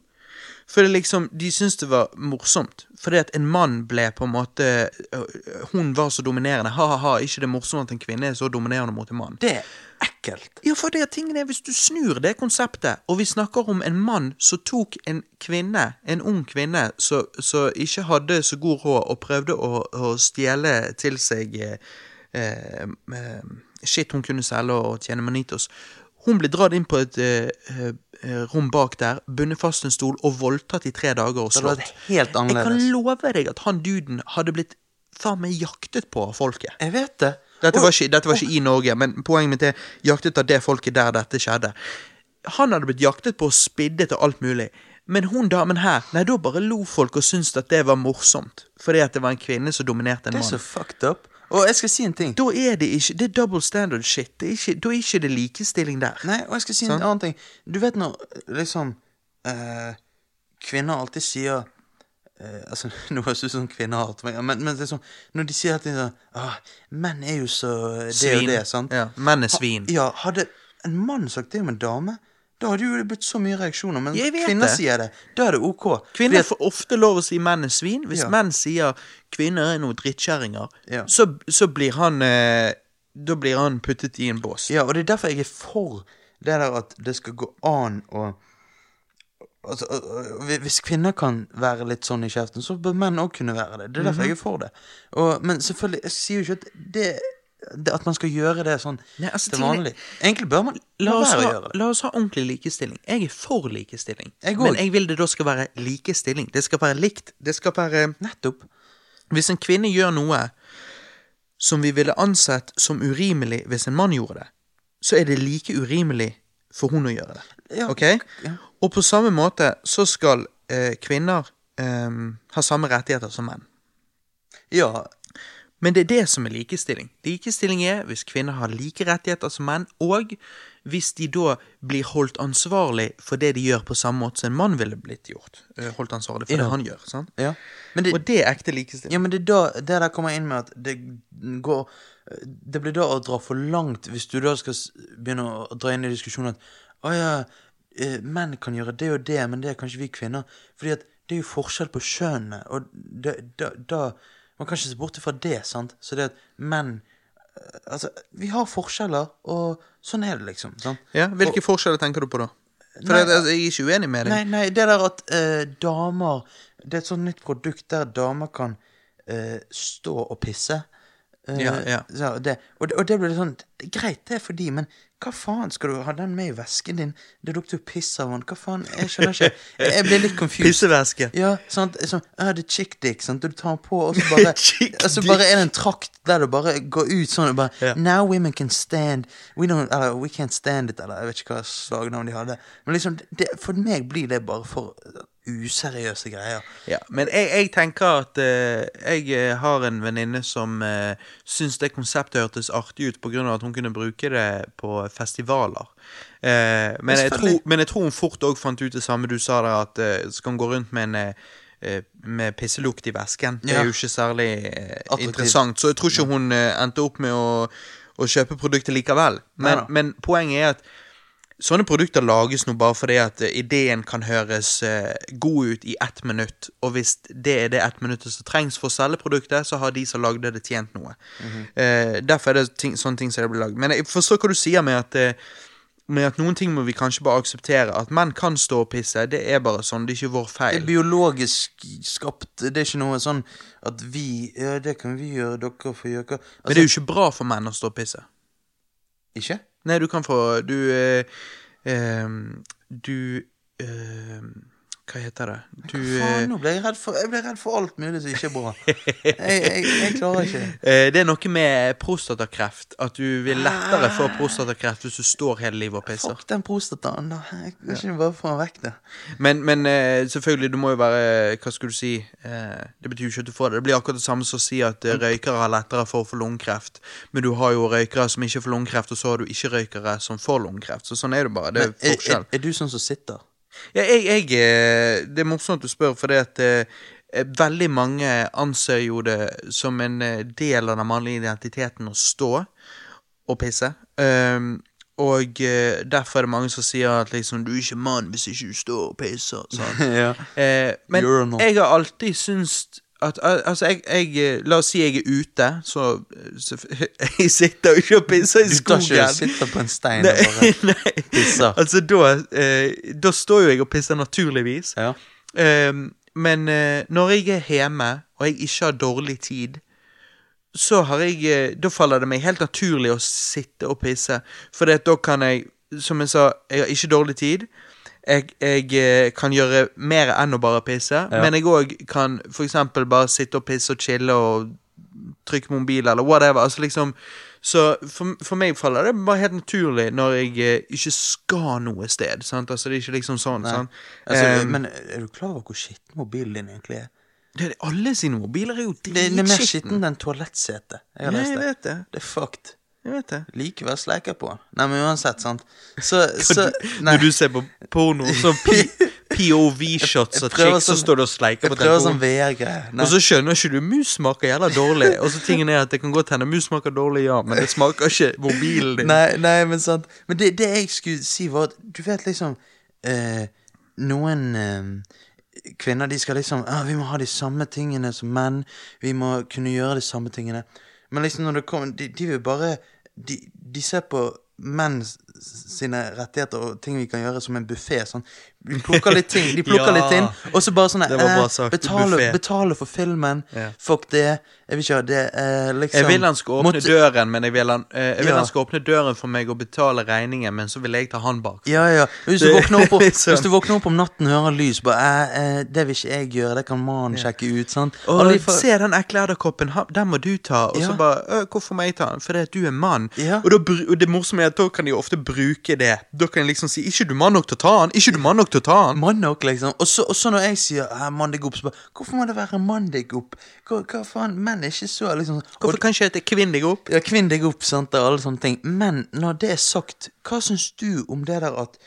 For det liksom, de syntes det var morsomt. Fordi at en mann ble på en måte øh, Hun var så dominerende. Ha-ha-ha, ikke det morsomt at en kvinne er så dominerende mot en mann. Det er ekkelt. Ja, for det er tingen er, hvis du snur det konseptet, og vi snakker om en mann som tok en kvinne, en ung kvinne, som ikke hadde så god råd, og prøvde å, å stjele til seg eh, eh, shit hun kunne selge og tjene manitos. Hun ble dratt inn på et eh, eh, rom bak der, bundet fast en stol og voldtatt i tre dager og Det slått. vært helt Jeg kan love deg at han duden hadde blitt faen meg jaktet på av folket. Jeg vet det. Dette var, ikke, dette var ikke i Norge, men poenget mitt er jaktet av det folket der dette skjedde. Han hadde blitt jaktet på og spiddet og alt mulig. Men hun damen her, nei, da bare lo folk og syntes at det var morsomt. Fordi at det var en kvinne som dominerte en Det er så fucked up. Og jeg skal si en ting. Da er det ikke Det er double standard shit. Det er ikke, da er ikke det likestilling der. Nei, og jeg skal si en Sant? annen ting. Du vet når liksom eh, Kvinner alltid sier eh, Altså, Nå høres det ut som kvinner hater meg, men, men det sånn, når de sier alltid sånn ah, Menn er jo så det Svin. og det, sant? Ja, menn er svin. Ha, ja, hadde en mann sagt det om en dame, da hadde jo det blitt så mye reaksjoner. Men kvinner det. sier det. Da er det ok. Kvinner at- får ofte lov å si menn er svin. Hvis Ja. menn sier kvinner er noen drittkjerringer, Ja. så, så blir han eh, Da blir han puttet i en bås. Ja, og det er derfor jeg er for det der at det skal gå an å Altså, hvis kvinner kan være litt sånn i kjeften, så bør menn òg kunne være det. Det er derfor Mhm. jeg er for det. Og, men selvfølgelig, jeg sier jo ikke at det At man skal gjøre det sånn Nei, altså, til vanlig. Egentlig bør man la oss, være å ha, gjøre det. la oss ha ordentlig likestilling. Jeg er for likestilling. Jeg men jeg vil det da skal være likestilling. Det skal være likt. Det skal være Nettopp. Hvis en kvinne gjør noe som vi ville ansett som urimelig hvis en mann gjorde det, så er det like urimelig for hun å gjøre det. Ja, Ok? ja. Og på samme måte så skal eh, kvinner eh, ha samme rettigheter som menn. Ja, Men det er det som er likestilling. Likestilling er hvis kvinner har like rettigheter som menn, og hvis de da blir holdt ansvarlig for det de gjør på samme måte som en mann ville blitt gjort. eh, Holdt ansvarlig for Ja. det han gjør. sant? ja. Men det, Og det er ekte likestilling. Ja, men det er da det der kommer inn med at det går Det blir da å dra for langt hvis du da skal begynne å dra inn i diskusjonen at å ja, eh, menn kan gjøre det og det, men det kan ikke vi kvinner. Fordi at det er jo forskjell på kjønnene, og da Man kan ikke se bort fra det, sant? Så det at menn eh, Altså, vi har forskjeller, og sånn er det, liksom. sant? Ja, Hvilke forskjeller tenker du på da? For Nei, det, altså, Jeg er ikke uenig med deg. Nei, nei, det der at eh, damer Det er et sånt nytt produkt der damer kan eh, stå og pisse. Eh, Ja, ja. så det, og, det- og det ble litt sånn det er Greit, det er for de, men hva faen skal du ha den med i vesken din? Det lukter jo piss av den. Hva faen? Jeg skjønner ikke. Jeg, blir litt confused. Pissevæske. Ja, sant. Sånn, ah, det er chick dick, sant. Du tar den på, og så bare Og så bare er det en trakt der du bare går ut sånn og bare yeah. Now women can stand We don't Eller we can't stand it, eller jeg vet ikke hva slagnavn de hadde. Men liksom, det, for meg blir det bare for useriøse greier. Ja, men jeg, jeg tenker at eh, jeg eh, har en venninne som uh, syns det konseptet hørtes artig ut pga. at hun kunne bruke det på festivaler. Eh, men, jeg tror, men jeg tror hun fort òg fant ut det samme du sa der, at uh, skal hun gå rundt med en eh, eh, med pisselukt i vesken. Det er jo ikke særlig eh, interessant. Så jeg tror ikke hun eh, endte opp med å, å kjøpe produktet likevel. Men, men poenget er at Sånne produkter lages nå bare fordi at eh, ideen kan høres eh, god ut i ett minutt, og hvis det er det ett minuttet som trengs for å selge produktet, så har de som lagde det, tjent noe. eh, derfor er det ting, sånne ting som det blir lagd. Men jeg forstår hva du sier med at med at noen ting må vi kanskje bare akseptere. At menn kan stå og pisse, det er bare sånn. Det er ikke vår feil. Det er biologisk skapt. Det er ikke noe sånn at vi Ja, det kan vi gjøre, dere får gjøre hva Men det er jo ikke bra for menn å stå og pisse. Ikke? Nei, du kan få Du eh, eh, Du eh, Hva heter det? Du Hva eh, faen, nå ble jeg redd for Jeg ble redd for alt mulig som ikke er bra. Jeg, jeg, jeg klarer ikke. eh, Det er noe med prostatakreft. At du vil lettere få prostatakreft hvis du står hele livet og pisser. Fuck den prostataen, da. Jeg kan ikke bare få den vekk, det. Men, men eh, selvfølgelig, du må jo være Hva skal du si? Det betyr jo ikke at du får det. Det blir akkurat det samme som å si at røykere har lettere for å få lungekreft. Men du har jo røykere som ikke får lungekreft, og så har du ikke-røykere som får lungekreft. Så sånn er det bare. Det er forskjell. er, er, er du sånn som sitter? Ja, jeg, jeg, eh, det er morsomt at du spør, for det at eh, eh, veldig mange anser jo det som en del av den mannlige identiteten å stå og pisse. Um, og derfor er det mange som sier at liksom, du er ikke mann hvis ikke du står og pisser. Sånn. ja. Eh, men jeg har alltid syntes at Altså, jeg, jeg eh, La oss si jeg er ute, så, så Jeg sitter jo ikke og pisser i skogen. Du tar ikke sitter på en stein og bare nei. pisser. Altså, da, eh, da står jo jeg og pisser naturligvis. Ja. Eh, men eh, når jeg er hjemme, og jeg ikke har dårlig tid, så har jeg eh, Da faller det meg helt naturlig å sitte og pisse. For da kan jeg, som jeg sa, jeg har ikke dårlig tid. Jeg, jeg eh, kan gjøre mer enn å bare pisse, men jeg òg kan eksempel bare sitte og pisse og chille og trykke mobil eller whatever. Altså liksom Så for, for meg faller det bare helt naturlig når jeg eh, ikke skal noe sted. Sant? Altså det er ikke liksom sånn. Altså, um, men er du klar over hvor skitten mobilen din egentlig er? det er alle sine mobiler er jo Det, det er mer dritskitten. skitten enn toalettsetet. Jeg har lest det. Det er fucked. Jeg vet det. Liker å være sleika på. Nei, men uansett, sant. Så, så. Når du ser på porno, så POV-shots av chicks, så står du og sleiker Jeg på prøver sånn telefonen. Og så skjønner ikke du mus smaker jævla dårlig. Og så tingen er at det kan godt hende mus smaker dårlig, ja, men det smaker ikke mobilen din. Nei, nei, men sant Men det, det jeg skulle si var at Du vet liksom eh, Noen eh, kvinner de skal liksom ah, Vi må ha de samme tingene som menn Vi må kunne gjøre de samme tingene Men liksom når det kommer De, de vil bare de, de ser på menn s- sine rettigheter og ting vi kan gjøre som en buffé sånn. De plukker litt ting De plukker Ja. litt inn Og så bare sånn eh, betale, betale for filmen Ja. Fuck det Jeg vil ikke ha det eh, liksom Jeg vil han skal åpne Måtte- døren, men jeg vil han, eh, jeg vil Ja. han skal åpne døren for meg og betale regningen, men så vil jeg ta han bak. Ja, ja. Hvis du, våkner opp, liksom. våkner opp om natten og hører lys, bare eh, eh, Det vil ikke jeg gjøre, det kan mannen sjekke ut. sant? Og og for... se den ekle edderkoppen, den må du ta. Og så bare «Øh, Hvorfor må jeg ta den? Fordi at du er mann. Og, da, og det morsomme er at da kan de ofte bruke det. Da kan jeg liksom si 'Ikke du mann nok til å ta den'? Ikke du mann nok til å ta den? Mann nok, liksom. Og så, og så når jeg sier eh, mann deg opp, så bare Hvorfor må det være mann deg opp? Hva, hva faen? Menn er ikke så liksom Hvorfor kan ikke hete 'Kvinn deg opp'? ja, Kvinn deg opp, sant, og alle sånne ting. Men når det er sagt, hva syns du om det der at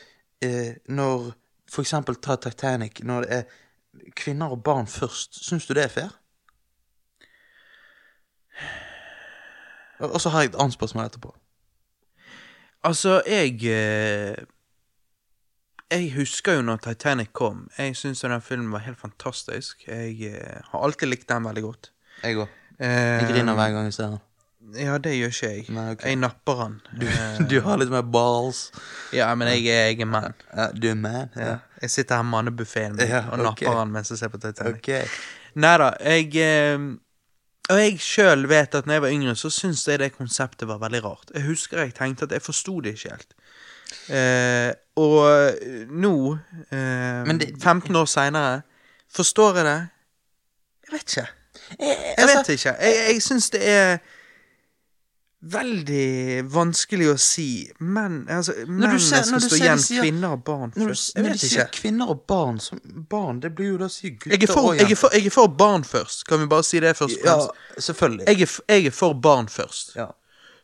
eh, når for eksempel ta Titanic, når det er kvinner og barn først, syns du det er fair? Og så har jeg et annet spørsmål etterpå. Altså, jeg eh, Jeg husker jo når Titanic kom. Jeg syns den filmen var helt fantastisk. Jeg eh, har alltid likt den veldig godt. Jeg òg. Eh, Jeg griner hver gang jeg ser den. Ja, det gjør ikke jeg. Nei, okay. Jeg napper den. Du, Du har litt mer balls. ja, men jeg, jeg er mann. Ja, du er man? Ja. Jeg sitter her i mannebuffeen min Ja, og ok. napper den mens jeg ser på Titanic. Ok. Nei da, jeg eh, Og jeg sjøl vet at når jeg var yngre, så syntes jeg det konseptet var veldig rart. Jeg husker jeg tenkte at jeg forsto det ikke helt. Eh, og eh, nå, eh, det- 15 år seinere, forstår jeg det? Jeg vet ikke. Jeg altså- vet ikke. Jeg, jeg syns det er veldig vanskelig å si. Men altså, menn ser- skal stå igjen, sier- kvinner og barn Når, først. du, Jeg når vet ikke. sier kvinner og barn som barn, det blir jo da å si gutter Jeg er, for, og jeg, er for, jeg er for barn først. Kan vi bare si det først? Ja, selvfølgelig. Jeg, er, jeg er for barn først. Ja.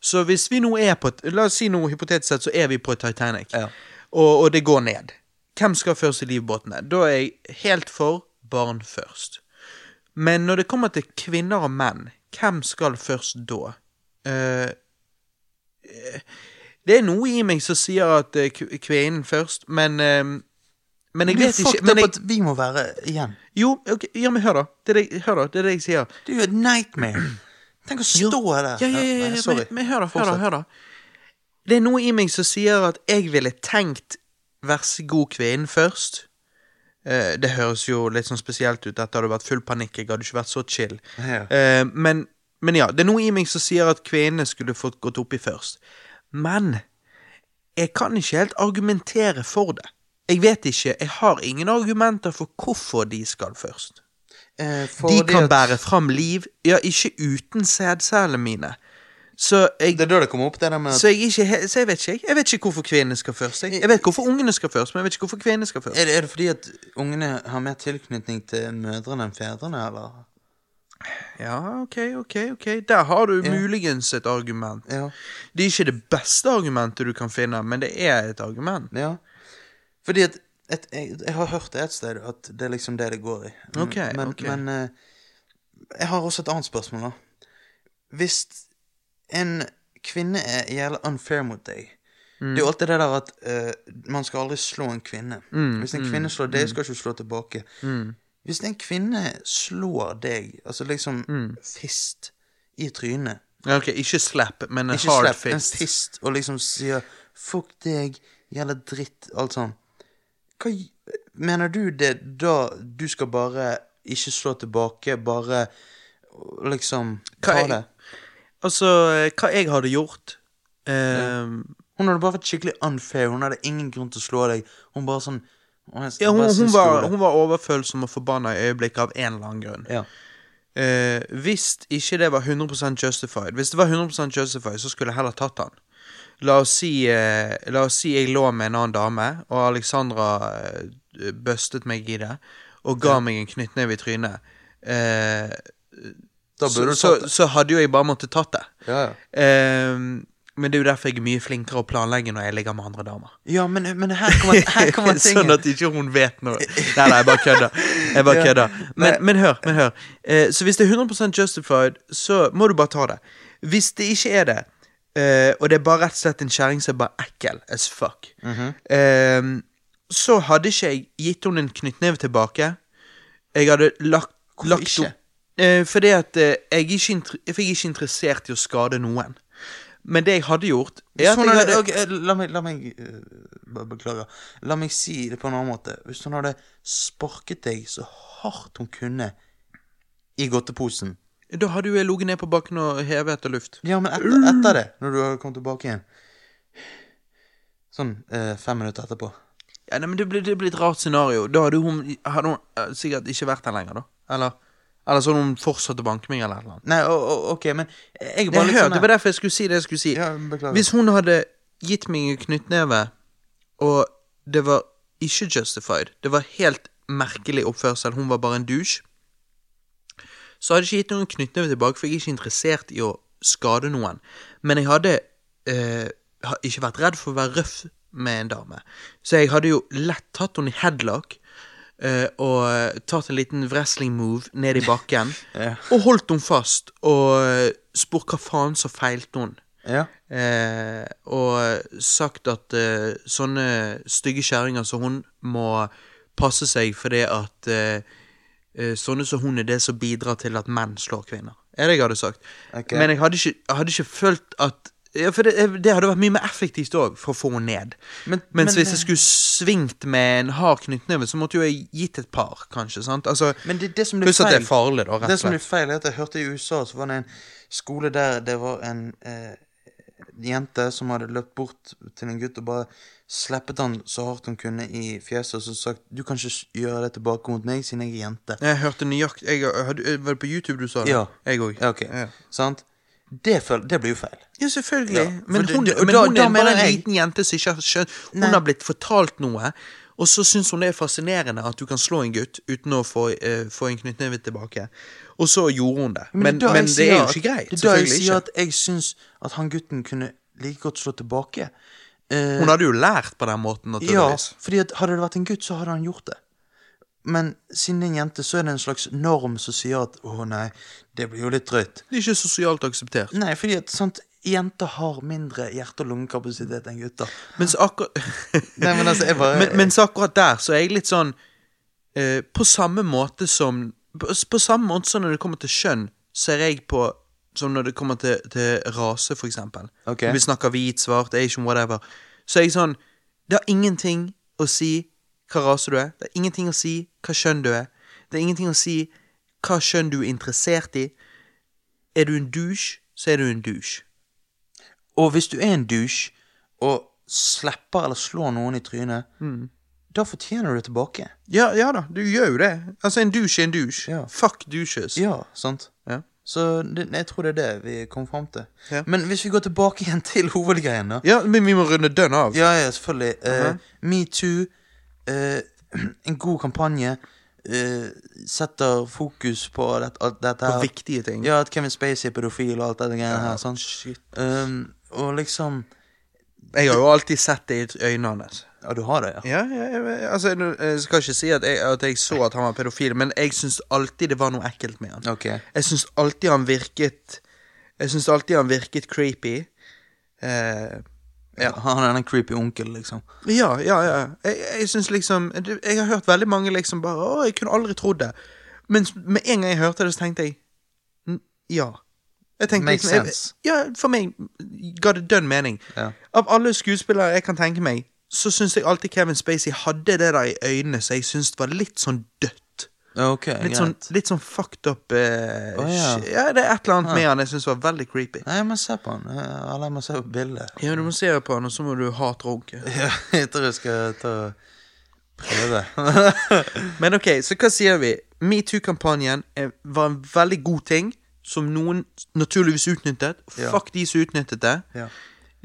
Så hvis vi nå er på La oss si noe hypotetisk sett, så er vi på Titanic, Ja. og, og det går ned. Hvem skal først i livbåtene? Da er jeg helt for barn først. Men når det kommer til kvinner og menn, hvem skal først da? Eh, eh, det er noe i meg som sier at eh, kvinnen først, men Men jeg vet ikke men jeg, at vi må være igjen. Jo, okay, ja, men hør, da. Det er det, hør da, det er det jeg sier. Du er et nightmare. Tenk å stå der. Ja, ja, ja, ja, ja. sorry. Men, men hør da, hør da, hør da. Det er noe i meg som sier at jeg ville tenkt vær så god kvinnen først. Eh, det høres jo litt sånn spesielt ut. Dette hadde vært full panikk. Jeg hadde ikke vært så chill. Ja. Eh, men, men ja, det er noe i meg som sier at kvinnene skulle fått gått oppi først. Men jeg kan ikke helt argumentere for det. Jeg vet ikke. Jeg har ingen argumenter for hvorfor de skal først. Eh, De kan at- bære fram liv, ja, ikke uten sædcellene mine. Så jeg, Det er da det kommer opp, det der med at så jeg, ikke, så jeg vet ikke, jeg. Jeg vet ikke hvorfor kvinnene skal først. Jeg, jeg vet hvorfor ungene skal først, men jeg vet ikke hvorfor kvinnene skal først. er det, er det fordi at ungene har mer tilknytning til mødrene enn fedrene, eller? Ja, ok, ok, ok. Der har du muligens et argument. Ja. Det er ikke det beste argumentet du kan finne, men det er et argument. ja. Fordi at et, jeg, jeg har hørt det et sted, at det er liksom det det går i. Mm, Ok, men, ok. men eh, jeg har også et annet spørsmål, da. Hvis en kvinne er jævla unfair mot deg Mm. Det er jo alltid det der at uh, man skal aldri slå en kvinne. Mm, Hvis en kvinne slår deg, skal ikke slå tilbake. Hvis en kvinne slår deg, altså liksom Mm. fist i trynet Ok, ikke slap, men en Ikke hard fist. en fist. og liksom sier 'fuck deg', jævla dritt, alt sånn. Hva Mener du det da du skal bare ikke slå tilbake, bare liksom ta det? Altså, hva jeg hadde gjort eh, Hun hadde bare vært skikkelig unfair. Hun hadde ingen grunn til å slå deg. Hun bare sånn Ja, hun, hun, var, hun var overfølsom og forbanna i øyeblikket av en eller annen grunn. Ja. Eh, hvis ikke det var 100 justified Hvis det var 100% justified, så skulle jeg heller tatt han. La oss si eh, La oss si jeg lå med en annen dame, og Alexandra eh, bustet meg i det, og ga meg en knyttneve i trynet. Eh, så, så, så hadde jo jeg bare måttet tatt det. Ja, ja. Men det er jo derfor jeg er mye flinkere å planlegge når jeg ligger med andre damer. ja men, men her kommer, her kommer tingen. sånn at ikke hun vet noe. Nei, nei, jeg bare kødder. Jeg bare kødder. Men, men hør, men hør. Eh, så hvis det er 100% justified, så må du bare ta det. Hvis det ikke er det, eh, og det er bare rett og slett en kjerring som er bare ekkel as fuck, mm -hmm. så hadde ikke jeg gitt henne en knyttneve tilbake. Jeg hadde lagt, Hvorfor lagt ikke? henne- fordi at jeg, ikke jeg er ikke interessert i å skade noen. Men det jeg hadde gjort er at hun jeg hadde, hadde, ok, eh, la meg, la meg eh, Beklager. La meg si det på en annen måte. Hvis hun hadde sparket deg så hardt hun kunne i godteposen Da hadde jo jeg ligget ned på bakken og hevet etter luft. Ja, men etter, etter det, når du hadde kommet tilbake igjen Sånn eh, fem minutter etterpå. Ja, nei, men det blir, det blir et rart scenario. Da hadde hun, hadde hun uh, sikkert ikke vært der lenger, da. Eller, eller sånn hun fortsatte å banke meg, eller noe. Nei, ok, men jeg bare liksom sånn det var derfor jeg skulle si det jeg skulle si. Ja, beklager. Hvis hun hadde gitt meg en knyttneve, og det var ikke justified, det var helt merkelig oppførsel, hun var bare en douche, så hadde jeg ikke gitt noen knyttneve tilbake, for jeg er ikke interessert i å skade noen. Men jeg hadde eh, ikke vært redd for å være røff med en dame. Så jeg hadde jo lett tatt henne i headlock eh, og eh, tatt en liten wrestling move ned i bakken, Ja. og holdt henne fast og eh, spurt hva faen som feilte henne. Ja. Uh, og sagt at uh, sånne stygge kjerringer som hun må passe seg fordi at sånne som hun er det som bidrar til at menn slår kvinner. Er det jeg hadde sagt. Okay. Men jeg hadde ikke, jeg hadde ikke følt at ja, for det, det hadde vært mye mer effektivt òg, for å få henne ned. Men- Mens men- hvis jeg skulle svingt med en hard knyttneve, så måtte jo jeg gitt et par, kanskje. sant? Altså, Men det, det som blir Pluss at det er farlig, da, rett Det som blir feil, er at jeg hørte i USA så var det en skole der det var en eh, jente som hadde løpt bort til en gutt og bare sleppet han så hardt hun kunne i fjeset og så sagt du kan ikke gjøre det tilbake mot meg siden jeg er jente. Jeg hørte nøyaktig Var det på YouTube du sa det? Ja. Jeg òg. Ja, ok. Sant? Det, det blir jo feil. Ja, selvfølgelig. Ja, men hun, det- men da- hun da er bare en jeg- liten jente som ikke har skjønt Hun Nei. har blitt fortalt noe, og så syns hun det er fascinerende at du kan slå en gutt uten å få, uh, få en knyttneve tilbake. Og så gjorde hun det. Men, da men, det er jo ikke greit. Det er da jeg sier at jeg syns at han gutten kunne like godt slå tilbake. Uh, Hun hadde jo lært på den måten, ja, fordi at hadde det vært en gutt, så hadde han gjort det. Men siden det er en jente, så er det en slags norm som sier at å nei, det blir jo litt drøyt. Det er ikke sosialt akseptert. Nei, fordi at sant, jenter har mindre hjerte- og lungekapasitet enn gutter. Mens akkurat Nei, men altså, jeg bare men, Mens akkurat der så er jeg litt sånn eh, På samme måte som på, på samme måte som når det kommer til kjønn, ser jeg på som når det kommer til, til rase, for eksempel. Okay. Når vi snakker hvit, svart, asian, whatever. Så er jeg sånn Det har ingenting å si hva rase du er. Det har ingenting å si hva kjønn du er. Det er ingenting å si hva kjønn du er interessert i. Er du en douche, så er du en douche. Og hvis du er en douche og slipper eller slår noen i trynet, Mm. da fortjener du det tilbake. Ja, ja da, du gjør jo det. Altså, en douche er en douche. Ja. Fuck douches. Ja, sant? Ja. Så det, jeg tror det er det vi kom fram til. Ja. Men hvis vi går tilbake igjen til hovedgreien, da. Ja, men vi må runde dønn av. Ja, ja, selvfølgelig. Uh -huh. uh, Metoo, eh, en god kampanje, eh, setter fokus på det, alt dette På viktige ting. Ja, at Kevin Spacey er pedofil og alt det greiene her. Sånn. shit. Um, og liksom Jeg har jo alltid sett det i øynene hans. Ja, du har det, ja? Ja, ja, ja, altså, jeg skal ikke si at jeg, at jeg så at han var pedofil, men jeg syns alltid det var noe ekkelt med han. Okay. Jeg syns alltid han virket Jeg syns alltid han virket creepy. Eh, Ja. Han er den creepy onkel, liksom. ja, ja, ja. Jeg, jeg syns liksom Jeg har hørt veldig mange liksom bare Å, jeg kunne aldri trodd det. Men med en gang jeg hørte det, så tenkte jeg "Mm, Ja. Jeg tenkte Makes liksom, jeg, sense. Ja, for meg ga det dønn mening. Ja. Av alle skuespillere jeg kan tenke meg, så syns jeg alltid Kevin Spacey hadde det der i øynene som jeg syns var litt sånn dødt. Ja, ok, Litt sånn, litt sånn fucked up eh, oh, ja. ja, det er et eller annet med han jeg syns var veldig creepy. Nei, jeg må se på han. Eller jeg må se på bildet. Ja, du må se på han, og så må du hatrunke. Ja, jeg tror jeg skal ta prøve. Men ok, så hva sier vi? Metoo-kampanjen var en veldig god ting, som noen naturligvis utnyttet. Ja. Fuck de som utnyttet det. Ja.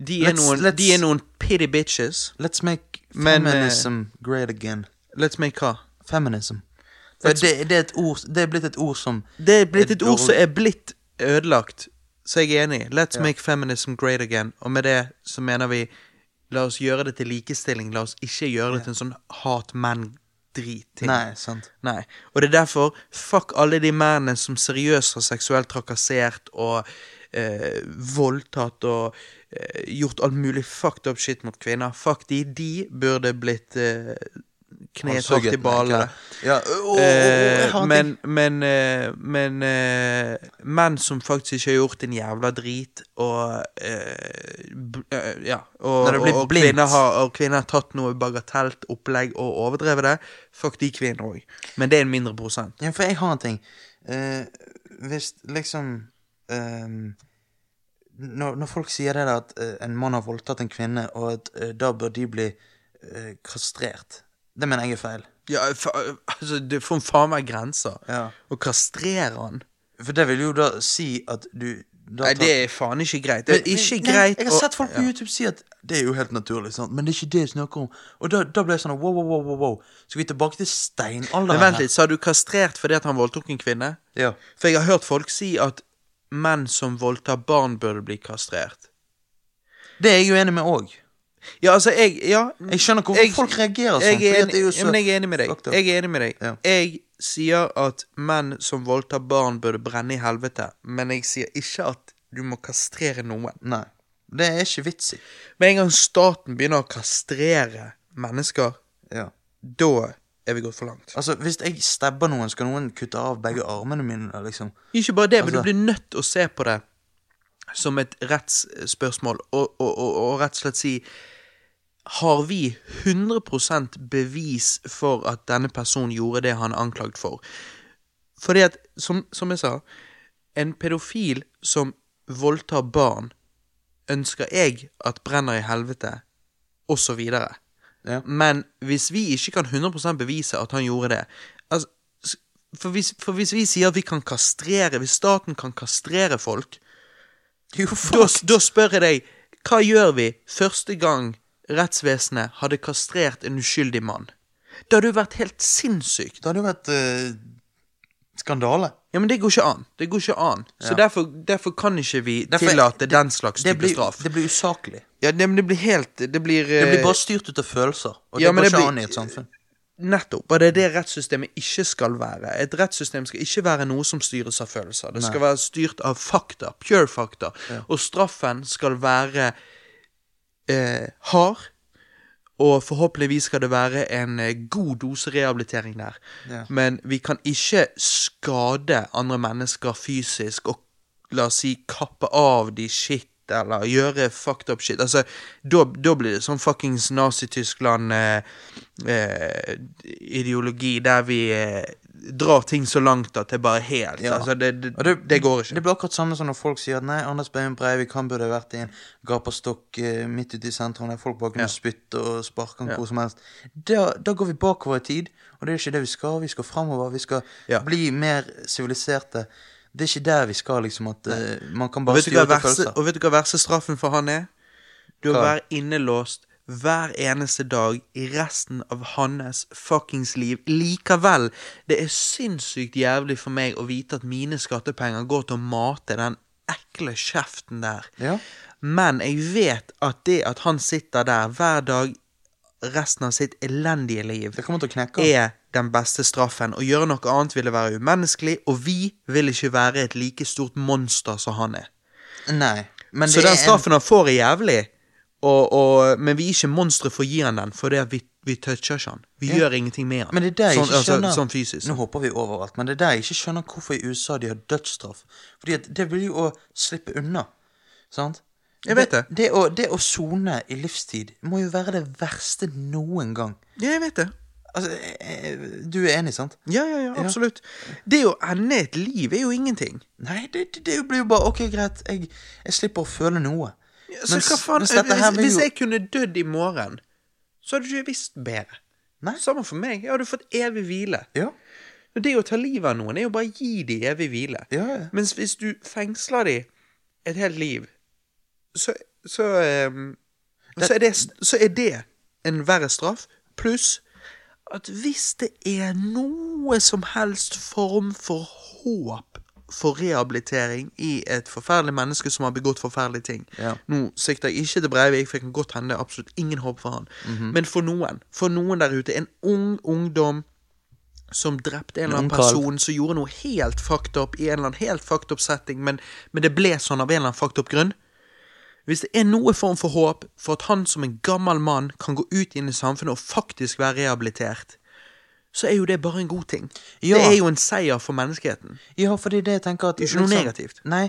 De er, Let's- noen, let's- de er noen pity bitches. Let's make Men, eh, feminism great again. Let's make hva? Feminism. For det, det, er et ord, det er blitt et ord som Det er blitt et ord som er blitt ødelagt, så jeg er enig. Let's Ja. make feminism great again. Og med det så mener vi La oss gjøre det til likestilling. La oss ikke gjøre det til en sånn hat-menn-drit-ting. Nei, sant. Nei. Og det er derfor fuck alle de mennene som seriøst har seksuelt trakassert og eh, voldtatt og eh, gjort all mulig fucked up shit mot kvinner. Fuck de. De burde blitt eh, knet hardt i ballene. Ja, Oh, en men men, eh, men eh, menn som faktisk ikke har gjort en jævla drit, og Ja. Og, og, kvinner har, og kvinner har tatt noe bagatelt opplegg og overdrevet det. Fuck de kvinner òg. Men det er en mindre prosent. Ja, for jeg har en ting. Uh, hvis liksom um når, når folk sier det der at uh, en mann har voldtatt en kvinne, og at uh, da bør de bli uh, kastrert Det mener jeg er feil. Ja, fa, altså, det får faen meg grenser. Ja. Å kastrere han For det vil jo da si at du da Nei, tar- det er faen ikke greit. Det er Men- ikke nei, greit Jeg har sett folk på ja. YouTube si at det er jo helt naturlig, sant? men det er ikke det jeg snakker om. Og da, da ble jeg sånn wow, wow, wow, wow, wow. Så vi tilbake til steinalderen. Men vent litt, litt, sa du kastrert fordi at han voldtok en kvinne? Ja. For jeg har hørt folk si at menn som voldtar barn, burde bli kastrert. Det er jeg jo enig med òg. Ja, altså, jeg Ja. Jeg skjønner hvorfor folk reagerer sånn. Jeg er enig, er så men jeg er enig med deg. Jeg er enig med deg. Ja. Jeg sier at menn som voldtar barn, burde brenne i helvete, men jeg sier ikke at du må kastrere noen. Nei. Det er ikke vits i. Med en gang staten begynner å kastrere mennesker, Ja. da er vi gått for langt. Altså, Hvis jeg stabber noen, skal noen kutte av begge armene mine? liksom? Ikke bare det, men Altså- du blir nødt til å se på det som et rettsspørsmål, og, og, og, og rett og slett si Har vi 100% bevis for at denne personen gjorde det han er anklagd for? Fordi at, som, som jeg sa, en pedofil som voldtar barn, ønsker jeg at brenner i helvete, videre. Ja. Men hvis vi ikke kan 100% bevise at han gjorde det altså, for, hvis, for hvis vi sier at vi kan kastrere Hvis staten kan kastrere folk, Jo, da, da spør jeg deg Hva gjør vi første gang rettsvesenet hadde kastrert en uskyldig mann? Det hadde jo vært helt sinnssykt. Det hadde jo vært eh, skandale. Ja, Men det går ikke an. Det går ikke an. Så Ja. derfor, derfor kan ikke vi Derfor- tillate det- den slags Det type blir, straff. det blir usaklig. Ja, det, men det blir helt Det blir, Det blir eh, bare styrt ut av følelser. Og ja, det men går det ikke blir- an i et samfunn. Nettopp. Og det er det rettssystemet ikke skal være. Et rettssystem skal ikke være noe som styres av følelser. Det skal være styrt av fakta. Pure fakta. Og straffen skal være eh, hard. Og forhåpentligvis skal det være en eh, god dose rehabilitering der. Ja. Men vi kan ikke skade andre mennesker fysisk og la oss si kappe av de shit eller gjøre fucked up shit. Altså, da, blir det sånn fuckings Nazi-Tyskland-ideologi der vi eh, drar ting så langt at det bare er helt Ja. Altså, det, det, det, det, går ikke. Det blir akkurat samme som når folk sier at nei, Anders Behring Breivik han burde vært i en gaperstokk eh, midt ute i sentrum der folk bare kunne Ja. spytte og sparke han Ja. hvor som helst. Da, da går vi bakover i tid, og det er ikke det vi skal. Vi skal framover. Vi skal Ja. bli mer siviliserte. Det er ikke der vi skal, liksom, at uh, man kan bare styre etter følelser. og vet du hva verste straffen for han er? Du har vært innelåst hver eneste dag i resten av hans fuckings liv. Likevel, det er sinnssykt jævlig for meg å vite at mine skattepenger går til å mate den ekle kjeften der. Ja. Men jeg vet at det at han sitter der hver dag resten av sitt elendige liv er den beste straffen. Å gjøre noe annet ville være umenneskelig, og vi vil ikke være et like stort monster som han er. Nei. Men Så den straffen han får, er jævlig, og, og, men vi er ikke monstre for å gi han den, for vi, vi toucher ikke han. Vi Ja. gjør ingenting med han. Men det er der jeg sånn, ikke skjønner Altså, sånn fysisk. Nå hopper vi overalt, men det er der jeg ikke skjønner hvorfor i USA de har dødsstraff. Fordi det vil jo å slippe unna. Sant? Jeg vet det. Det det å sone i livstid må jo være det verste noen gang. Ja, jeg vet det. Altså, eh, du er enig, sant? Ja, ja, ja, absolutt. Det å ende et liv er jo ingenting. Nei, det, det, blir jo bare Ok, greit, jeg, jeg slipper å føle noe. Så Mens- faen, hvis, jo... hvis jeg kunne dødd i morgen, så hadde du ikke visst bedre. Nei. Samme for meg. Jeg hadde fått evig hvile. Ja. Det å ta livet av noen er jo bare å gi dem evig hvile. Ja, ja. Mens hvis du fengsler dem et helt liv, så, så, um, så, er det, så er det en verre straff. Pluss at hvis det er noe som helst form for håp for rehabilitering i et forferdelig menneske som har begått forferdelige ting Ja. Nå sikter jeg ikke til Breivik, for jeg kan godt hende det er absolutt ingen håp for han. Mhm. Men for noen, for noen der ute, en ung ungdom som drepte en eller annen person som gjorde noe helt fucked up i en eller annen helt fucked up setting, men, men det ble sånn av en eller annen fucked up grunn. Hvis det er noe form for håp for at han som en gammel mann kan gå ut inn i samfunnet og faktisk være rehabilitert, så er jo det bare en god ting. Ja. Det er jo en seier for menneskeheten. Ja, fordi det jeg tenker at Det er ikke noe negativt. Nei,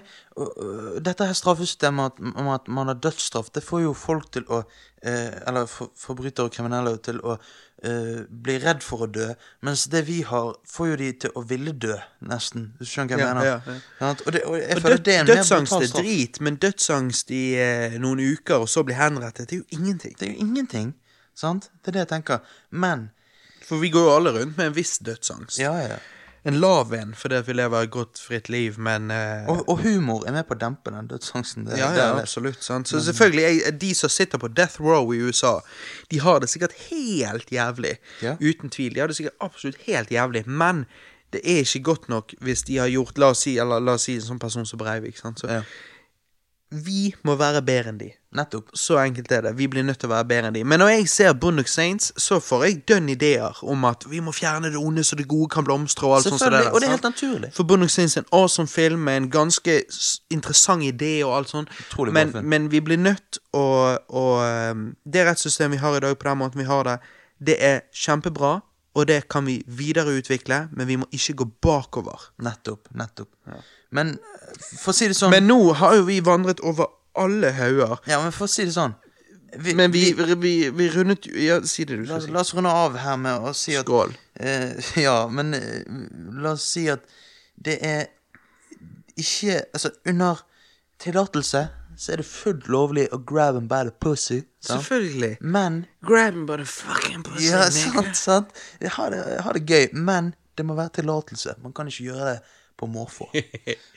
dette her straffesystemet om at man har dødsstraff, det får jo folk til å eh, Eller for, forbrytere og kriminelle til å eh, bli redd for å dø. Mens det vi har, får jo de til å ville dø, nesten. Du skjønner hva jeg Ja, mener? ja, ja. Og, det, og Og død, det er dødsangst er drit, men dødsangst i eh, noen uker og så bli henrettet, det er jo ingenting. Det er jo ingenting. Sant? Det er det jeg tenker. Men For vi går jo alle rundt med en viss dødsangst. Ja, ja. En lav en fordi at vi lever et godt, fritt liv, men eh, Og, og humor er med på å dempe den dødsangsten. Det, Ja, ja, det. absolutt. Sant? Så selvfølgelig, jeg, de som sitter på death row i USA, de har det sikkert helt jævlig. Ja. Uten tvil. De har det sikkert absolutt helt jævlig. Men det er ikke godt nok hvis de har gjort La oss si, eller la oss si en sånn person som Breivik. Sant? Så Ja. Vi må være bedre enn de. Nettopp. Så enkelt er det. Vi blir nødt til å være bedre enn de. Men når jeg ser Boondock Saints, så får jeg dønn ideer om at vi må fjerne det onde så det gode kan blomstre. Og alt sånt som det Selvfølgelig, der, og det er helt naturlig. For Boondock Saints er en awesome film med en ganske interessant idé og alt sånt. Men, men vi blir nødt å, å um, Det rettssystemet vi har i dag, på den måten vi har det, det er kjempebra, og det kan vi videreutvikle, men vi må ikke gå bakover. Nettopp. Nettopp. Men for å si det sånn Men nå har jo vi vandret over alle hauger. Ja, men for å si det sånn vi, Men vi, vi, vi rundet jo Ja, si det du La, si. la oss runde av her med å si at Skål. Eh, ja, men eh, la oss si at det er ikke Altså, under tillatelse så er det fullt lovlig å grab him by the pussy. sant? Selvfølgelig. Men Grab him by the fucking pussy, Ja, sant, sant. Ha det, ha det gøy, men det må være tillatelse. Man kan ikke gjøre det på måfå.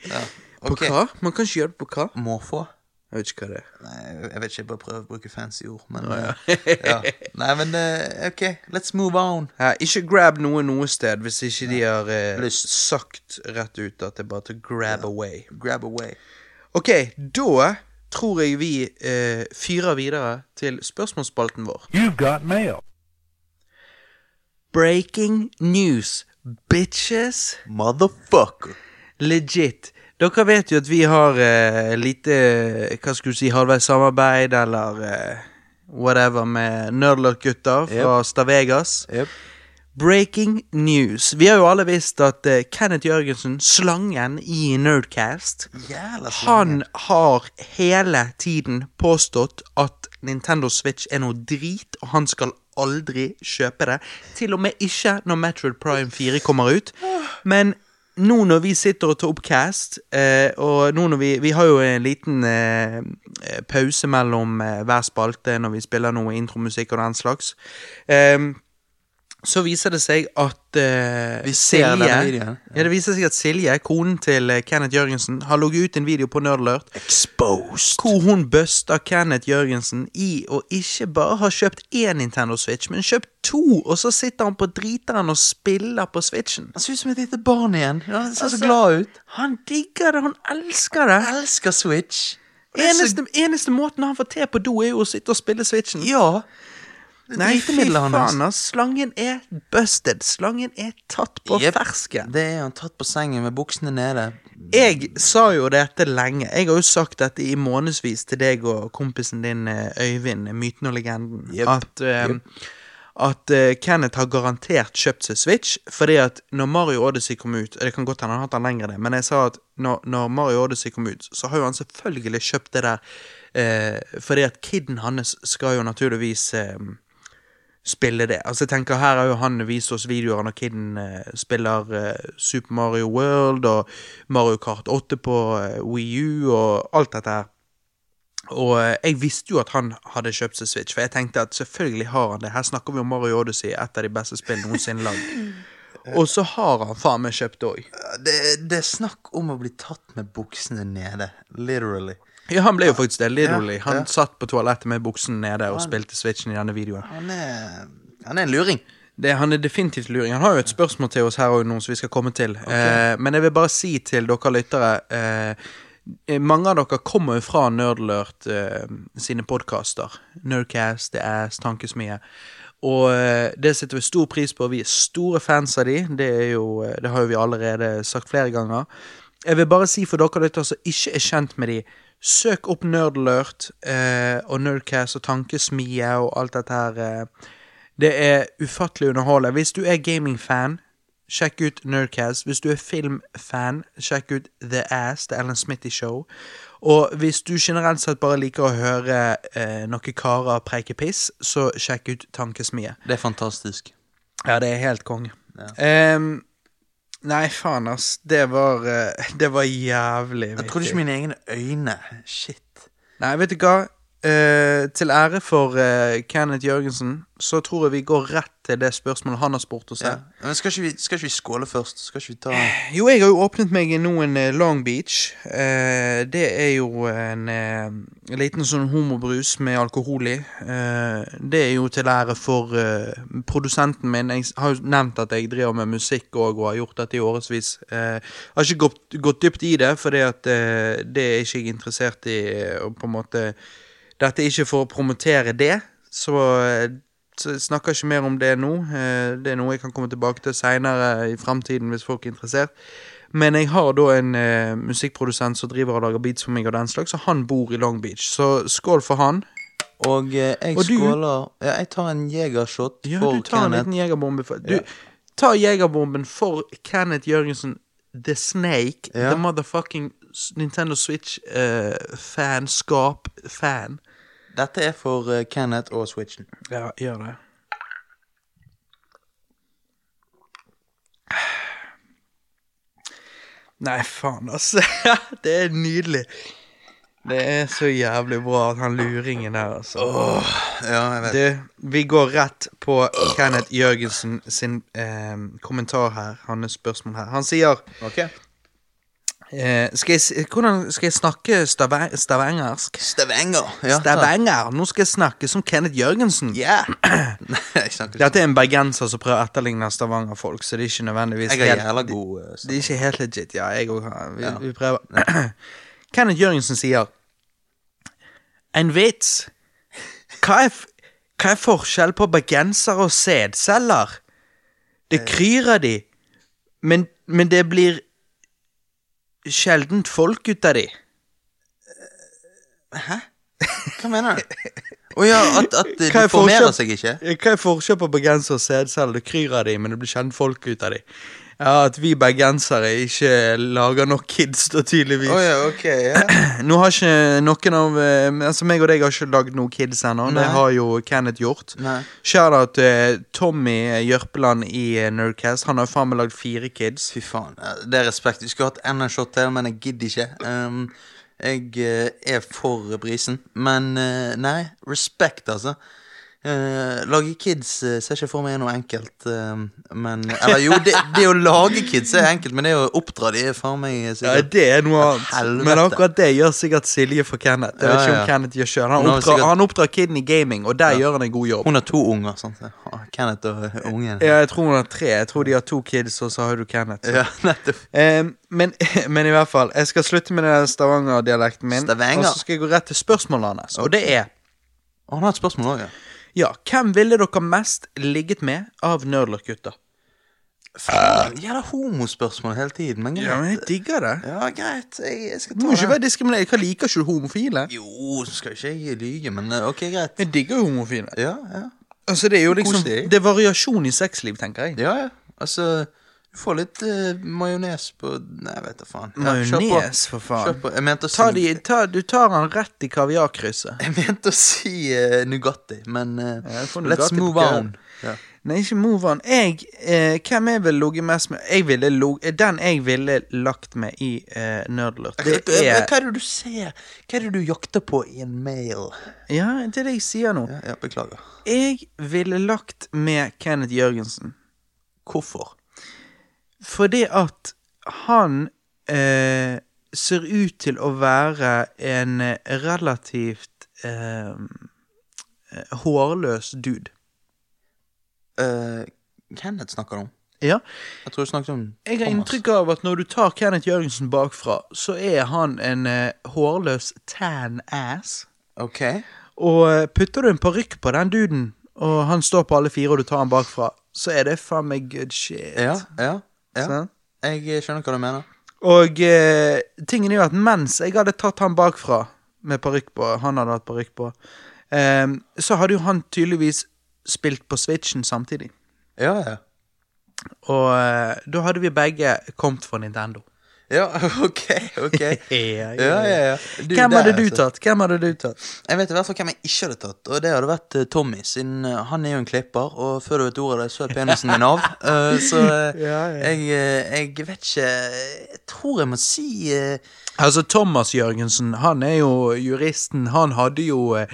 Ja. På hva? Man kan ikke gjøre det på hva? Måfå? Jeg vet ikke hva det er. Nei, jeg vet ikke, jeg bare prøver å bruke fancy ord, men ja. ja. Nei, men uh, ok, let's move on. Ja, ikke grab noe noe sted hvis ikke de har uh, Lyst. sagt rett ut at det er bare til grab away. Grab away. Ok, da tror jeg vi uh, fyrer videre til spørsmålsspalten vår. You've got mail. Breaking news, bitches. Motherfucker. Legit. Dere vet jo at vi har eh, lite Hva skulle du si, halvveis samarbeid, eller eh, whatever, med Nerdlert-gutta fra Stavegas. Yep. Breaking news. Vi har jo alle visst at eh, Kenneth Jørgensen, slangen i Nerdcast, Jævla han har hele tiden påstått at Nintendo Switch er noe drit, og han skal aldri kjøpe det. Til og med ikke når Metroid Prime 4 kommer ut. Men nå når vi sitter og tar opp cast, eh, og nå når vi Vi har jo en liten eh, eh, pause mellom eh, hver spalte når vi spiller noe intromusikk og den slags. Eh, så viser det seg at uh, Vi ser Silje videoen. Ja, det viser seg at Silje, konen til eh, Kenneth Jørgensen, har logget ut en video på Nerdlert Exposed. hvor hun buster Kenneth Jørgensen i å ikke bare ha kjøpt én Nintendo Switch, men kjøpt to, og så sitter han på driteren og spiller på Switchen. Han ser ut som et lite barn igjen. Han ser Altså, så glad ut. Han digger det, han elsker det. Han elsker Switch. Eneste, så- Eneste, eneste måten han får til på do, er jo å sitte og spille Switchen. Ja. Nei, fy faen, ass. Slangen er busted. Slangen er tatt på yep. fersken. Det er han tatt på sengen med buksene nede. Jeg sa jo dette lenge. Jeg har jo sagt dette i månedsvis til deg og kompisen din eh, Øyvind, myten og legenden. yep. At, eh, at uh, Kenneth har garantert kjøpt seg Switch. Fordi at når Mario Odyssey kom ut Det kan godt hende han har hatt den lenger, det, men jeg sa at når, når Mario Odyssey kom ut, så har jo han selvfølgelig kjøpt det der uh, fordi at kiden hans skal jo naturligvis eh, spille det. Altså jeg tenker Her har jo han vist oss videoer når kiden eh, spiller eh, Super Mario World og Mario Kart 8 på eh, Wii U og alt dette her. Og eh, jeg visste jo at han hadde kjøpt seg Switch, for jeg tenkte at selvfølgelig har han det. Her snakker vi om Mario Odyssey, et av de beste spillene noensinne lagd. Og så har han faen meg kjøpt det òg. Det, det er snakk om å bli tatt med buksene nede. Literally. Ja, han ble jo faktisk veldig rolig. Han satt på toalettet med buksen nede og spilte Switchen i denne videoen. Han er, han er en luring. Det, han er definitivt luring. Han har jo et spørsmål til oss her òg noen som vi skal komme til. Eh, men jeg vil bare si til dere lyttere eh, Mange av dere kommer jo fra Nerdlurt eh, sine podkaster. Nerdcast, The Ass, Tankesmie. Og eh, det setter vi stor pris på. Vi er store fans av de. Det, jo, eh, det har jo vi allerede sagt flere ganger. Jeg vil bare si for dere lyttere som ikke er kjent med de, søk opp Nerdlert eh, og Nerdcast og Tankesmie og alt dette her. Eh, det er ufattelig underholdende. Hvis du er gamingfan, sjekk ut Nerdcast. Hvis du er filmfan, sjekk ut The Ass, The Ellen Smithy Show. Og hvis du generelt sett bare liker å høre eh, noen karer preike piss, så sjekk ut Tankesmie. Det er fantastisk. Ja, det er helt konge. Ehm, nei, faen, ass. Det var, eh, det var jævlig Jeg trodde ikke mine egne øyne. Shit. Nei, vet du hva? Eh, til ære for eh, Kenneth Jørgensen, så tror jeg vi går rett til det spørsmålet han har spurt oss. Ja. her. Men skal ikke, vi, skal ikke vi skåle først? Skal ikke vi ta Jo, jeg har jo åpnet meg nå en eh, Long Beach. Eh, det er jo en, eh, liten sånn homobrus med alkohol i. Eh, det er jo til ære for eh, produsenten min. Jeg har jo nevnt at jeg driver med musikk og, og har gjort dette i årevis. Eh, har ikke gått, gått dypt i det, for eh, det er ikke jeg interessert i. eh, Og på en måte Dette er ikke for å promotere det, så så snakker jeg ikke mer om det nå. Eh, Det er noe jeg kan komme tilbake til seinere i framtiden hvis folk er interessert. Men jeg har da en uh, musikkprodusent som driver og lager beats for meg, og den slags, og han bor i Long Beach. Så skål for han. Og uh, jeg Og skåler ja, Jeg tar en jegershot Ja, for du tar en liten jegerbombe. For, du, Ja. ta jegerbomben for Kenneth Jørgensen, The Snake, Ja. the motherfucking Nintendo Switch-fan, skap-fan. Dette er for uh, Kenneth og Switchen. Ja, gjør det. Nei, faen, altså. Det er nydelig. Det er så jævlig bra at han luringen der, altså. Ja, jeg vet. Du, vi går rett på Kenneth Jørgensen sin eh, kommentar her, hans spørsmål her. Han sier Ok. Eh, skal, jeg, hvordan, skal jeg snakke stava- stavangersk? Stavanger. Ja. Stavanger. Nå skal jeg snakke som Kenneth Jørgensen. Yeah. Dette er en bergenser som prøver å etterligne Stavanger-folk, så det er ikke nødvendigvis Jeg er helt- god. eh, Det er ikke helt legit. Ja, jeg òg vi, Ja. vi prøver. Kenneth Jørgensen sier En vits. Hva er, hva er forskjell på bergensere og sædceller? Det kryr av de, men, men det blir sjeldent folk ut av de. Hæ? Hva mener du? Å ja, at, at eh, de er formerer seg ikke? Hva er forskjell på bergenser og sædceller? Det kryr av de, men det blir sjelden folk ut av de. Ja, At vi bergensere ikke lager nok kids, da, tydeligvis. Oh, ja, ok. Ja. Nå har ikke noen av eh, Altså meg og deg har ikke lagd noen kids ennå. Det har jo Kenneth gjort. Skjer det at til Tommy Jørpeland i eh, Nerdcast. Han har faen meg lagd fire kids. Fy faen. Det er respekt. Vi skulle hatt enda en shot til, men jeg gidder ikke. Um, jeg eh, er for brisen. Men eh, nei, respekt, altså. Eh, lage kids uh, ser ikke for meg er noe enkelt. uh, men Eller jo, det, det å lage kids er enkelt, men det å oppdra de er faen meg sikkert, Ja, det er noe annet. helvete. Men akkurat det gjør sikkert Silje for Kenneth. Jeg vet Ja, ikke om. Kenneth gjør selv. Han, oppdrar, sikkert- han oppdrar kiden i gaming, og der gjør han en god jobb. Hun har to unger, sant? Ja, Kenneth og ungen. Ja, jeg tror hun har tre. Jeg tror de har to kids, og så har du Kenneth. Ja, nettopp. um, men, men i hvert fall, jeg skal slutte med den Stavanger-dialekten min. Stavanger. Og så skal jeg gå rett til spørsmålene hans. Og det er Og han har et spørsmål òg, ja. Ja, hvem ville dere mest ligget med av Nerdlock-gutta? Faen, Jævla homospørsmål hele tiden, men greit. Ja, men jeg digger det. Ja, greit. Jeg, jeg skal Du må ikke det. være diskriminert. Hva liker ikke du homofile? Jo, så skal ikke jeg lyge, men eh, ok, greit. Jeg digger jo homofile. Ja, ja. Altså, det er jo liksom Koselig. Det er variasjon i sexliv, tenker jeg. Ja, ja. Altså, Du får litt uh, majones på Nei, vet da faen. Ja, kjør på. Majones, for Kjør faen. på. Jeg mente å si Ta de, ta, du tar han rett i kaviarkrysset. Jeg mente å si uh, Nugatti, men uh, Ja, jeg får let's Nugatti på move køen. on. Ja. Nei, ikke move on. Jeg, eh, hvem jeg ville ligget mest med jeg ville log- Den jeg ville lagt med i eh, Nerdlurt, det Hva er hva er det du ser? Hva er det du jakter på i en mail? Ja, det er det jeg sier nå. Ja, ja, beklager. Jeg ville lagt med Kenneth Jørgensen. Hvorfor? Fordi at han eh, ser ut til å være en relativt eh, eh, hårløs dude. Uh, Kenneth snakker om? Ja. Jeg tror du snakket om Thomas. Jeg har inntrykk av at når du tar Kenneth Jørgensen bakfra, så er han en eh, hårløs tan ass. Ok. Og eh, putter du en parykk på den duden, og han står på alle fire, og du tar han bakfra, så er det faen meg good shit. Ja, ja, ja. Jeg eh, skjønner hva du mener. Og eh, tingen er jo at mens jeg hadde tatt han bakfra med parykk på, han hadde hatt parykk på, eh, så hadde jo han tydeligvis spilt på Switchen samtidig. Ja, ja. Og eh, da hadde vi begge kommet for Nintendo. Ja, ok, ok. ja, Ja, ja. Du, Hvem der, hadde du altså. tatt? Hvem hadde du tatt? Jeg vet i hvert fall hvem jeg ikke hadde tatt, og det hadde vært eh, Tommy. Siden eh, han er jo en klipper, og før du vet ordet av det, så er penisen din av. Eh, så eh, Ja, ja. Jeg, eh, jeg vet ikke Jeg tror jeg må si eh, Altså, Thomas Jørgensen, han er jo juristen. Han hadde jo eh,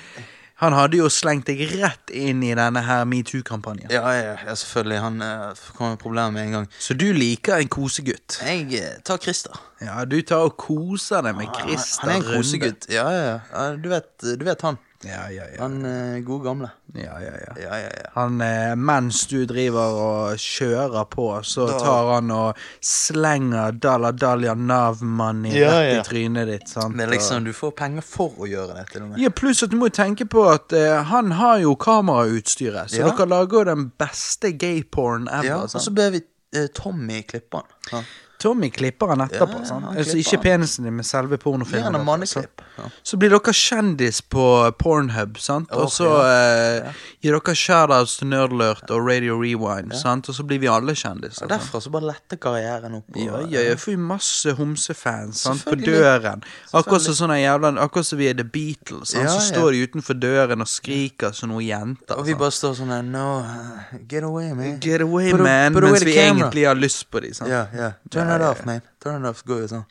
Han hadde jo slengt deg rett inn i denne her metoo-kampanjen. Ja, ja, ja, selvfølgelig. Han uh, kom med problemer med en gang. Så du liker en kosegutt? Jeg uh, tar Christer. Ja, du tar og koser deg med Christer Han er en Runde. kosegutt. Ja, ja. ja. Du vet, du vet han. Ja, ja, ja. Han eh, gode gamle. ja, ja, ja. Ja, ja, ja. Han, eh, mens du driver og kjører på, så Da- tar han og slenger Dalla Dalja Nav-money Ja, rett ja. i trynet ditt. sant? Er liksom, Du får penger for å gjøre det, til og med. Ja, Pluss at du må jo tenke på at eh, han har jo kamerautstyret, så Ja. dere lager jo den beste gayporn ever. Ja, og sant? så ber vi eh, Tommy klippe han. Ja. Tommy klipper han etterpå. Ja, sant? han Altså klipper Ikke han. penisen din, men selve pornofilmen. Ja, manneklipp. Ja. Så blir dere kjendis på Pornhub, sant? Og så eh, gir dere shoutouts til Nerdlurt og Radio Rewind, sant? og så blir vi alle kjendiser. Og derfra så bare letter karrieren opp. Ja, ja, jeg får vi masse homsefans sant, på døren. Akkurat som sånne jævla Akkurat som vi er The Beatles. Sant? Ja, så ja. står de utenfor døren og skriker som noen jenter. Og vi sant. bare står sånn her No, uh, get away, man. Get away, man, put away mens vi camera. egentlig har lyst på dem. Ja, ja. Turn it off, man. Turn it off. Går jo sånn.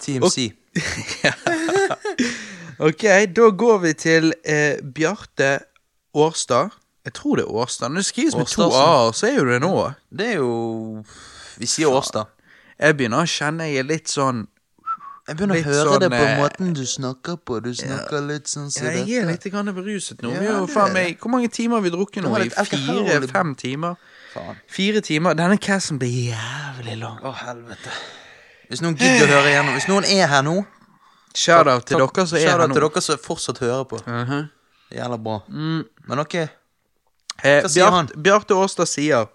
TMC. Ok, da går vi til eh, Bjarte Årstad. Jeg tror det er Årstad. Når det skrives med to a-er, så er jo det nå. Det er jo Vi sier Årstad. Jeg begynner å kjenne jeg er litt sånn Jeg begynner å høre sånn, det på eh, måten du snakker på. Du snakker litt sånn som Jeg dette. er litt grann beruset nå. Ja, Vi er jo faen meg Hvor mange timer har vi drukket nå? I fire-fem timer? Faen. Fire timer. Denne casten blir jævlig lang. Å, helvete. Hvis noen gidder å høre igjennom Hvis noen er her nå Shout-out til dere som er shout-out her nå. til dere som fortsatt hører på. Mhm. Jævla bra. Men ok. Eh, Hva sier han? Bjarte, Bjarte Årstad sier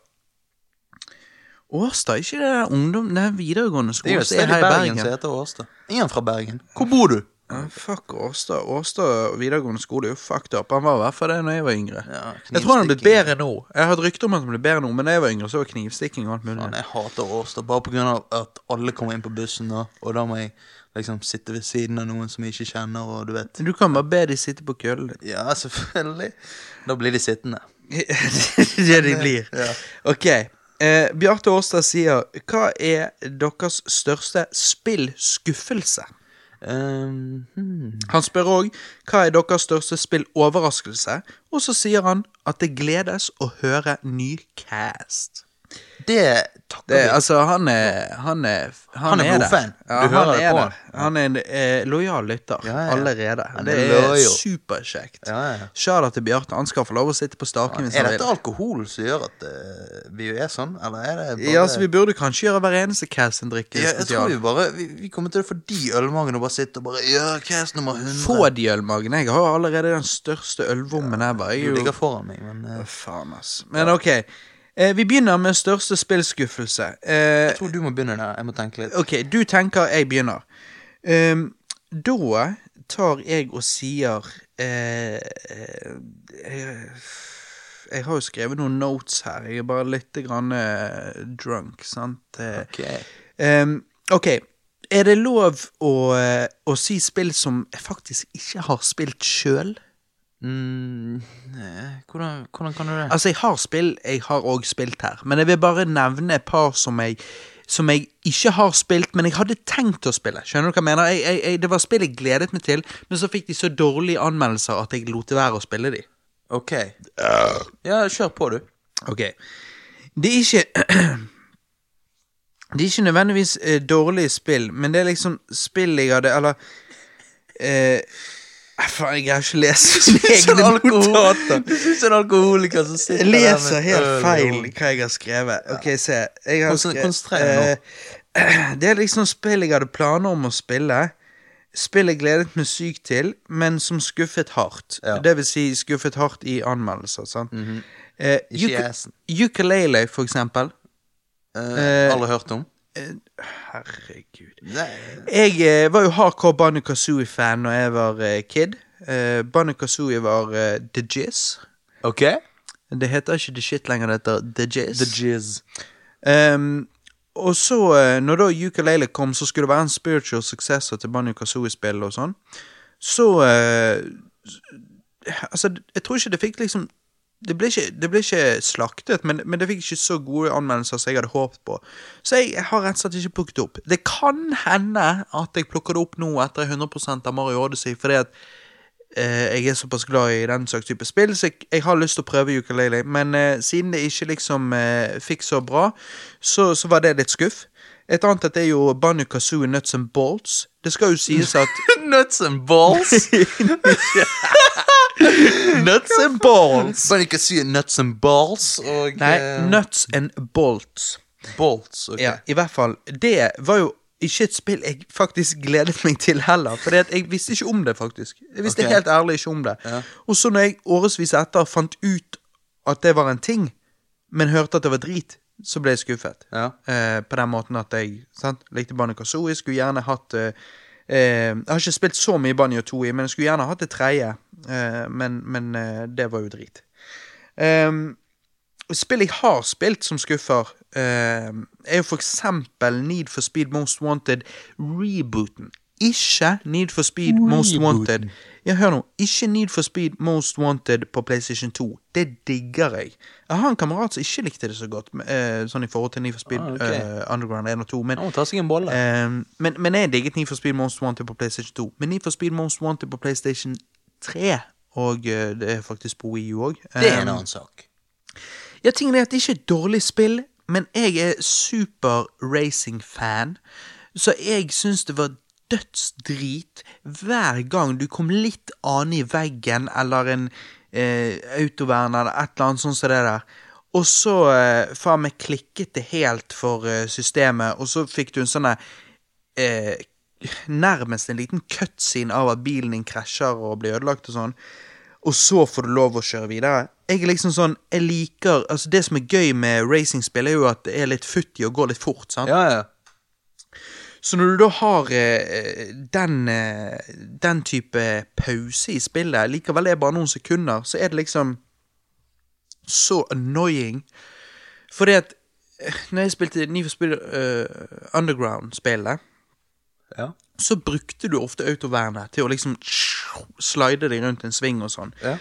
Årstad, ikke det der ungdom... Det er videregående Det er jo et som er sted i her i Bergen Bergen. som heter Årstad. Er han fra Bergen? Hvor bor du? Ja, fuck Årstad. Årstad videregående skole er jo fucked up. Han var i hvert fall det da jeg var yngre. Ja, jeg tror han er blitt bedre nå. Jeg har et rykte om at han ble bedre nå, men da jeg var yngre, så var knivstikking og alt mulig. Fan, jeg hater Årstad bare av at alle kommer inn på bussen, nå og da må jeg liksom sitte ved siden av noen som jeg ikke kjenner, og du vet Du kan bare be de sitte på køllen din. Ja, selvfølgelig. Da blir de sittende. det de blir. Ja. Ok. Eh, Bjarte Årstad sier Hva er deres største spillskuffelse? Um, hmm. Han spør òg hva er deres største spilloverraskelse, og så sier han at det gledes å høre ny cast. Det takker Det, vi. altså, han er Han er, Han er er blodfan. Ja, Du hører det på han. Han er en eh, lojal lytter Ja, ja. allerede. Han det er er loyal. superkjekt. Ja, ja. Shout-out til Bjarte. Han skal få lov å sitte på staken hvis Er han dette vil. alkohol som gjør at eh, vi er sånn, eller er det bare Ja, så Vi burde kanskje gjøre hver eneste cast en drikke ja, jeg tror spesial. vi bare Vi, vi kommer til å få de ølmagene og bare sitte og bare Ja, cast nummer 100. Få de ølmagene. Jeg har jo allerede den største ølvommen ever. Jeg Du er jo ligger foran meg, men eh, Faen, ass. Men ok. Eh, vi begynner med største spillskuffelse. Eh, jeg tror du må begynne der. Jeg må tenke litt. ok, du tenker jeg begynner. Eh, da tar jeg og sier eh, eh, Jeg har jo skrevet noen notes her. Jeg er bare litt grann eh, drunk, sant. Eh, Ok. ehm, ok. Er det lov å, å si spill som jeg faktisk ikke har spilt sjøl? Mm, hvordan, hvordan kan du det? Altså, jeg har spill, jeg har òg spilt her, men jeg vil bare nevne et par som jeg som jeg ikke har spilt, men jeg hadde tenkt å spille. Skjønner du hva jeg mener? Jeg, jeg, jeg, det var spill jeg gledet meg til, men så fikk de så dårlige anmeldelser at jeg lot være å spille de. Ok. Ja, kjør på, du. Ok. Det er ikke Det er ikke nødvendigvis eh, dårlige spill, men det er liksom spill jeg hadde Eller eh, Faen, jeg har ikke lest mine egne notater. Du er en alkoholiker som sitter Jeg der leser helt feil hva jeg har skrevet. Ok, se. Jeg har skrevet, eh, Det er liksom spill jeg hadde planer om å spille. Spill jeg gledet meg sykt til, men som skuffet hardt. Ja. Det vil si skuffet hardt i anmeldelser. sant? eh, Ikke i assen. Ukulele, for eksempel. Uh, Aldri hørt om? Herregud. Jeg eh, var jo hardcore Banu Kazooie-fan når jeg var eh, kid. Eh, Banu Kazooie var eh, The Jizz. Ok. Det heter ikke The Shit lenger, det heter The Jizz. The Jizz. Um, og så, eh, når da Ukulele kom, så skulle det være en spiritual successor til Banjo Kazooie-spill og sånn. Så eh, Altså, jeg tror ikke det fikk liksom det ble, ikke, det ble ikke slaktet, men, men det fikk ikke så gode anmeldelser som jeg hadde håpet på. Så jeg har rett og slett ikke plukket det opp. Det kan hende at jeg plukker det opp nå etter 100 av Mario Odyssey, fordi at eh, jeg er såpass glad i den slags type spill, så jeg, jeg har lyst til å prøve ukulele. Men eh, siden det ikke liksom eh, fikk så bra, så, så var det litt skuff. Et annet at det er jo Banu Kazoo Nuts and Bolts. Det skal jo sies at Nuts and balls. Nuts and Balls! Bare ikke si nuts and balls og Nei, eh, Nuts and Bolts. bolts. ok. Ja, i hvert fall. Det var jo ikke et spill jeg faktisk gledet meg til heller. For jeg visste ikke om det, faktisk. Jeg visste okay. helt ærlig ikke om det. Og så når jeg årevis etter fant ut at det var en ting, men hørte at det var drit, så ble jeg skuffet. Ja. Eh, på den måten at jeg sant, likte Banjo Kazooie. Skulle gjerne hatt eh, eh, Jeg har ikke spilt så mye Banjo 2 i, men jeg skulle gjerne hatt det tredje. Eh, men men eh, det var jo drit. Um, Spill jeg har spilt som skuffer, eh, er jo for eksempel Need for Speed Most Wanted rebooten. Ikke Need for Speed Most Wanted. Ja, hør nå. Ikke Need for Speed Most Wanted på PlayStation 2. Det digger jeg. Jeg har en kamerat som ikke likte det så godt, eh, sånn i forhold til Need for Speed Ah, okay. uh, Underground 1 og 2. Men, oh, eh, men, men jeg digget Need for Speed Most Wanted på PlayStation 2. Men Need for Speed Most Wanted på PlayStation 3, og eh, det er faktisk på Wii U òg. det er en annen sak. Ja, tingen er at det ikke er et dårlig spill, men jeg er super racing-fan, så jeg syns det var dødsdrit hver gang du kom litt an i veggen eller en eh, autovern eller et eller annet sånt som det der. Og så eh, faen meg klikket det helt for eh, systemet, og så fikk du en sånn eh, Nærmest en liten cutscene av at bilen din krasjer og blir ødelagt og sånn og så får du lov å kjøre videre. Jeg er liksom sånn, jeg liker altså Det som er gøy med racingspill, er jo at det er litt futtig og går litt fort. sant? Ja, ja. Så når du da har eh, den, eh, den type pause i spillet, likevel det er bare noen sekunder, så er det liksom så annoying. Fordi at eh, når jeg spilte Need for Speed eh, Underground-spillet, ja. så brukte du ofte autovernet til å liksom slide deg rundt en sving og sånn. Ja.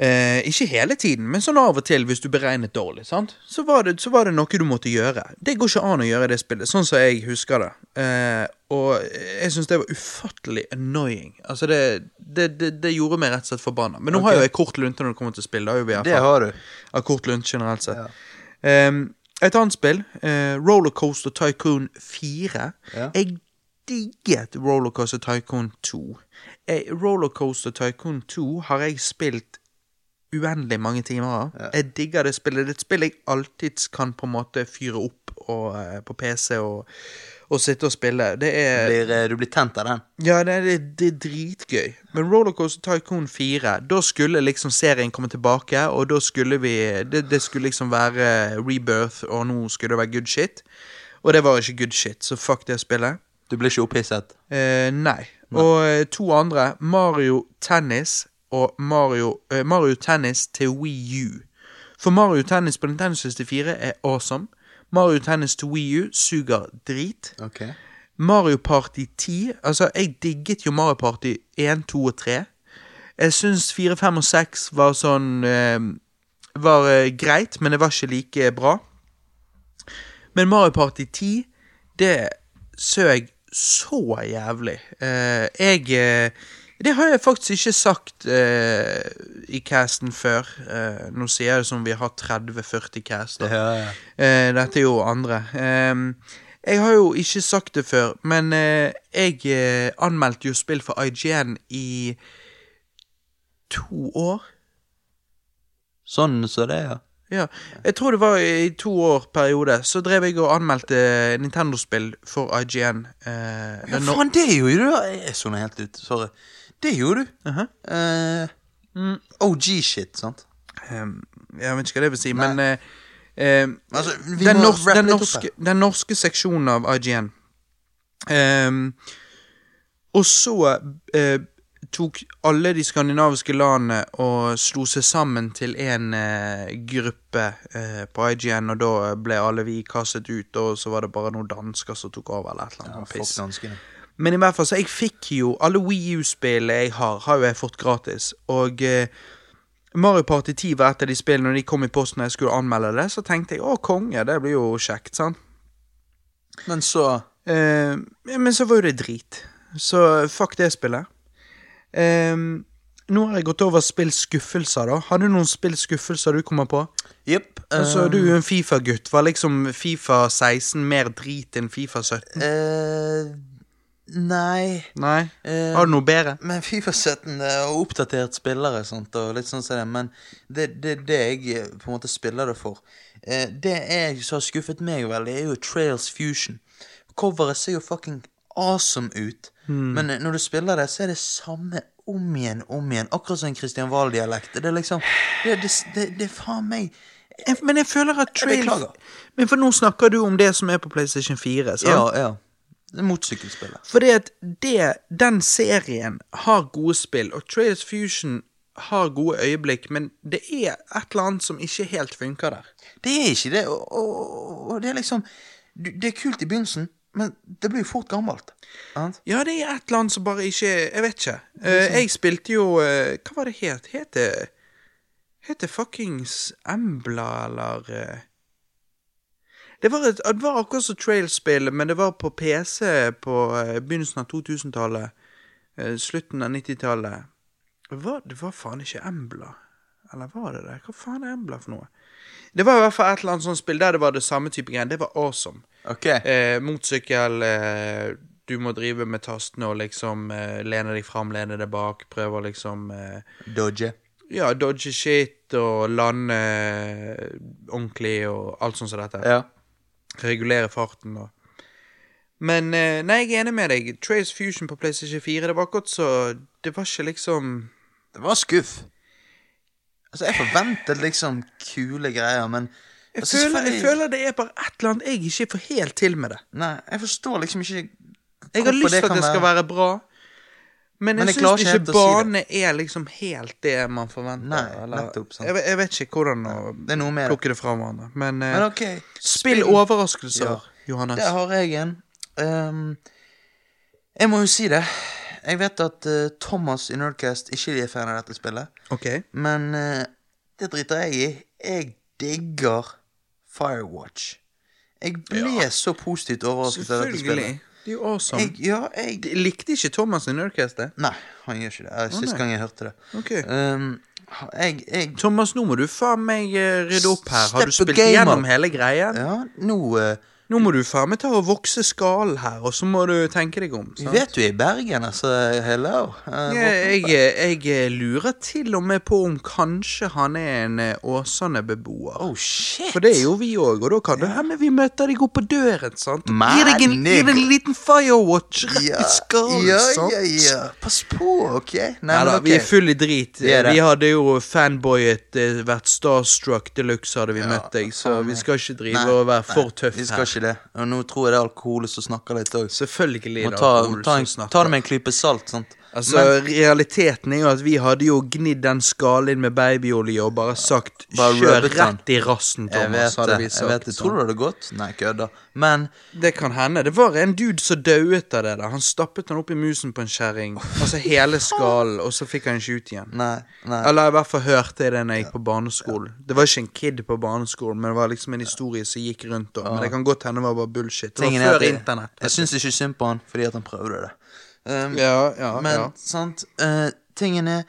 Eh, ikke hele tiden, men sånn av og til hvis du beregnet dårlig. sant? Så var, det, så var det noe du måtte gjøre. Det går ikke an å gjøre i det spillet, sånn som jeg husker det. Eh, og jeg syns det var ufattelig annoying. Altså, det, det, det, gjorde meg rett og slett forbanna. Men nå har jo jeg kort lunte når det kommer til spill. Det har jo vi Det har du. Av kort lunte generelt sett. Ehm, et annet spill, uh, Rollercoaster Tycoon 4. Ja. Jeg digget Rollercoaster Tycoon 2. Eh, Rollercoaster Tycoon 2 har jeg spilt uendelig mange timer av. Jeg digger det spillet. Det er et spill jeg alltids kan på en måte fyre opp og, eh, på PC og, og sitte og spille. Det er Blir, eh, du blir tent av den. ja, det er, det er dritgøy. Men Rollercoaster Tycoon 4, da skulle liksom serien komme tilbake, og da skulle vi Det, det skulle liksom være rebirth, og nå skulle det være good shit. Og det var ikke good shit, så fuck det spillet. Du blir ikke opphisset. Eh, nei. Og eh, to andre, Mario Tennis og Mario, eh, Mario Tennis til Wii U. For Mario Tennis på Nintendo 64 er awesome. Mario Tennis til Wii U suger drit. Ok. Mario Party 10 Altså, jeg digget jo Mario Party 1, 2 og 3. Jeg syns 4, 5 og 6 var sånn eh, Var eh, greit, men det var ikke like bra. Men Mario Party 10, det søg så jævlig. Eh, jeg eh, Det har jeg faktisk ikke sagt eh, i casten før. Nå sier jeg det som vi har 30-40 caster. Ja, ja. Eh, dette er jo andre. Ehm, jeg har jo ikke sagt det før, men eh, jeg anmeldte jo spill for IGN i to år. Sånn så det, ja. Ja, jeg tror det var i to år periode. Så drev jeg og anmeldte Nintendo-spill for IGN. Eh, Ja, faen, det gjorde du! Jeg sona helt ut. Sorry. Det gjorde du. Aha. Eh, OG-shit, sant? Um, jeg vet ikke hva det vil si, men eh, eh, Altså, den, må nors den, norske, den norske seksjonen av IGN. um, og så eh, tok alle de skandinaviske landene og slo seg sammen til en eh, gruppe eh, på IGN, og da ble alle vi kastet ut, og så var det bare noen dansker som tok over, eller et eller annet Ja. Men i hvert fall, så jeg fikk jo Alle Wii U-spillene jeg har, har jo jeg fått gratis. Og eh, Mario Party 10 var et av de spillene Når de kom i posten og jeg skulle anmelde det, så tenkte jeg å, konge, det blir jo kjekt, sant. Men så Eh, men så var jo det drit. Så fuck det spillet. Eh, nå har jeg gått over spillskuffelser, da. Har du noen spillskuffelser du kommer på? Jepp. Altså, eh, Du er en Fifa-gutt. Var liksom Fifa 16 mer drit enn Fifa 17? Uh, Nei. Nei? Uh, Har du noe bedre? Men Fifa 17 er oppdatert spillere sånt, og litt sånn som det, men det, det, det jeg eh, på en måte spiller det for eh, Det jeg som har skuffet meg veldig, er jo Trails Fusion. Coveret ser jo fucking awesome ut, men eh, når du spiller det, så er det samme om igjen, om igjen. Akkurat som en Christian Wahl-dialekt. Det er liksom Det, det, det, det er faen meg Jeg- Men jeg føler at Trail beklager. Men for nå snakker du om det som er på PlayStation 4, sant? Ja, ja. Det motorsykkelspillet. Fordi at det, den serien har gode spill, og Trails Fusion har gode øyeblikk, men det er et eller annet som ikke helt funker der. Det er ikke det, og, og, og det er liksom Det er kult i begynnelsen, men det blir jo fort gammelt. Ant? Ja, det er et eller annet som bare ikke Jeg vet ikke. Uh, jeg spilte jo uh, Hva var det het? Het det Het det fuckings Embla, eller uh... Det var, et, det var akkurat som Trail-spill, men det var på PC på begynnelsen av 2000-tallet. eh, slutten av 90-tallet. Det var faen ikke Embla. Eller var det det? Hva faen er Embla for noe? Det var i hvert fall et eller annet sånt spill der det var det samme type greier. Det var awesome. Ok. Eh, motorsykkel eh, Du må drive med tastene og liksom eh, lene deg fram, lene deg bak. Prøve å liksom eh, Dodge. Ja, dodge shit og lande eh, ordentlig og alt sånt som dette. Ja. Regulere farten og Men eh, nei, jeg er enig med deg. Trace Fusion på PlayStation 4, det var godt, så Det var ikke liksom Det var skuff. Altså, jeg forventet liksom kule greier, men Jeg, jeg, føler, jeg føler det er bare et eller annet jeg ikke får helt til med det. Nei, jeg forstår liksom ikke Jeg har lyst til at det skal være bra, men Men jeg jeg syns ikke helt si er liksom helt det man forventer. Nei, eller- nettopp, sant. jeg, vet- ikke hvordan å Det plukke det fra hverandre. Men, eh, Men ok. spill overraskelser, Ja. Johannes. Der har jeg en. Um, jeg må jo si det. Jeg vet at uh, Thomas i Nerdcast ikke er fan av dette spillet. Okay. Men uh, det driter jeg i. Jeg digger Firewatch. Jeg ble så positivt overrasket av dette spillet. Det er jo awesome. Jeg, ja, jeg De- Likte ikke Thomas i Nerdcast det? Nei, han gjør ikke det. Det Sist nei. gang jeg hørte det. Ok. Um, jeg, jeg Thomas, nå må du faen meg eh, rydde opp her. Har du spilt gjennom hele greia? Ja, nå eh, Nå må du faen meg ta og vokse skallen her, og så må du tenke deg om. Vi vet du i Bergen, altså. Hello. Uh, Jeg, jeg, jeg lurer til og med på om kanskje han er en eh, Åsane-beboer. Oh, shit. For det er jo vi òg, og da kan det hende vi møter deg opp på døren. sant? Man, Gi deg en, gir en liten firewatch rett ja, i skallen. ja, sant? ja, ja. Pass på, OK? Nei, Nei men da, okay. vi er full i drit. Vi hadde jo fanboyet, eh, vært starstruck de luxe hadde vi møtt deg, så vi skal ikke drive Nei, og være for nei, tøff Vi skal her. Ikke det. Og nå tror jeg det er alkohol som snakker litt òg. Selvfølgelig. Må da, ta, alkohol ta, som en, snakker. ta det med en klype salt. sant? Altså, Realiteten er jo at vi hadde jo gnidd den skallen inn med babyolje og bare sagt Bare 'kjør rett i rassen', Jeg vet det. jeg vet det. Tror du det hadde gått? Nei, kødda. Men Det kan hende. Det var en dude som dauet av det da Han stappet den opp i musen på en kjerring. Altså hele skallen, og så fikk han ikke ut igjen. Nei. nei. Eller i hvert fall hørte jeg det når jeg gikk på barneskolen. Det var ikke en kid på barneskolen, men det var liksom en historie som gikk rundt da. Men det kan godt hende det var bare bullshit. Det var før internett. jeg syns ikke synd på han fordi at han prøvde det. Um, Ja, ja, men ja. sant uh, Tingen er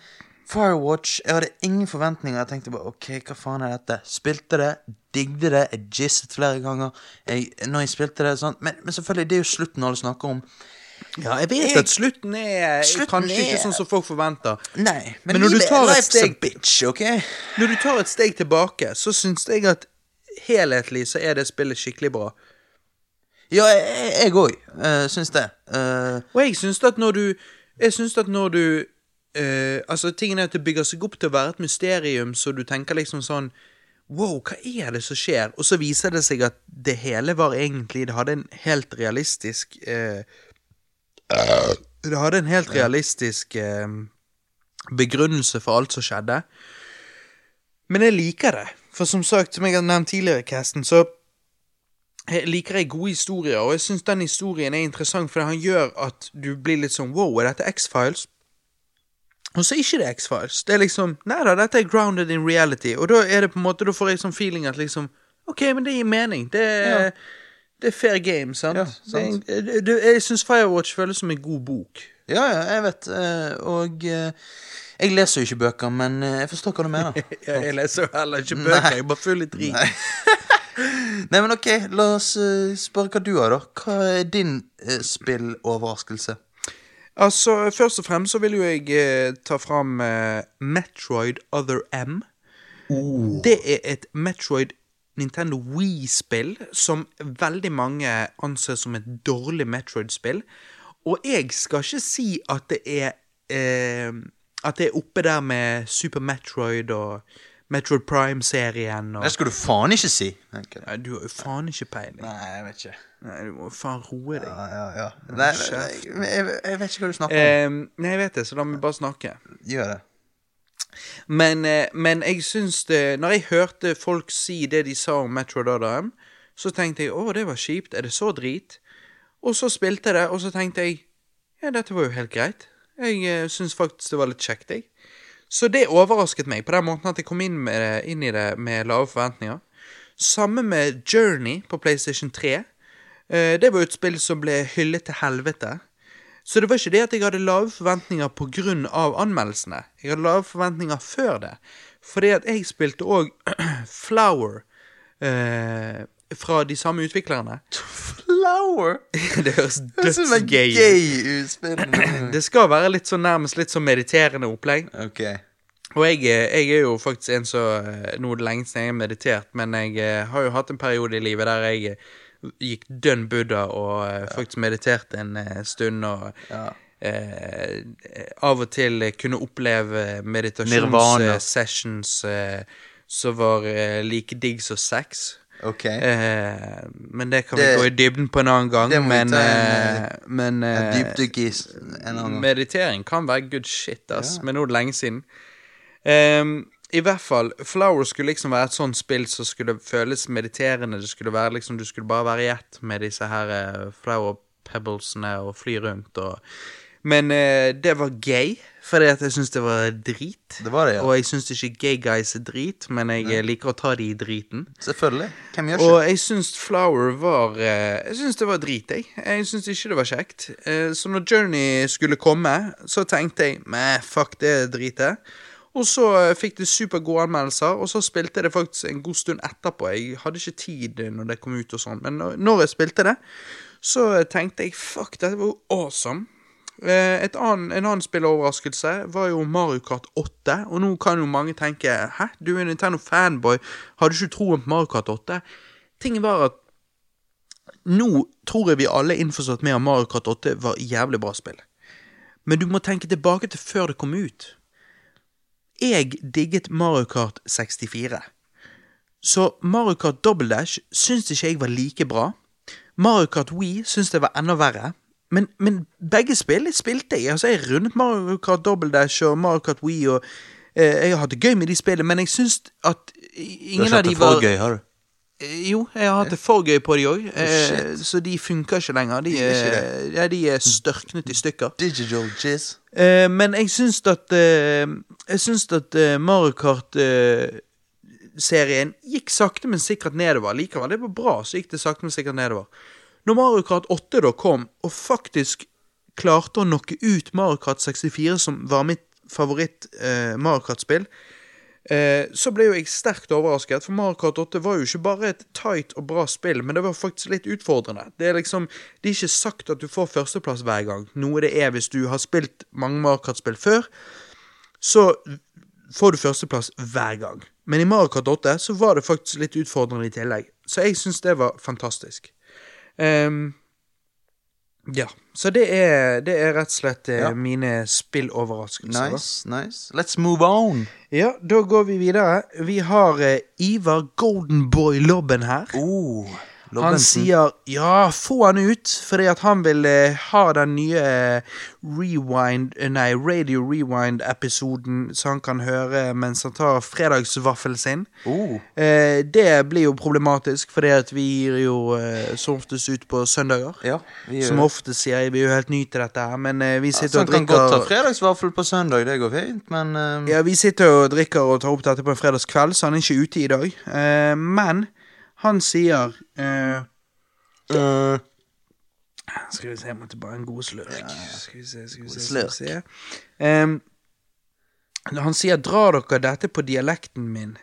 Firewatch Jeg hadde ingen forventninger. Jeg tenkte bare OK, hva faen er dette? Spilte det, digde det, jeg jizzet flere ganger. Jeg, når jeg spilte det sånn men, men selvfølgelig, det er jo slutten alle snakker om. Ja, jeg vet Jeg- at slutten er Slutten kanskje er- ikke sånn som folk forventer. Nei, men, Men når du tar et steg- bitch, OK? Når du tar et steg tilbake, så syns jeg at helhetlig så er det spillet skikkelig bra. Ja, jeg òg uh, syns det. Uh, Og jeg syns at når du Jeg syns at når du uh, Altså, tingen er at det bygger seg opp til å være et mysterium, så du tenker liksom sånn Wow, hva er det som skjer? Og så viser det seg at det hele var egentlig Det hadde en helt realistisk uh, Det hadde en helt realistisk begrunnelse for alt som skjedde. Men jeg liker det. For som sagt, som jeg har nevnt tidligere i casten, så jeg liker jeg gode historier, og jeg syns den historien er interessant, for han gjør at du blir litt sånn wow, er dette X-Files? Og så er ikke det X-Files. Det er liksom Nei da, dette er grounded in reality. Og da er det på en måte Da får jeg sånn feeling at liksom OK, men det gir mening. Det er, det er fair game, sant? Ja, sant. Det er, det, jeg syns Firewatch føles som en god bok. ja, ja, jeg vet. eh, og eh, jeg leser jo ikke bøker, men eh, jeg forstår hva du mener. Jeg, leser jo heller ikke bøker, jeg er bare full i drit. Nei, men ok, la oss eh, spørre hva du har, da. Hva er din uh, spilloverraskelse? Altså, først og fremst så vil jo jeg eh, ta fram eh, Metroid Other M. Det er et Metroid Nintendo Wii-spill som veldig mange anser som et dårlig Metroid-spill. Og jeg skal ikke si at det er eh, At det er oppe der med Super Metroid og Metroid Prime-serien og Det skal du faen ikke si. Nei, Du har jo faen ikke peiling. Nei, jeg vet ikke. Nei, Du må faen roe deg. Ja, ja, ja. Nei, jeg, jeg vet ikke hva du snakker om. Eh, nei, jeg vet det, så da må vi bare snakke. Gjør det. Men, eh, men jeg syns det Når jeg hørte folk si det de sa om Metro Adam, så tenkte jeg å, det var kjipt. Er det så drit? Og så spilte jeg det, og så tenkte jeg ja, dette var jo helt greit. Jeg eh, syns faktisk det var litt kjekt, jeg. Så det overrasket meg på den måten at jeg kom inn, med inn i det med lave forventninger. Samme med Journey på PlayStation 3. Eh, det var jo et spill som ble hyllet til helvete. Så det var ikke det at jeg hadde lave forventninger av anmeldelsene. Jeg hadde lave forventninger før det. Fordi at jeg spilte òg Flower eh, fra de samme utviklerne. Flower! det høres dødsgay ut. Det skal være litt sånn nærmest litt sånn mediterende opplegg. Okay. Og jeg, eh, jeg er jo faktisk en som eh, Nå er det lenge siden jeg har meditert, men jeg eh, har jo hatt en periode i livet der jeg eh, gikk dønn buddha og ja. faktisk mediterte en stund og Ja. eh, av og til kunne oppleve meditasjonssessions eh, som var eh, like digg som sex. Ok. Eh, men det kan Det- vi gå i dybden på en annen gang. Men, ta en, eh, men eh, gang. Meditering kan være good shit, ass. Men nå er det lenge siden. Um, I hvert fall, Flower skulle liksom være et sånt spill som skulle føles mediterende. Det skulle være liksom, Du skulle bare være i ett med disse her eh, flower pebblesene og fly rundt og Men eh, det var gay, fordi at jeg syns det var drit. Det var det, ja. Og jeg syns ikke gay guys er drit, men jeg Nei. liker å ta de i driten. Selvfølgelig. Hvem gjør Og jeg syns Flower var eh, Jeg syns det var drit, jeg. Jeg syns ikke det var kjekt. Eh, Så når Journey skulle komme, så tenkte jeg Meh, fuck det dritet. Og så eh, fikk det supergode anmeldelser, og så spilte jeg det faktisk en god stund etterpå. Jeg hadde ikke tid eh, når det kom ut og sånn, men når jeg spilte det, så tenkte jeg fuck, dette var jo awesome. Eh, annen, en annen spilleoverraskelse var jo Mario Kart 8, og nå kan jo mange tenke Hæ, du er Nintendo fanboy, har du ikke troen på Mario Kart 8? Tingen var at nå tror jeg vi alle er innforstått med at Mario Kart 8 var jævlig bra spill. Men du må tenke tilbake til før det kom ut. Jeg digget Mario Kart 64. Så Mario Kart Double Dash syns ikke jeg var like bra. Mario Kart Wii syns det var enda verre. Men, men begge spill spilte jeg. Altså, jeg rundet Mario Kart Double Dash og Mario Kart Wii, og eh, jeg har hatt det gøy med de spillene, men jeg syns at ingen Du har av de ikke hatt det for var gøy, har du? Eh, Jo, jeg har hatt det for gøy på de òg, shit. så de funker ikke lenger. De er ikke ja, de er størknet i stykker. Digital jizz. Eh, men jeg syns at eh, Jeg syns at eh, Mario Kart-serien gikk sakte, men sikkert nedover. Likevel, det var bra, så gikk det sakte, men sikkert nedover. Når Mario Kart 8 da kom, og faktisk klarte å knocke ut Mario Kart 64, som var mitt favoritt eh, Kart-spill, eh, så ble jo jeg sterkt overrasket, for Mario Kart 8 var jo ikke bare et tight og bra spill, men det var faktisk litt utfordrende. Det er liksom, det er ikke sagt at du får førsteplass hver gang, noe det er hvis du har spilt mange Mario Kart-spill før, så får du førsteplass hver gang. Men i Mario Kart 8 så var det faktisk litt utfordrende i tillegg, så jeg syns det var fantastisk. Ehm, ja, så det er, det er rett og slett eh, Ja. mine spilloverraskelser. da. Nice, nice. Let's move on. Ja, da går vi videre. Vi har uh, Ivar Goldenboy Lobben her. Oh, Han sier ja, få han ut, fordi at han vil eh, ha den nye eh, rewind eh, Nei, Radio Rewind-episoden som han kan høre mens han tar fredagsvaffelen sin. Oh. Eh, det blir jo problematisk, fordi at vi gir jo eh, som oftest ut på søndager. Ja, Som ofte sier jeg, vi er jo helt nye til dette her, men vi Så sitter han og kan godt ta fredagsvaffel på søndag, det går fint, men Ja, vi sitter og drikker og tar opp dette på en fredagskveld, så han er ikke ute i dag. Eh, men han sier eh, øh, Skal vi se, jeg måtte bare en god slurk. Skal vi se, skal vi se, skal vi se. Ehm, han sier 'drar dere dette på dialekten min'?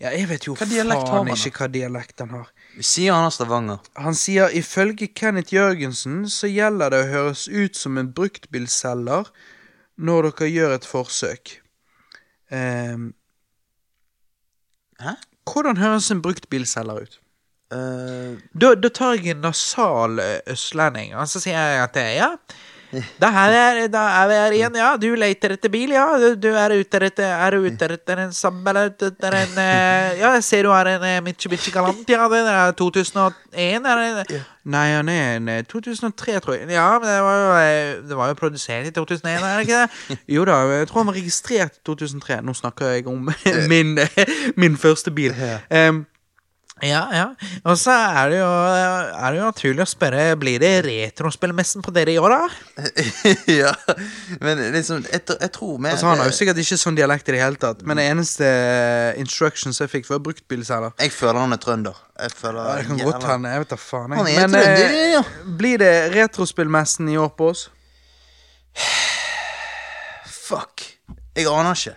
Ja, jeg vet jo Hva dialekt har faen han, ikke hva dialekt han har. Vi sier han har Stavanger. Han sier ifølge Kenneth Jørgensen så gjelder det å høres ut som en bruktbilselger når dere gjør et forsøk. Ehm, Hæ? Hvordan høres en bruktbilselger ut? Uh, Da, da tar jeg en nasal eh, østlending, og så sier jeg at eh, ja da er, da er vi her igjen, ja. Du leter etter bil, ja. Du, du er ute etter Er ute etter en Saab eller en eh, Ja, jeg ser du har en eh, Mitsubishi Galant, ja. Den er 2001, er det? Nei, han er en eh, 2003, tror jeg. Ja, men det var jo, eh, det var jo produsert i 2001, er det ikke det? Jo da, jeg tror han var registrert i 2003. Nå snakker jeg om min, min første bil. Um, ja, ja. Og så er det jo, er det jo naturlig å spørre Blir det retrospillmessen på dere i år, da? ja, men liksom, jeg, jeg tror vi Altså Han har jo sikkert ikke sånn dialekt i det hele tatt, men det eneste eh, instructions jeg fikk, var bruktbilselger. Jeg føler han er trønder. Jeg føler Ja, det kan godt hende. Jeg vet da faen. Jeg. Han er Men trønder, eh, ja. blir det retrospillmessen i år på oss? Fuck. Jeg aner ikke.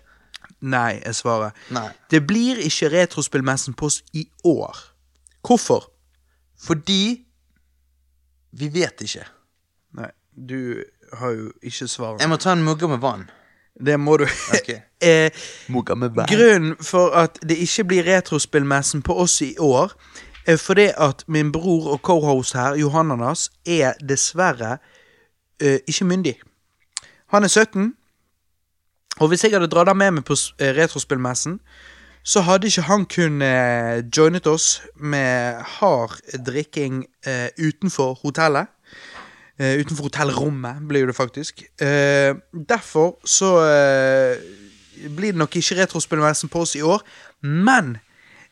Nei, er svaret. Nei. Det blir ikke retrospillmessen på oss i år. Hvorfor? Fordi vi vet ikke. Nei, du har jo ikke svaret. Jeg må ta en mugge med vann. Det må du. Okay. eh, Mugge med vann. Grunnen for at det ikke blir retrospillmessen på oss i år, er fordi at min bror og co-host her, Johananas, er dessverre eh, ikke myndig. Han er 17, og hvis jeg hadde dratt han med meg på eh, retrospillmessen, så hadde ikke han kun eh, joinet oss med hard drikking eh, utenfor hotellet. Eh, utenfor hotellrommet, blir det faktisk. Eh, derfor så eh, blir det nok ikke retrospillmessen på oss i år. Men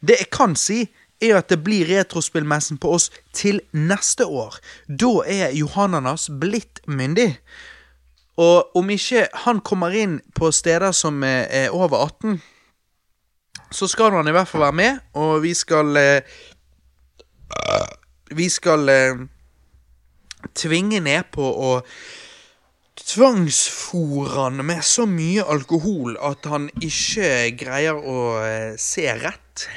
det jeg kan si, er at det blir retrospillmessen på oss til neste år. Da er Johananas blitt myndig. Og om ikke han kommer inn på steder som er er over 18, så skal han i hvert fall være med, og vi skal eh, Vi skal eh, tvinge ned på å tvangsfòre han med så mye alkohol at han ikke greier å eh, se rett.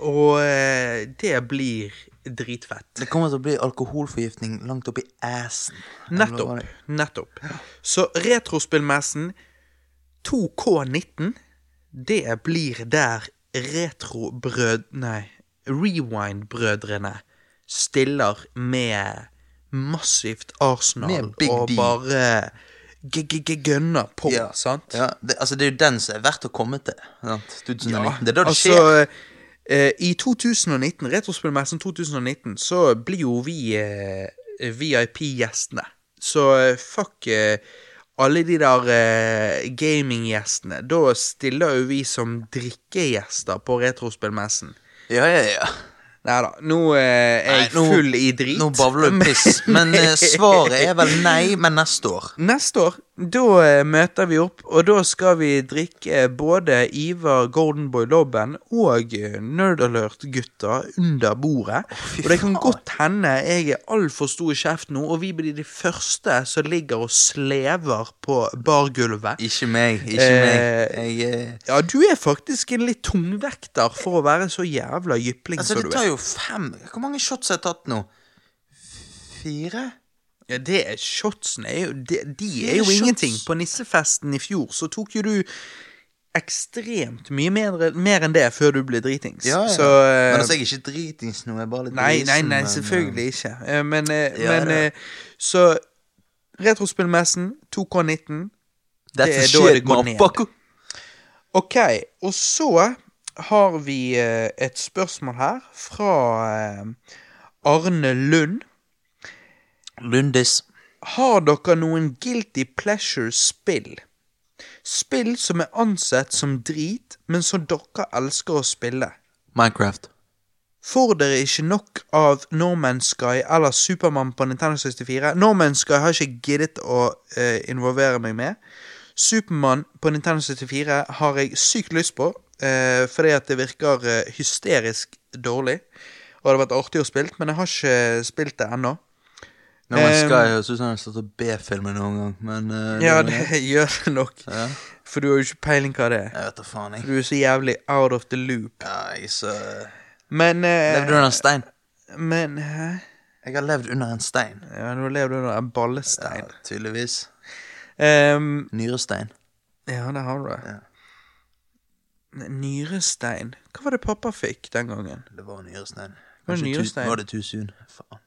Og eh, det blir dritfett. Det kommer til å bli alkoholforgiftning langt opp i assen. Nettopp. Nettopp. Så retrospillmessen 2K19, det blir der retrobrød... Nei, Rewind-brødrene stiller med massivt Arsenal Med og bare gønner på, Ja, sant? Ja, det, altså, det er jo den som er verdt å komme til. Sant? 2019. Ja, det er da det altså, skjer. Eh, I 2019, Retrospillmessen 2019, så blir jo vi eh, VIP-gjestene. Så eh, fuck alle de der eh, gaminggjestene. Da stiller jo vi som drikkegjester på Retrospillmessen. Ja, ja, ja. Neida, nå eh, er jeg Nei, nå- full i drit. Nå bavler du piss. Men eh, svaret er vel nei, men neste år. Neste år, da eh, møter vi opp, og da skal vi drikke både Ivar Goldenboy Lobben og eh, Nerd Alert-gutta under bordet. og det kan godt hende jeg er altfor stor i kjeft nå, og vi blir de første som ligger og slever på bargulvet. Ikke meg. Ikke Eh, meg. Jeg eh, Ja, du er faktisk en litt tungvekter for å være så jævla jypling Altså, som det du tar er. jo fem Hvor mange shots har jeg tatt nå? Fire? Ja, det er Shotsene er jo De, de er jo shots. ingenting. På nissefesten i fjor så tok jo du ekstremt mye mer, mer enn det før du ble dritings. Ja, ja. Så uh, men altså, jeg er ikke dritings nå. Jeg er bare litt Nei, nei, nei, men, selvfølgelig ikke. Uh, Men, uh, Ja, men eh, Så Retrospillmessen 2K19 eh, det er da det går ned. Ok, og så har vi eh, et spørsmål her fra eh, Arne Lund. Lundis. Har dere noen guilty pleasure-spill? Spill som er ansett som drit, men som dere elsker å spille. Minecraft. Får dere ikke nok av No Man's Sky eller Supermann på Nintendo 64? No Man's Sky har ikke giddet å uh, involvere meg med. Supermann på Nintendo 64 har jeg sykt lyst på, uh, fordi at det virker uh, hysterisk dårlig. Og det hadde vært artig å spille, men jeg har ikke spilt det ennå. No Man's Um, Sky høres ut som han har stått og B-filmer noen gang, men uh, Ja, det, det gjør det nok. Ja. For du har jo ikke peiling hva det er. Jeg vet da faen, jeg. Du er så jævlig out of the loop. Ja, jeg så Men uh, Levde under en stein. Men hæ? Jeg har levd under en stein. Ja, nå lever du under en ballestein. Ja, tydeligvis. Um, Nyrestein. ja, det har du. Ja. Nyrestein. Hva var det pappa fikk den gangen? Det var nyrestein. Var det Kanskje tu- nyrestein? Var det soon? Faen.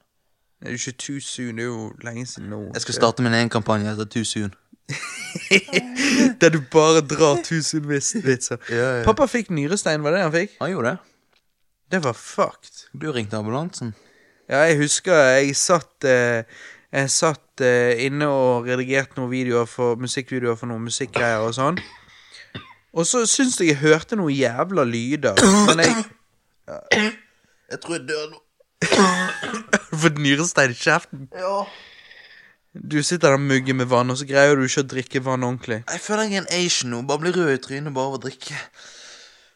Det er jo ikke too soon, det er jo lenge siden nå. Jeg skal starte min egen kampanje etter too soon. Der du bare drar tusen vis- vitser. Ja, ja. Pappa fikk nyrestein, var det det han fikk? Han gjorde det. Det var fucked. Du ringte ambulansen. Ja, jeg husker jeg satt eh, Jeg satt eh, inne og redigerte noen videoer for musikkvideoer for noen musikkgreier og sånn. Og så syns jeg jeg hørte noen jævla lyder. Men jeg Jeg tror jeg dør nå. Fått nyrestein i kjeften. Ja. Du sitter der og mugger med vann, og så greier du ikke å drikke vann ordentlig. Jeg føler jeg er en asian nå. Bare blir rød i trynet bare av å drikke.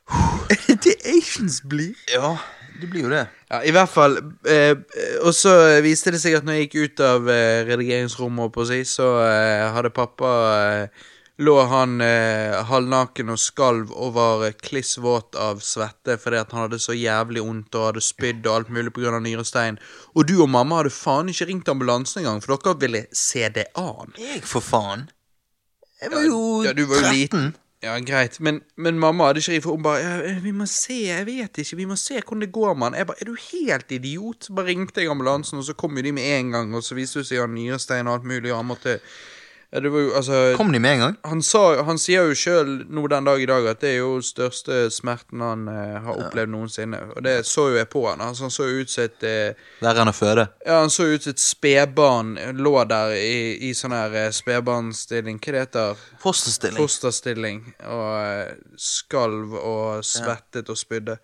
Er det det Asians blir? Ja, det blir jo det. Ja, i hvert fall. Eh, og så viste det seg at når jeg gikk ut av eh, redigeringsrommet, på å si, så eh, hadde pappa eh, Lå han eh, halvnaken og skalv og var eh, kliss våt av svette fordi at han hadde så jævlig vondt og hadde spydd og alt mulig pga. nyrestein. Og du og mamma hadde faen ikke ringt ambulansen engang, for dere ville se det an. Jeg, for faen. Jeg var jo Ja, du var jo 13. liten. Ja, greit, men, men mamma hadde ikke for hun bare ja, 'Vi må se, jeg vet ikke, vi må se hvordan det går, mann.' Jeg bare 'Er du helt idiot?' Så bare ringte jeg ambulansen, og så kom jo de med en gang, og så viste det seg at nyrestein og alt mulig, og han måtte ja, Det var jo, altså Kom de med en gang? han, sa, han sier jo sjøl nå den dag i dag at det er jo største smerten han eh, har opplevd noensinne. Og det så jo jeg på han. Altså, han så jo ut som et eh, Verre enn å føde. Ja, han så ut som et spedbarn. Lå der i, i sånn her eh, spedbarnsstilling. Hva det heter Fosterstilling. Fosterstilling. Og eh, skalv og svettet og spydde.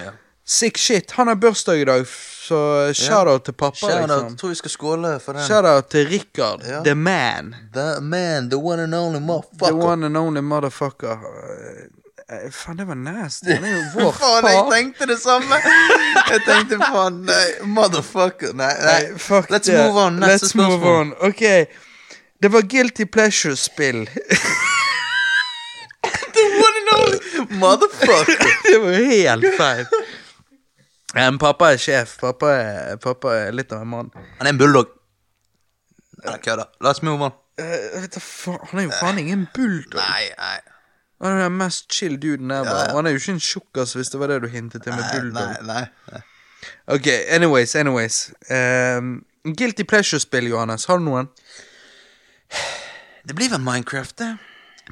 Ja. Sick shit. Han har bursdag i dag, så shout-out til pappa. Shout-out. liksom. Tror vi skal skåle for den. Shout-out til Richard, Ja. the man. The man, the one and only The motherfucker. one and only motherfucker. Eh, eh, Faen, det var nasty. Han er jo vår faen, jeg far. tenkte det samme! Jeg tenkte faen Nei, motherfucker. Nei, nei. Nei, fuck Let's det. move on. Neste Let's move spørsmål. on. Ok. Det var Guilty Pleasure-spill. One and only motherfucker. det var helt feil. Men pappa er sjef. Pappa er, pappa er litt av en mann. Han er en bulldog. Nei, La oss move on. Eh, vet du, faen, han er jo faen ingen bulldog. Nei, nei. Han er den mest chill duden ever. Ja, ja. Og Han er jo ikke en tjukkas, hvis det var det du hintet til med bulldog. nei, nei, nei. Ok, anyways, anyways. Um, guilty pleasure-spill, Johannes. Har du noen? Det blir vel Minecraft, det.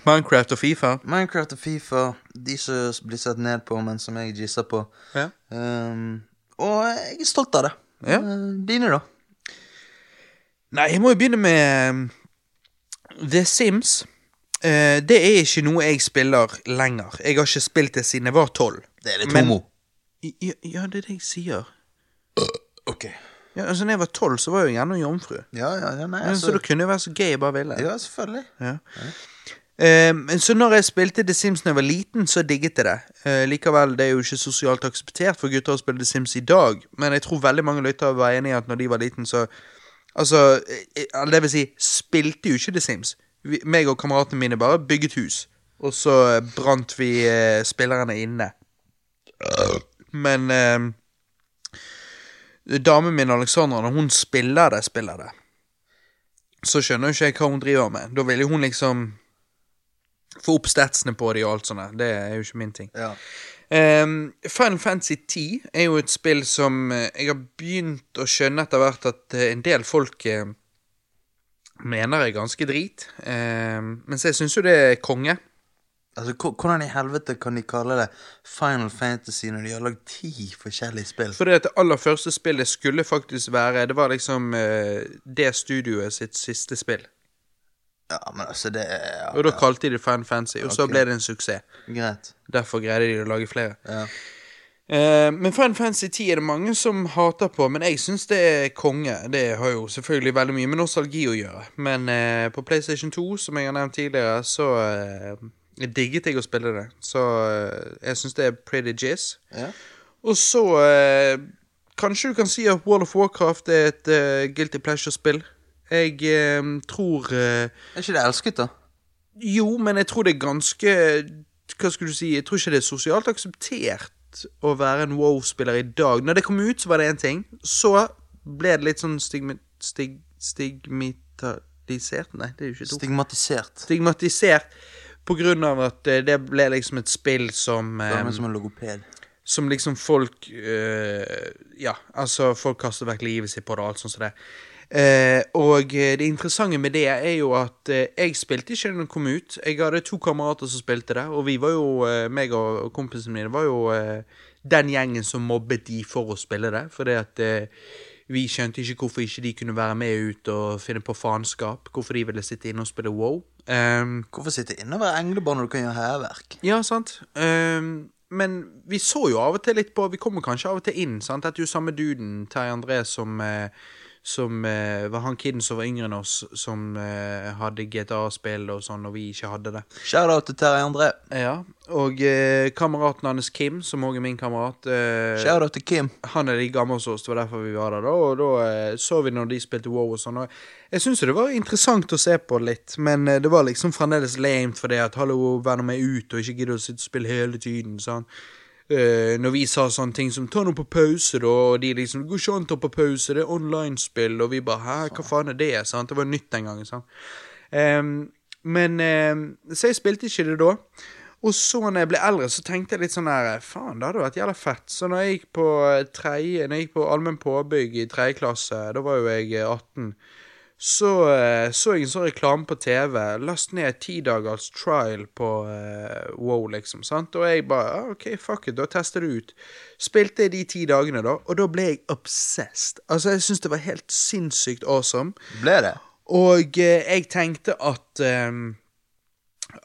Minecraft og Fifa? Minecraft og Fifa, de som blir sett ned på, men som jeg gisser på. Ja. Um, og jeg er stolt av det. Ja. Dine, da? Nei, jeg må jo begynne med um, The Sims. Uh, det er ikke noe jeg spiller lenger. Jeg har ikke spilt det siden jeg var tolv. Det er litt Men- homo. Ja, ja, det er det jeg sier. Ok. Ja, altså, når jeg var tolv, så var jeg jo gjerne jomfru. Ja, ja, ja, nei, altså, så da kunne jeg være så gay jeg bare ville. Ja, selvfølgelig. Eh, men så når jeg spilte The Sims da jeg var liten, så digget jeg det. Eh, likevel, det er jo ikke sosialt akseptert for gutter å spille The Sims i dag, men jeg tror veldig mange lyttere var enig i at når de var liten, så Altså, eh, det vil si, spilte jo ikke The Sims. Vi, meg og kameratene mine bare bygget hus, og så brant vi eh, spillerne inne. Men eh, damen min, Alexandra, når hun spiller det, spiller det, så skjønner jo ikke jeg hva hun driver med. Da vil hun liksom få opp statsene på de og alt sånt. Det er jo ikke min ting. Ja. Um, Final Fantasy 10 er jo et spill som eh, jeg har begynt å skjønne etter hvert at eh, en del folk uh, mener er ganske drit. Um, mens jeg syns jo det er konge. Altså, Hvordan i helvete kan de kalle det Final Fantasy når de har lagd ti forskjellige spill? For det aller første spillet skulle faktisk være Det var liksom uh, det studioet sitt siste spill. Ja, men altså, det er ja, Og da kalte de det Fan Fancy, og så ble det en suksess. Greit. Derfor greide de å lage flere. Ja. Eh, men Fan Fancy 10 er det mange som hater på, men jeg syns det er konge. Det har jo selvfølgelig veldig mye med nostalgi å gjøre. Men eh, på PlayStation 2, som jeg har nevnt tidligere, så eh, digget jeg å spille det. Så eh, jeg syns det er pretty jizz. Ja. Og så eh, Kanskje du kan si at World of Warcraft er et eh, guilty pleasure-spill. Jeg eh, tror eh, Er ikke det elsket, da? jo, men jeg tror det er ganske Hva skulle du si? Jeg tror ikke det er sosialt akseptert å være en wow-spiller i dag. Når det kom ut, så var det én ting. Så ble det litt sånn stigma, stig, stigmatisert Nei, det er jo ikke et ord. Stigmatisert. Stigmatisert på grunn av at eh, det ble liksom et spill som eh, som en logoped. som liksom folk øh, Ja, altså, folk kaster vekk livet sitt på det og alt sånt som det. Eh, og eh, det interessante med det er jo at eh, jeg spilte ikke når det kom ut. Jeg hadde to kamerater som spilte det, og vi var jo, eh, meg og, kompisen min var jo eh, den gjengen som mobbet de for å spille det. Fordi at eh, vi skjønte ikke hvorfor ikke de kunne være med ut og finne på faenskap. Hvorfor de ville sitte inne og spille wow. Um, Hvorfor sitte inne og være englebarn når du kan gjøre hærverk? ja, sant. Um, men vi så jo av og til litt på Vi kommer kanskje av og til inn. sant? Dette er jo samme duden, Terje André, som, eh, som eh, var han kiden som var yngre enn oss, som eh, hadde GTA-spill og sånn, og vi ikke hadde det. Shout-out til Terje André. Ja, Og eh, kameraten hans Kim, som òg er min kamerat eh, Shout-out til Kim. han er de gamle hos oss, det var derfor vi var der da. Og da eh, så vi når de spilte WoW og sånn. Og jeg syns det var interessant å se på litt, men eh, det var liksom fremdeles lame for det at hallo, nå med ut, og ikke gidder å sitte og spille hele tiden. sånn. Eh, når vi sa sånne ting som 'ta noe på pause', da, og de liksom går ikke an å ta på pause, det er online-spill', og vi bare 'hæ, hva faen er det?' sant? Det var nytt den gangen. sant? Um, men ehm, Så jeg spilte ikke det da. Og så når jeg ble eldre, så tenkte jeg litt sånn her Faen, det hadde vært jævla fett. Så når jeg gikk på eh, tredje Når jeg gikk på allmenn påbygg i tredje klasse, da var jo jeg eh, 18, så eh, så jeg en sånn reklame på TV. Last ned ti dagers trial på uh, Wow, liksom. sant? Og jeg bare ah, OK, fuck it, da tester det ut. Spilte jeg de ti dagene, da, og da ble jeg obsessed. Altså, jeg syns det var helt sinnssykt awesome. Ble det? Og uh, jeg tenkte at um,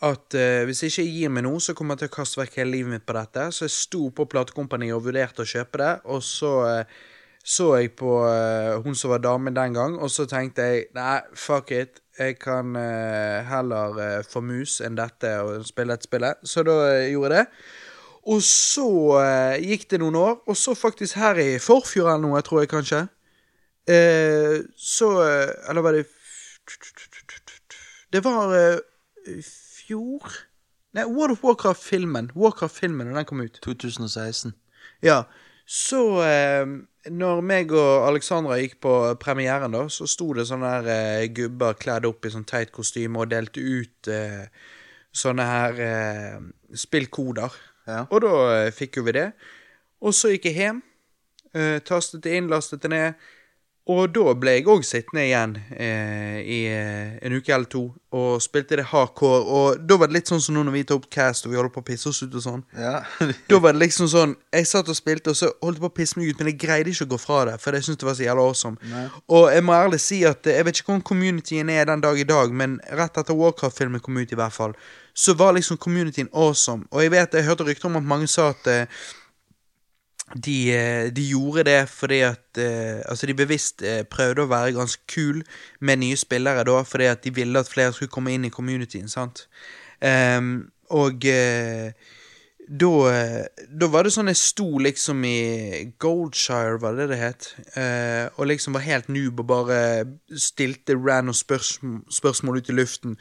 At uh, hvis jeg ikke gir meg noe, så kommer jeg til å kaste vekk hele livet mitt på dette. Så jeg sto på platekompaniet og vurderte å kjøpe det, og så eh, så jeg på uh, hun som var dame den gang, og så tenkte jeg nei, fuck it. Jeg kan uh, heller uh, få mus enn dette og spille dette spillet. Så da gjorde jeg det. Og så gikk det noen år, og så faktisk her i forfjor eller noe, tror jeg kanskje. Så Eller var det Det var fjor Nei, World of Warcraft-filmen. Warcraft-filmen, og den kom ut. 2016. Ja, så eh, Når meg og Alexandra gikk på premieren, da, så sto det sånne her eh, gubber kledd opp i sånn teit kostyme og delte ut eh, sånne her eh, spillkoder. Ja. Og da eh, fikk jo vi det. Og så gikk jeg hjem, eh, tastet det inn, lastet det ned. Og da ble jeg òg sittende igjen eh, i eh, en uke eller to og spilte det hardcore. Og da var det litt sånn som nå når vi tar opp cast og vi holder på å pisse oss ut og sånn. Ja. Da var det liksom sånn Jeg satt og spilte, og så holdt jeg på å pisse meg ut, men jeg greide ikke å gå fra det, for jeg syntes det var så jævla awesome. Og jeg må ærlig si at eh, jeg vet ikke hvordan communityen er den dag i dag, men rett etter Warcraft-filmen kom ut, i hvert fall, så var liksom communityen awesome. Og jeg vet, jeg hørte rykter om at mange sa at eh, de, eh, de gjorde det fordi at eh, Altså, de bevisst eh, prøvde å være ganske kul med nye spillere da, fordi at de ville at flere skulle komme inn i communityen, sant. Um, og eh, da, eh, da var det sånn jeg sto liksom i Goldshire, var det det het, eh, og liksom var helt noob og bare stilte random spørsmål, spørsmål ut i luften.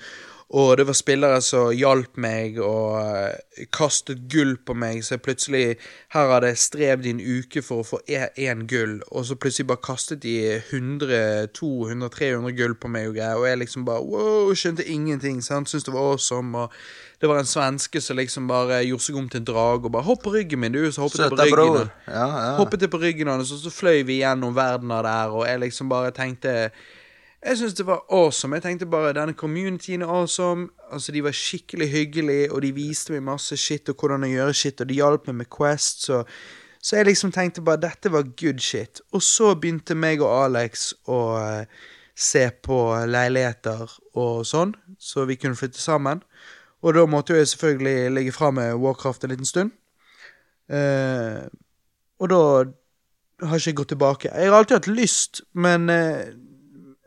Og det var spillere som hjalp meg og eh, kastet gull på meg, så jeg plutselig Her hadde jeg strevd i en uke for å få én gull, og så plutselig bare kastet de 100-200-300 gull på meg og greier, og jeg liksom bare wow, skjønte ingenting, sant, syntes det var awesome, og det var en svenske som liksom bare gjorde seg om til en drage og bare 'Hopp på ryggen min, du', så hoppet jeg på ryggen. Ja, ja. Hoppet jeg på ryggen hans, og så fløy vi gjennom verdener der, og jeg liksom bare tenkte Jeg syns det var awesome. Jeg tenkte bare denne communityen er awesome. Altså, De var skikkelig hyggelige, og de viste meg masse shit og hvordan å gjøre shit, og de hjalp meg med Quest, så så jeg liksom tenkte bare dette var good shit. Og så begynte meg og Alex å uh, se på leiligheter og sånn, så vi kunne flytte sammen. Og da måtte jo jeg selvfølgelig ligge fra med Warcraft en liten stund. Uh, og da har jeg ikke gått tilbake. Jeg har alltid hatt lyst, men, eh,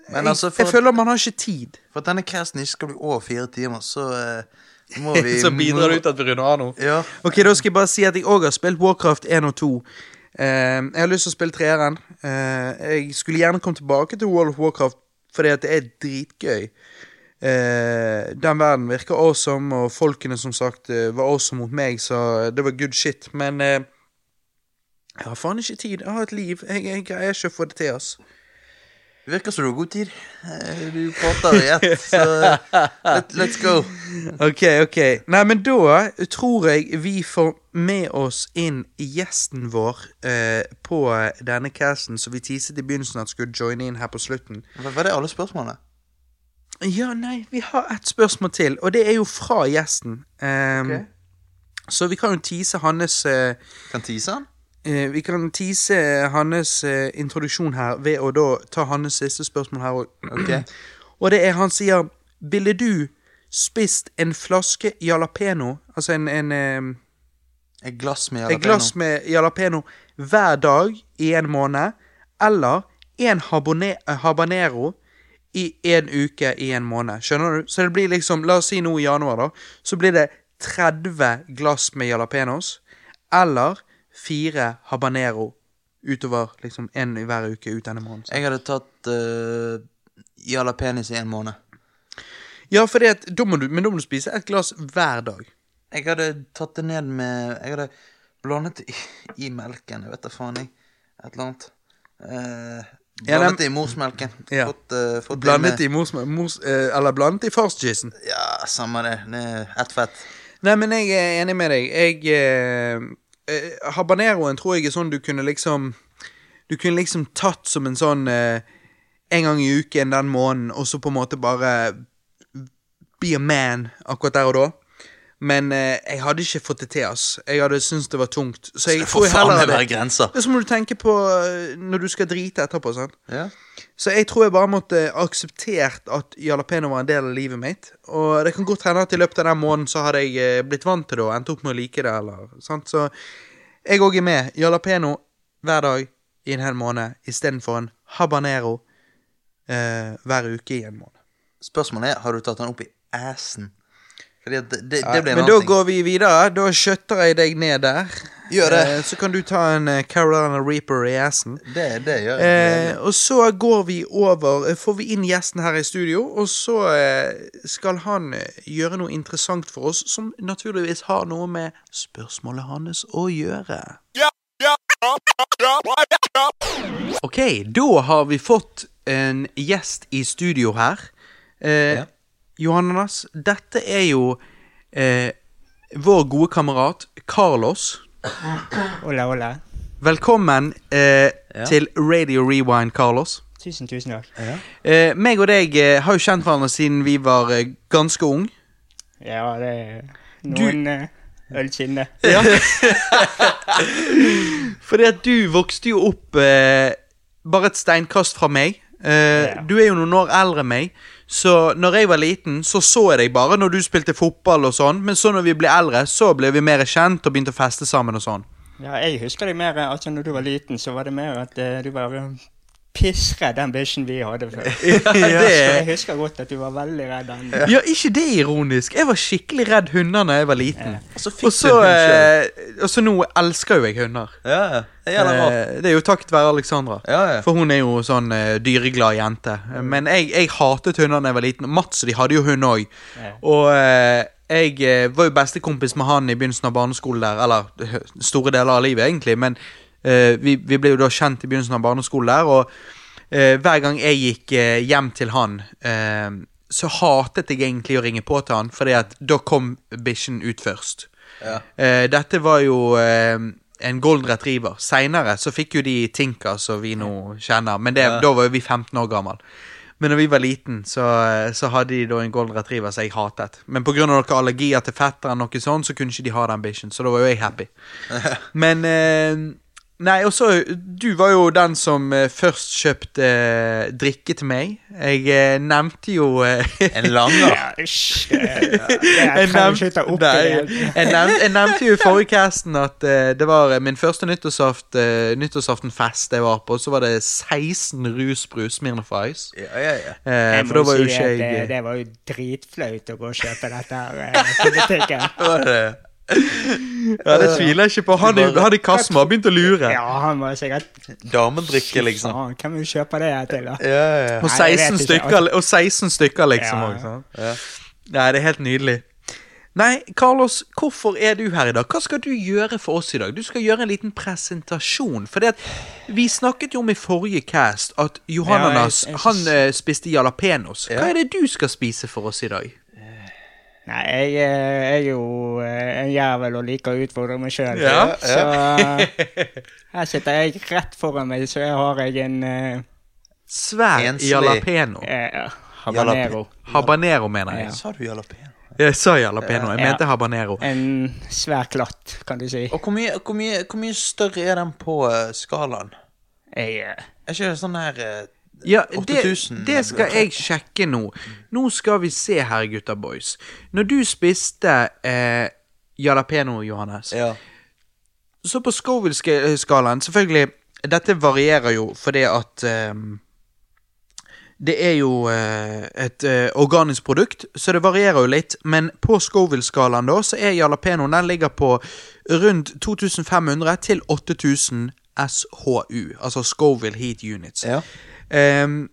Men altså, for jeg føler man har ikke tid. For at denne casten ikke skal bli over fire timer, så uh, må vi Så bidrar det ut at vi runder av nå. Ja. Ok, Da skal jeg bare si at jeg òg har spilt Warcraft 1 og 2. Uh, jeg har lyst til å spille treeren. Uh, jeg skulle gjerne komme tilbake til World of Warcraft fordi at det er dritgøy. Uh, den verden virker awesome, og folkene som sagt eh, var awesome mot meg, så det var good shit. Men eh, jeg har faen ikke tid. Jeg har et liv. Jeg, jeg greier ikke å få det til, ass. Det virker som du har god tid. Eh, Du prater i ett, så let, let's go. Ok, ok. Nei, men da tror jeg vi får med oss inn gjesten vår eh, på denne casten, som vi teaset i begynnelsen at skulle joine inn her på slutten. Hva var det alle spørsmålene? Ja, nei, vi har ett spørsmål til, og det er jo fra gjesten. Um, Ok. Så vi kan jo tease hans uh, Kan tease han? Eh, Vi kan tease hans eh, introduksjon her ved å da ta hans siste spørsmål her òg. Okay. Og det er han sier Ville du spist en flaske jalapeño, altså en, en eh, Et glass med et glass med jalapeño hver dag i en måned, eller en habanero i en uke i en måned. Skjønner du? Så det blir liksom, la oss si nå i januar, da, så blir det 30 glass med jalapeños, eller fire habanero utover liksom en i hver uke ut denne måneden. Jeg hadde tatt uh, jalapenis i en måned. Ja, for det, da må du, men da må du spise et glass hver dag. Jeg hadde tatt det ned med Jeg hadde blandet i, i melken. Jeg vet da faen, jeg. Et eller annet. Uh, blandet ja, i morsmelken. Ja. Fått, uh, fått Blandet i mors, mors Eller blandet i farskissen. Ja, samme det. Det er ett fett. Nei, men jeg er enig med deg. Jeg eh, Habaneroen tror jeg er sånn du kunne liksom Du kunne liksom tatt som en sånn eh, En gang i uken den måneden, og så på en måte bare Be a man akkurat der og da. Men eh, jeg hadde ikke fått det til, ass. Jeg hadde syntes det var tungt. Så jeg Det tror jeg faen heller meg hadde være grenser. Det er som når du tenker på eh, når du skal drite etterpå. sant? Ja. Så jeg tror jeg bare måtte akseptert at jalapeño var en del av livet mitt. Og det kan godt hende at i løpet av den måneden så hadde jeg eh, blitt vant til det og endt opp med å like det. eller sant? Så jeg òg er med. Jalapeño hver dag i en hel måned istedenfor en habanero eh, hver uke i en måned. Spørsmålet er har du tatt den opp i assen. Fordi det, det, det blir en men da ting. går vi videre. Da skjøtter jeg deg ned der. Gjør det. Eh, så kan du ta en eh, Carolina Reaper i assen. Det, det gjør jeg. Eh, og så går vi over eh, Får vi inn gjesten her i studio, og så eh, skal han gjøre noe interessant for oss, som naturligvis har noe med spørsmålet hans å gjøre. Ok, da har vi fått en gjest i studio her. Eh, Ja. Johannes, dette er jo eh, vår gode kamerat Carlos. Hola, hola. Velkommen. Eh, Ja. til Radio Rewind, Carlos. Tusen, tusen takk. Eh, meg og deg eh, har jo kjent hverandre siden vi var eh, ganske ung. Ja, det er noen eh, øl siden. Ja. Fordi at du vokste jo opp eh, bare et steinkast fra meg. Eh, Ja. Du er jo noen år eldre enn meg, så når jeg var liten, så så jeg deg bare når du spilte fotball og sånn, men så når vi ble eldre, så ble vi mer kjent og begynte å feste sammen og sånn. Ja, jeg husker deg mer altså når du var liten, så var det mer at uh, du var eh, pissredd den bikkjen vi hadde før. Så jeg husker godt at du var veldig redd den. ja, ikke det ironisk? Jeg var skikkelig redd hunder da jeg var liten. Og så Og så, eh, og så nå elsker jo jeg hunder. Ja, ja. Det er. Eh, det er jo takket være Alexandra. Ja, ja. For hun er jo sånn eh, dyreglad jente. Men jeg, jeg hatet hunder da jeg var liten. Mats og de hadde jo hund òg. Ja. Og eh, jeg eh, var jo bestekompis med han i begynnelsen av barneskolen der. Eller eh, store deler av livet, egentlig. Men vi, vi ble jo da kjent i begynnelsen av barneskolen der. Og eh, hver gang jeg gikk eh, hjem til han eh, så hatet jeg egentlig å ringe på til han, fordi at da kom bikkjen ut først. Ja. Eh, dette var jo eh, en golden retriever. Seinere så fikk jo de Tinka, som vi nå kjenner, men det, Ja. da var jo vi 15 år gammel. Men når vi var liten, så, eh, så hadde de da en golden retriever som jeg hatet. Men pga. noen allergier til fetteren, noe sånt, så kunne ikke de ha den bikkjen, så da var jo jeg happy. Men eh, Nei, og så Du var jo den som eh, først kjøpte eh, drikke til meg. Jeg eh, nevnte jo En langer. Jeg, trenger ikke ta opp det. jeg, nevnte, jeg nevnte jo i forrige casten at det var min første nyttårsaft, uh, nyttårsaftenfest jeg var på. Så var det 16 rusbrus Mirna Ice. Ja, ja, ja. Jeg for da må var jo si ikke at jeg det, det var jo dritflaut å gå og kjøpe dette her på butikken. Ja, Det tviler jeg ikke på. Han i, han i kassen har begynt å lure. Ja, han var sikkert damedrikke, liksom? Faen, hvem vil kjøpe det her til, da? Ja, ja. Og Nei, jeg 16 vet ikke. stykker, og 16 stykker liksom. Ja. også, sant? Nei, det er helt nydelig. Nei, Carlos, hvorfor er du her i dag? Hva skal du gjøre for oss i dag? Du skal gjøre en liten presentasjon. For det at vi snakket jo om i forrige cast at Johananas Ja, jeg- jeg han eh, spiste jalapeños. Hva er det du skal spise for oss i dag? Nei, jeg, eh, jeg er jo eh, en jævel og liker å utfordre meg sjøl. Ja, Så eh, her sitter jeg rett foran meg, så jeg har jeg en uh, Svær Enslig. Jalapeno. eh, habanero. Habanero, mener jeg. Ja. Sa du jalapeno? Jeg sa jalapeno. Jeg Ja. mente habanero. En svær klatt, kan du si. Og hvor mye, hvor, mye, hvor mye større er den på skalaen? Jeg, eh, Er ikke det sånn her eh, Ja, det, det skal jeg sjekke nå. Nå skal vi se her, gutta boys. Når du spiste eh, jalapeño, Johannes, Ja. så på Scoville-skalaen Selvfølgelig, dette varierer jo fordi at eh, det er jo eh, et eh, organisk produkt, så det varierer jo litt. Men på Scoville-skalaen da, så er jalapeñoen Den ligger på rundt 2500 til 8000 SHU. Altså Scoville Heat Units. ja. Ehm,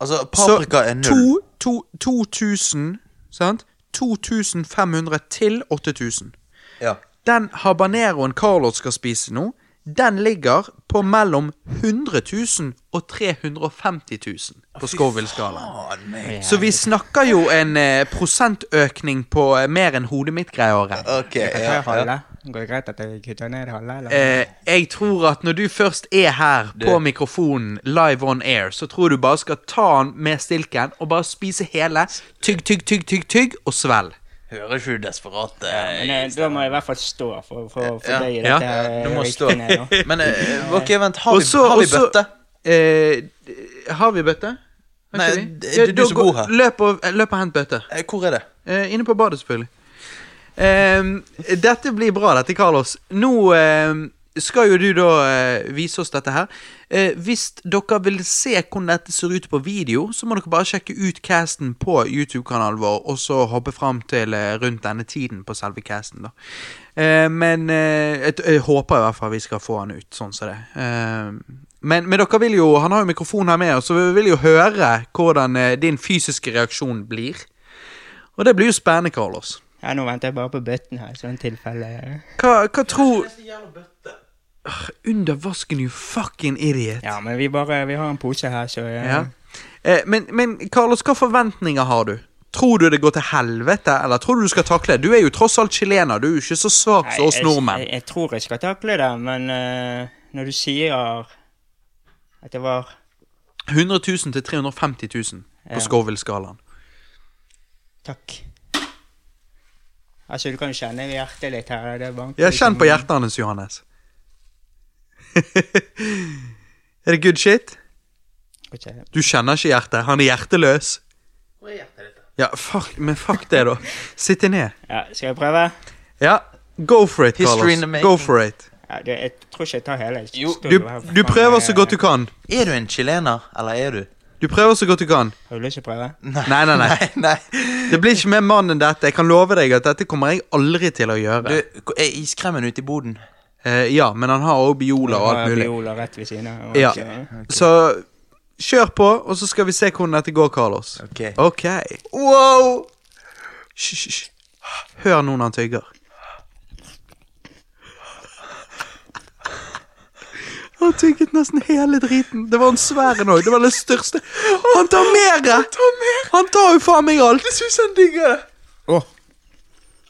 Altså, så paprika er null. to- to- 2000, sant? 2500 til 8000. Ja. Den habaneroen Carlos skal spise nå, den ligger på mellom 100 000 og 350 000 på Scoville-skalaen. Så vi snakker jo en eh, prosentøkning på eh, mer enn hodet mitt greier å regne. Ok, jeg kan ta ja, ja. Går det greit at jeg kutter ned halve, eller? Eh, jeg tror at når du først er her på mikrofonen live on air, så tror du bare skal ta den med stilken og bare spise hele. Tygg, tygg, tygg, tygg, tygg, og svelg. Hører ikke du desperat Men eh, da må jeg i hvert fall stå for, for, for Ja, deg i ja, dette eh, Du må stå. ned. Men eh, ok, vent, har vi, også, har vi bøtte? Også? Eh, har vi bøtte? Har Nei, vi? det er Ja, du som bor her. Løp og, løp og hent bøtte. Eh, Hvor er det? Eh, inne på badet, selvfølgelig. Ehm, dette blir bra, dette, Carlos. Nå ehm, skal jo du da eh, vise oss dette her. Eh, hvis dere vil se hvordan dette ser ut på video, så må dere bare sjekke ut casten på YouTube-kanalen vår, og så hoppe fram til eh, rundt denne tiden på selve casten, da. Eh, men eh, jeg, jeg håper i hvert fall vi skal få han ut, sånn som det. Ehm, men, men dere vil jo Han har jo mikrofonen her med oss, så vi vil jo høre hvordan eh, din fysiske reaksjon blir. Og det blir jo spennende, Carlos. Ja, nå venter jeg bare på bøtten her, sånn tilfelle Hva, hva tror Under vasken, you fucking idiot. Ja, men vi bare Vi har en pose her, så eh, Ja. Eh, men, men Carlos, hva forventninger har du? Tror du det går til helvete, eller tror du du skal takle det? Du er jo tross alt chilener, du er jo ikke så svak som oss nordmenn. jeg, jeg tror jeg skal takle det, men uh, når du sier At det var 100 000 til 350 000 på Ja. Scoville-skalaen. Takk. Altså, du kan jo kjenne hjertet litt her. Det banker Ja, kjenn på hjertet hans, Johannes. er det good shit? Okay. Du kjenner ikke hjertet. Han er hjerteløs. Hvor er hjertet ditt? Ja, fuck, men fuck det, da. Sitt deg ned. Ja, skal jeg prøve? Ja, go for it, History in the Carlos. making. Go for it. Ja, det, jeg tror ikke jeg tar hele. Jeg Jo, Du, du prøver så godt du kan. Er du en chilener, eller er du? Du prøver så godt du kan. Lyst til å prøve? Nei, nei, nei. Nei, nei. Det blir ikke mer mann enn dette. Jeg kan love deg at dette kommer jeg aldri til å gjøre. Du, er iskremmen ute i boden? Eh, ja, men han har også Biola og alt mulig. Biola rett ved siden av. Ja. Okay. Så kjør på, og så skal vi se hvordan dette går, Carlos. Ok. okay. Wow! Hysj, hysj. Hør nå når han tygger. Han tygget nesten hele driten. Det var en svær en òg. Det var den største. Han tar mer! Han tar jo faen meg alt. Jeg syns han digger det. Åh,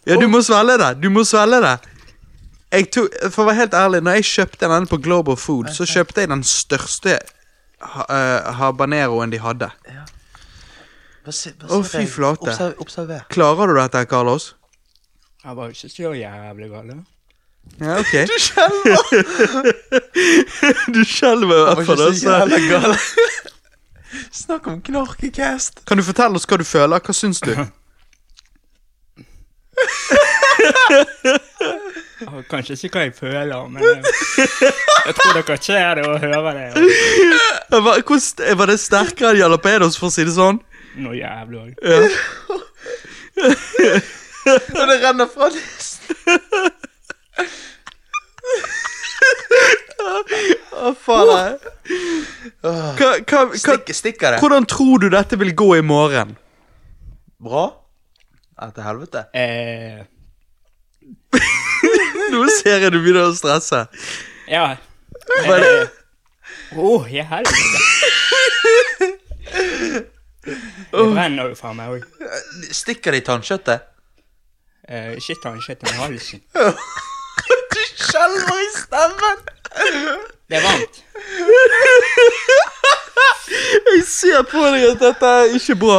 Ja, du må svelge det. Du må svelge det. Jeg tog, for å være helt ærlig, når jeg kjøpte den på Global Food, så kjøpte jeg den største ha, uh, habaneroen de hadde. Ja. Å, se fy flate. Observer. Klarer du dette, Carlos? Jeg var ikke så jævlig gal. Ja, ok. Du skjelver. du skjelver i hvert var fall. ikke så altså. jævla gal. Snakk om knarkecast. Kan du fortelle oss hva du føler? Hva syns du? Kanskje ikke hva jeg føler, men jeg, jeg tror dere ser det og hører det. Og Var, hvordan, var det sterkere enn jalapeños, for å si det sånn? noe jævlig òg. Og det renner fra nesen. Å, faen. Hva, hva, hva, Stikk, stikker det? hvordan tror du dette vil gå i morgen? Bra? Er til helvete. Eh, Nå ser jeg du begynner å stresse. ja. Hva er det? Å, i helvete. Det brenner jo fra meg òg. Stikker det i tannkjøttet? Eh, ikke tannkjøttet, men halsen. Skjelver i stemmen! Det er varmt. Jeg ser på deg at dette er ikke bra.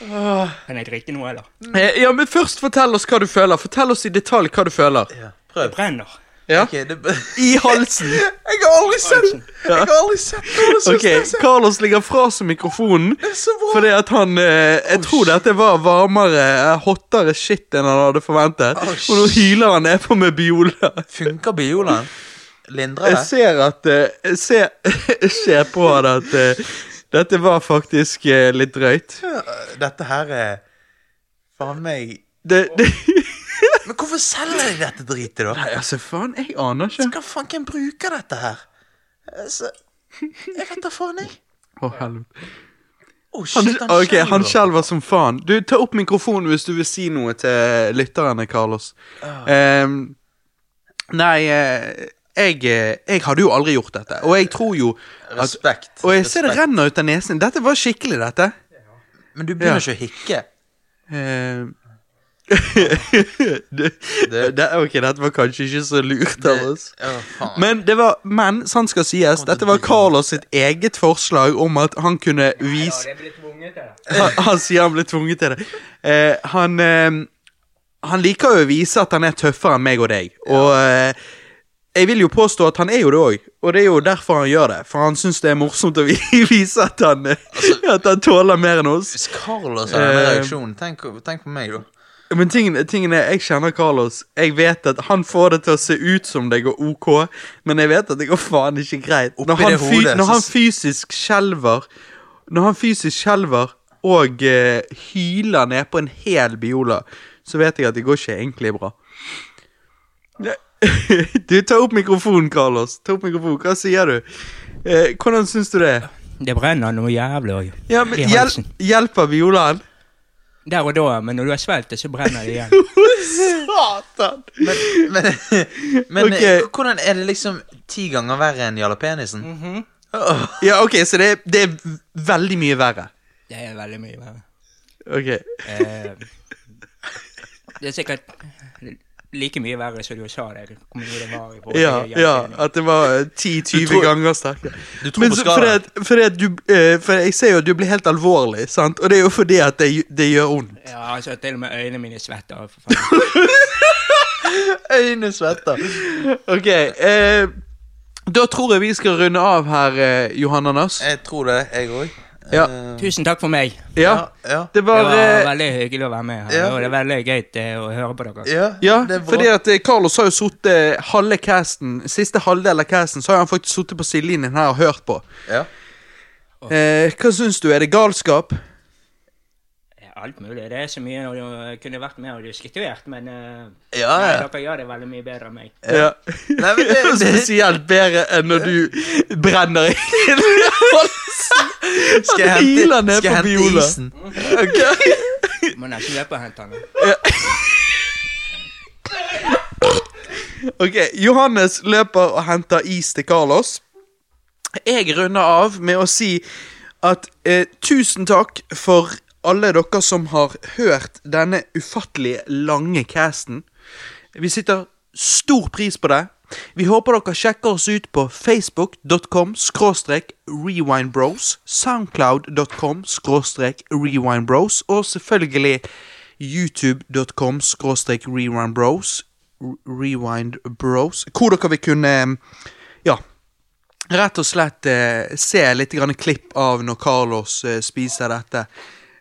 Kan jeg drikke noe, eller? Eh, Ja, men Først fortell oss hva du føler. Fortell oss i detalj hva du føler. Ja, Det brenner. Ja. Okay, det... I halsen. Jeg har aldri sett Jeg har aldri sett Carlos okay, Ok, Carlos ligger fra seg mikrofonen fordi at han eh, Jeg tror dette var varmere, eh, hottere shit enn han hadde forventet. Oh, Og nå hyler han nedpå med Biola. Funker biolaen? Lindrer Jeg det? ser at eh, Jeg ser, jeg ser på han at eh, dette var faktisk eh, litt drøyt. Dette her er Faen meg Det, det hvorfor selger de dette dritet, da? Nei, altså, faen, jeg aner ikke. Hva faen hvem bruker dette her? Altså, jeg vet da faen, jeg. Å, helvete. Oh, shit, han ok, han skjelver. som faen. Du, Ta opp mikrofonen hvis du vil si noe til lytterne, Carlos. Ehm, nei, eh, jeg, eh, jeg hadde jo aldri gjort dette. Og jeg tror jo at, Respekt. Og jeg ser det renner ut av nesen. Dette var skikkelig, dette. Men du begynner Ja. ikke å hikke. Ehm, det, det, ok, dette var kanskje ikke så lurt av oss. Ja. Men det var Men sant skal sies, dette var Carlos sitt eget forslag om at han kunne vise han, han sier han ble tvunget til det. Eh, han, eh, han liker jo å vise at han er tøffere enn meg og deg. Og eh, jeg vil jo påstå at han er jo det òg, og det er jo derfor han gjør det. For han syns det er morsomt å vise at han, altså, at han tåler mer enn oss. Hvis Carlos har denne Eh, reaksjonen, tenk, tenk på meg, da. Men tingen, tingen er, jeg kjenner Carlos. Jeg vet at han får det til å se ut som det går ok, men jeg vet at det går faen ikke greit. Når han, fy, hodet, når han fysisk skjelver Når han fysisk skjelver og uh, hyler ned på en hel biola, så vet jeg at det går ikke egentlig bra. Du, ta opp mikrofonen, Carlos. Ta opp mikrofonen. Hva sier du? Uh, hvordan syns du det er? Det brenner noe jævlig òg. Ja, men hjel. Hjelper violaen? Der og da, men når du har svelget det, så brenner det igjen. Satan! Men, men, men Ok. eh, hvordan er det liksom ti ganger verre enn jalapenisen? Åh, Ja, ok, så det det er veldig mye verre. Det er veldig mye verre. Ok. Eh, det er sikkert like mye verre som du sa forhold Ja, ja, at det var eh, 10-20 tror- ganger sterkere. Du tror Men på så- fordi at, fordi at du eh, For jeg ser jo at du blir helt alvorlig, sant? Og det er jo fordi at det, det gjør vondt. Ja, altså til og med øynene mine svetter. For faen. Øynene svetter. Ok, Uh, da tror jeg vi skal runde av her, eh, Johan Anders. Jeg tror det, jeg òg. Ja. Tusen takk for meg. Ja, ja. det Det var var eh, veldig hyggelig å være med her. Og det er veldig gøy eh, å høre på dere. Ja, Ja, fordi at eh, Carlos har jo sittet halve casten Siste halvdel av casten Så har han faktisk sittet på sidelinjen her og hørt på. Ja. Eh, hva syns du? Er det galskap? Alt mulig. Det er så mye når du kunne vært med og diskutert, men uh, Ja, nei, ja. dere gjør det veldig mye bedre enn meg. Ja. Nei, men Det er det, spesielt bedre enn når du brenner i halsen. skal jeg hente, ned skal jeg på hente isen? Må nesten løpe og hente den. Ok, Johannes løper og henter is til Carlos. Jeg runder av med å si at eh, tusen takk for alle dere som har hørt denne ufattelig lange casten. Vi sitter stor pris på det. Vi håper dere sjekker oss ut på facebook.com skråstrek rewindbros, soundcloud.com skråstrek rewindbros, og selvfølgelig youtube.com skråstrek rewindbros. Rewind Bros. Hvor dere vil kunne Ja, rett og slett eh, se litt klipp av når Carlos eh, spiser dette.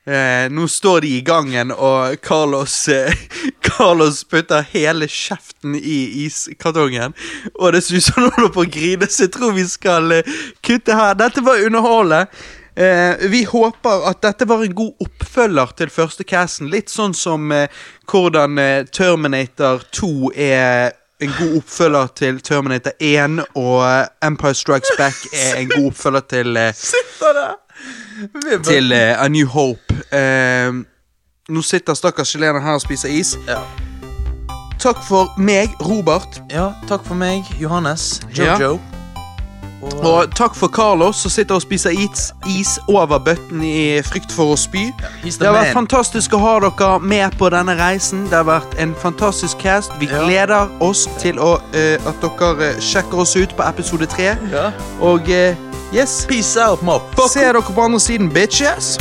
Eh, nå står de i gangen, og Carlos eh, Carlos putter hele kjeften i iskartongen. Og det som han holder på å grine, så jeg tror vi skal eh, kutte her. Dette var underholdende. Eh, vi håper at dette var en god oppfølger til første casten. Litt sånn som eh, hvordan eh, Terminator 2 er en god oppfølger til Terminator 1, og Empire Strikes Back er en god oppfølger til eh, Til uh, A New Hope. Uh, nå sitter stakkars chilener her og spiser is. Ja. Takk for meg, Robert. ja, takk for meg, Johannes. Ja. Og takk for Carlos, som sitter og spiser is, is over bøtten i frykt for å spy. Det har vært fantastisk å ha dere med på denne reisen. Det har vært en fantastisk cast. Vi Ja. gleder oss til å, uh, at dere eh, sjekker oss ut på episode tre. Ja. Og uh, yes, Peace out, motherfucker. se dere på andre siden, bitches!